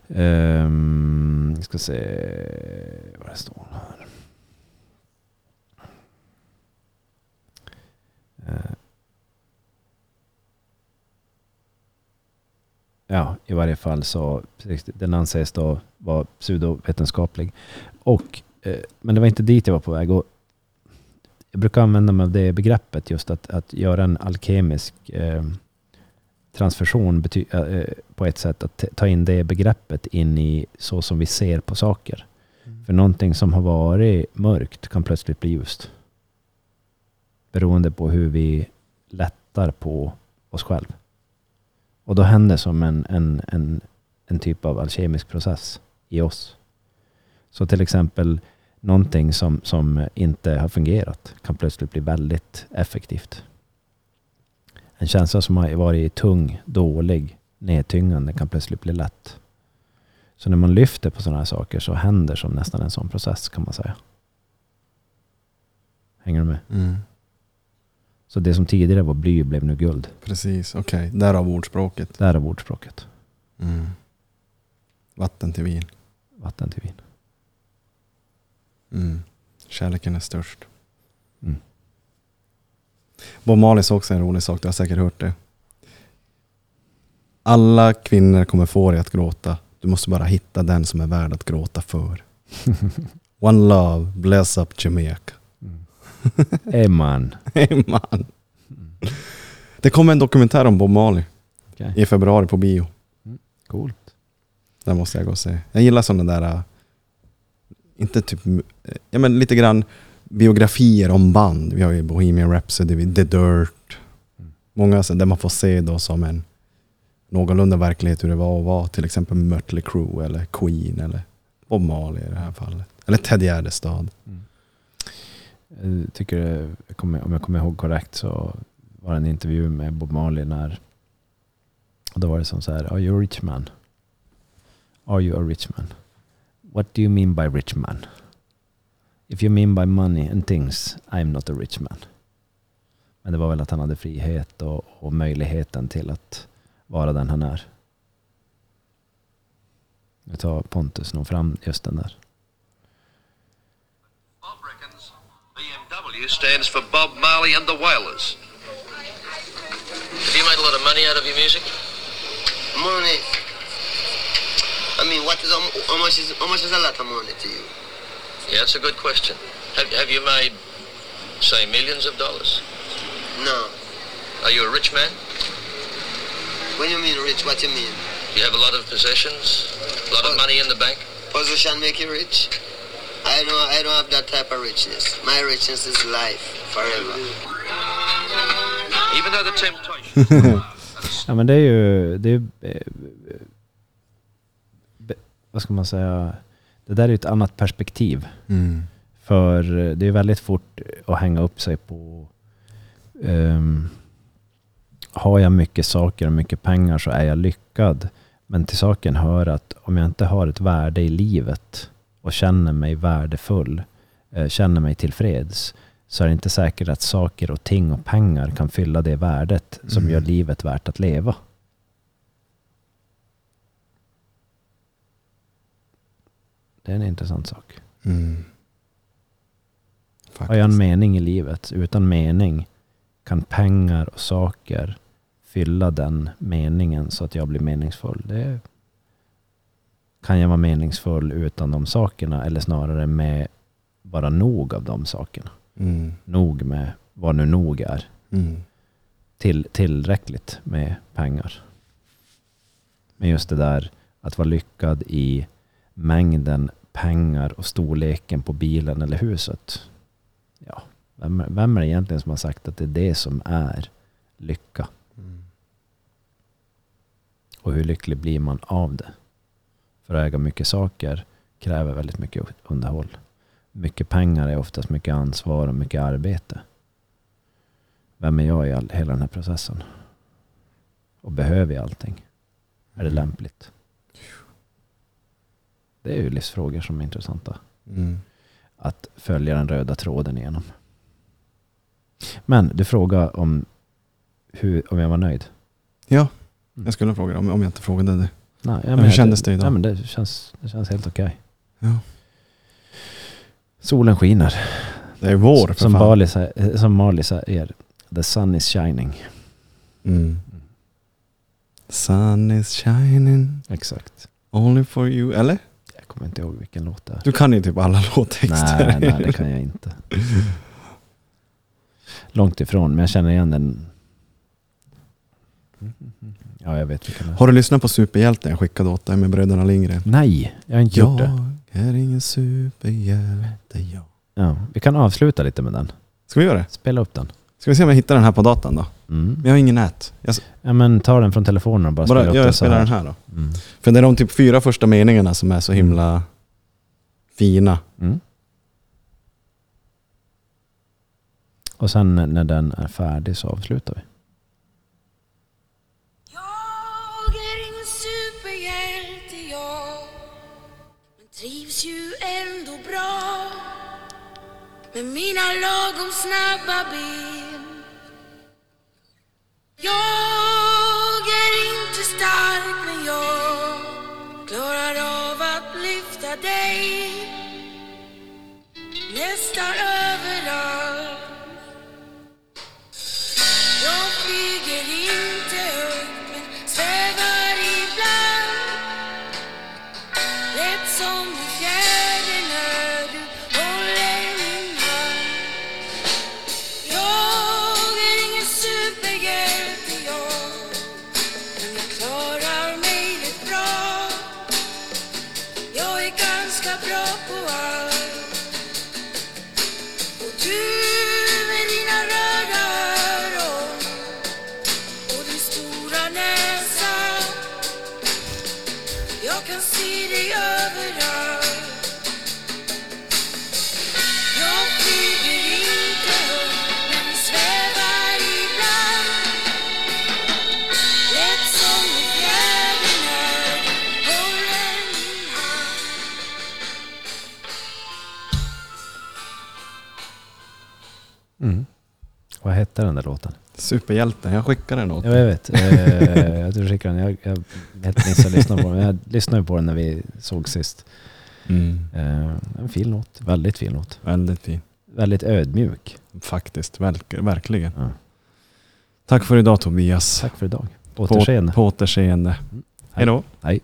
Um, jag ska se vad det står här. Ja, i varje fall så den anses då vara pseudovetenskaplig. Och, eh, men det var inte dit jag var på väg. Och jag brukar använda mig av det begreppet just att, att göra en alkemisk eh, transfusion bety- eh, på ett sätt att ta in det begreppet in i så som vi ser på saker. För någonting som har varit mörkt kan plötsligt bli ljust. Beroende på hur vi lättar på oss själv. Och då händer som en, en, en, en typ av alkemisk process i oss. Så till exempel någonting som, som inte har fungerat kan plötsligt bli väldigt effektivt. En känsla som har varit tung, dålig, nedtyngande kan plötsligt bli lätt. Så när man lyfter på sådana här saker så händer som nästan en sån process kan man säga. Hänger du med? Mm. Så det som tidigare var bly blev nu guld. Precis, okej. Därav ordspråket. Där är ordspråket. Mm. Vatten till vin. Vatten till vin. Mm. Kärleken är störst. Mm. Bob Marley sa också en rolig sak, du har säkert hört det. Alla kvinnor kommer få dig att gråta. Du måste bara hitta den som är värd att gråta för. One love, bless up Jamaica. Hey man. Det kommer en dokumentär om Bob Marley Okej. i februari på bio. Coolt. Den måste jag gå och se. Jag gillar sådana där, äh, inte typ, äh, ja men lite grann biografier om band. Vi har ju Bohemian Rhapsody, The Dirt. Mm. Många så där man får se då som en någorlunda verklighet hur det var att vara till exempel Mötley Crüe eller Queen eller Bob Marley i det här fallet. Eller Ted Gärdestad. Eh, jag tycker, om jag kommer ihåg korrekt så var det en intervju med Bob Marley när och då var det som så här, are you a rich man? Are you a rich man? What do you mean by rich man? If you mean by money and things, I'm not a rich man. Men det var väl att han hade frihet och, och möjligheten till att vara den han är. Nu tar Pontus nog fram just den där. BMW stands for Bob Marley and the Wailers. Have you made a lot of money out of your music? Money. I mean, what is how how much is how much is a lot of money to you? Yeah, that's a good question. Have, have you made, say, millions of dollars? No. Are you a rich man? When you mean rich, what do you mean? Do you have a lot of possessions? A lot of money in the bank? Position make you rich? I don't I don't have that type of richness. My richness is life forever. Even though the temptation... Ja men det är ju, det är, eh, vad ska man säga, det där är ju ett annat perspektiv. För det är väldigt fort att hänga upp sig på, ehm, har jag mycket saker och mycket pengar så är jag lyckad. Men till saken hör att om jag inte har ett värde i livet och känner mig värdefull, eh, känner mig tillfreds, så är det inte säkert att saker och ting och pengar kan fylla det värdet som Mm. gör livet värt att leva. Det är en intressant sak. Mm. Har jag en mening i livet? Utan mening kan pengar och saker fylla den meningen så att jag blir meningsfull. Det kan jag vara meningsfull utan de sakerna eller snarare med vara nog av de sakerna. Mm. Nog med vad nu nog är. Mm. Till, tillräckligt med pengar. Men just det där att vara lyckad i mängden pengar och storleken på bilen eller huset. Ja, vem, vem är det egentligen som har sagt att det är det som är lycka? Och hur lycklig blir man av det? För att äga mycket saker kräver väldigt mycket underhåll. Mycket pengar är oftast mycket ansvar och mycket arbete. Vem är jag i all, hela den här processen? Och behöver jag allting? Är det lämpligt? Det är ju livsfrågor som är intressanta. Mm. Att följa den röda tråden igenom. Men du frågade om, hur, om jag var nöjd. Ja, jag skulle fråga om, om jag inte frågade det. Nej, Men hur kändes det idag? Ja, men det, känns, det känns helt okej. Ja. Solen skiner. Det är vår för som, fan. Bali, sä- som Marley säger, the sun is shining. Mm. Sun is shining Exakt. only for you. Eller? Jag kommer inte ihåg vilken låt det är. Du kan ju typ alla låttexter. Nej, nej, det kan jag inte. Långt ifrån, men jag känner igen den. Ja, jag vet vilken det är. Har du lyssnat på Superhjälten jag skickade åt dig med bröderna Lindgren? Nej, jag har inte gjort det. Jag är ingen superhjälte jag. Ja, vi kan avsluta lite med den. Ska vi göra det? Spela upp den. Ska vi se om jag hittar den här på datan då? Mm. Men jag har ingen nät. Jag, Ja, men ta den från telefonen och bara, bara, spela upp jag den så spelar här. den här då. Mm. För det är de typ fyra första meningarna som är så himla fina. Mm. Och sen när den är färdig så avslutar vi. Med mina lagom snabba ben. Jag är inte stark men jag klarar av att lyfta dig. Nästan överallt. Hette den där låten? Superhjälten, jag skickade den åt Ja, jag vet. Jag du skickade den. Jag, jag helt missade lyssna på den. Jag lyssnade på den när vi såg sist. mm. Eh, en fin låt. Väldigt fin låt. Väldigt fin. Väldigt ödmjuk. Faktiskt, verk, verkligen. Ja. Tack för idag Tobias. Tack för idag. På, Återseende. på återseende. Mm. Hej då. Hej.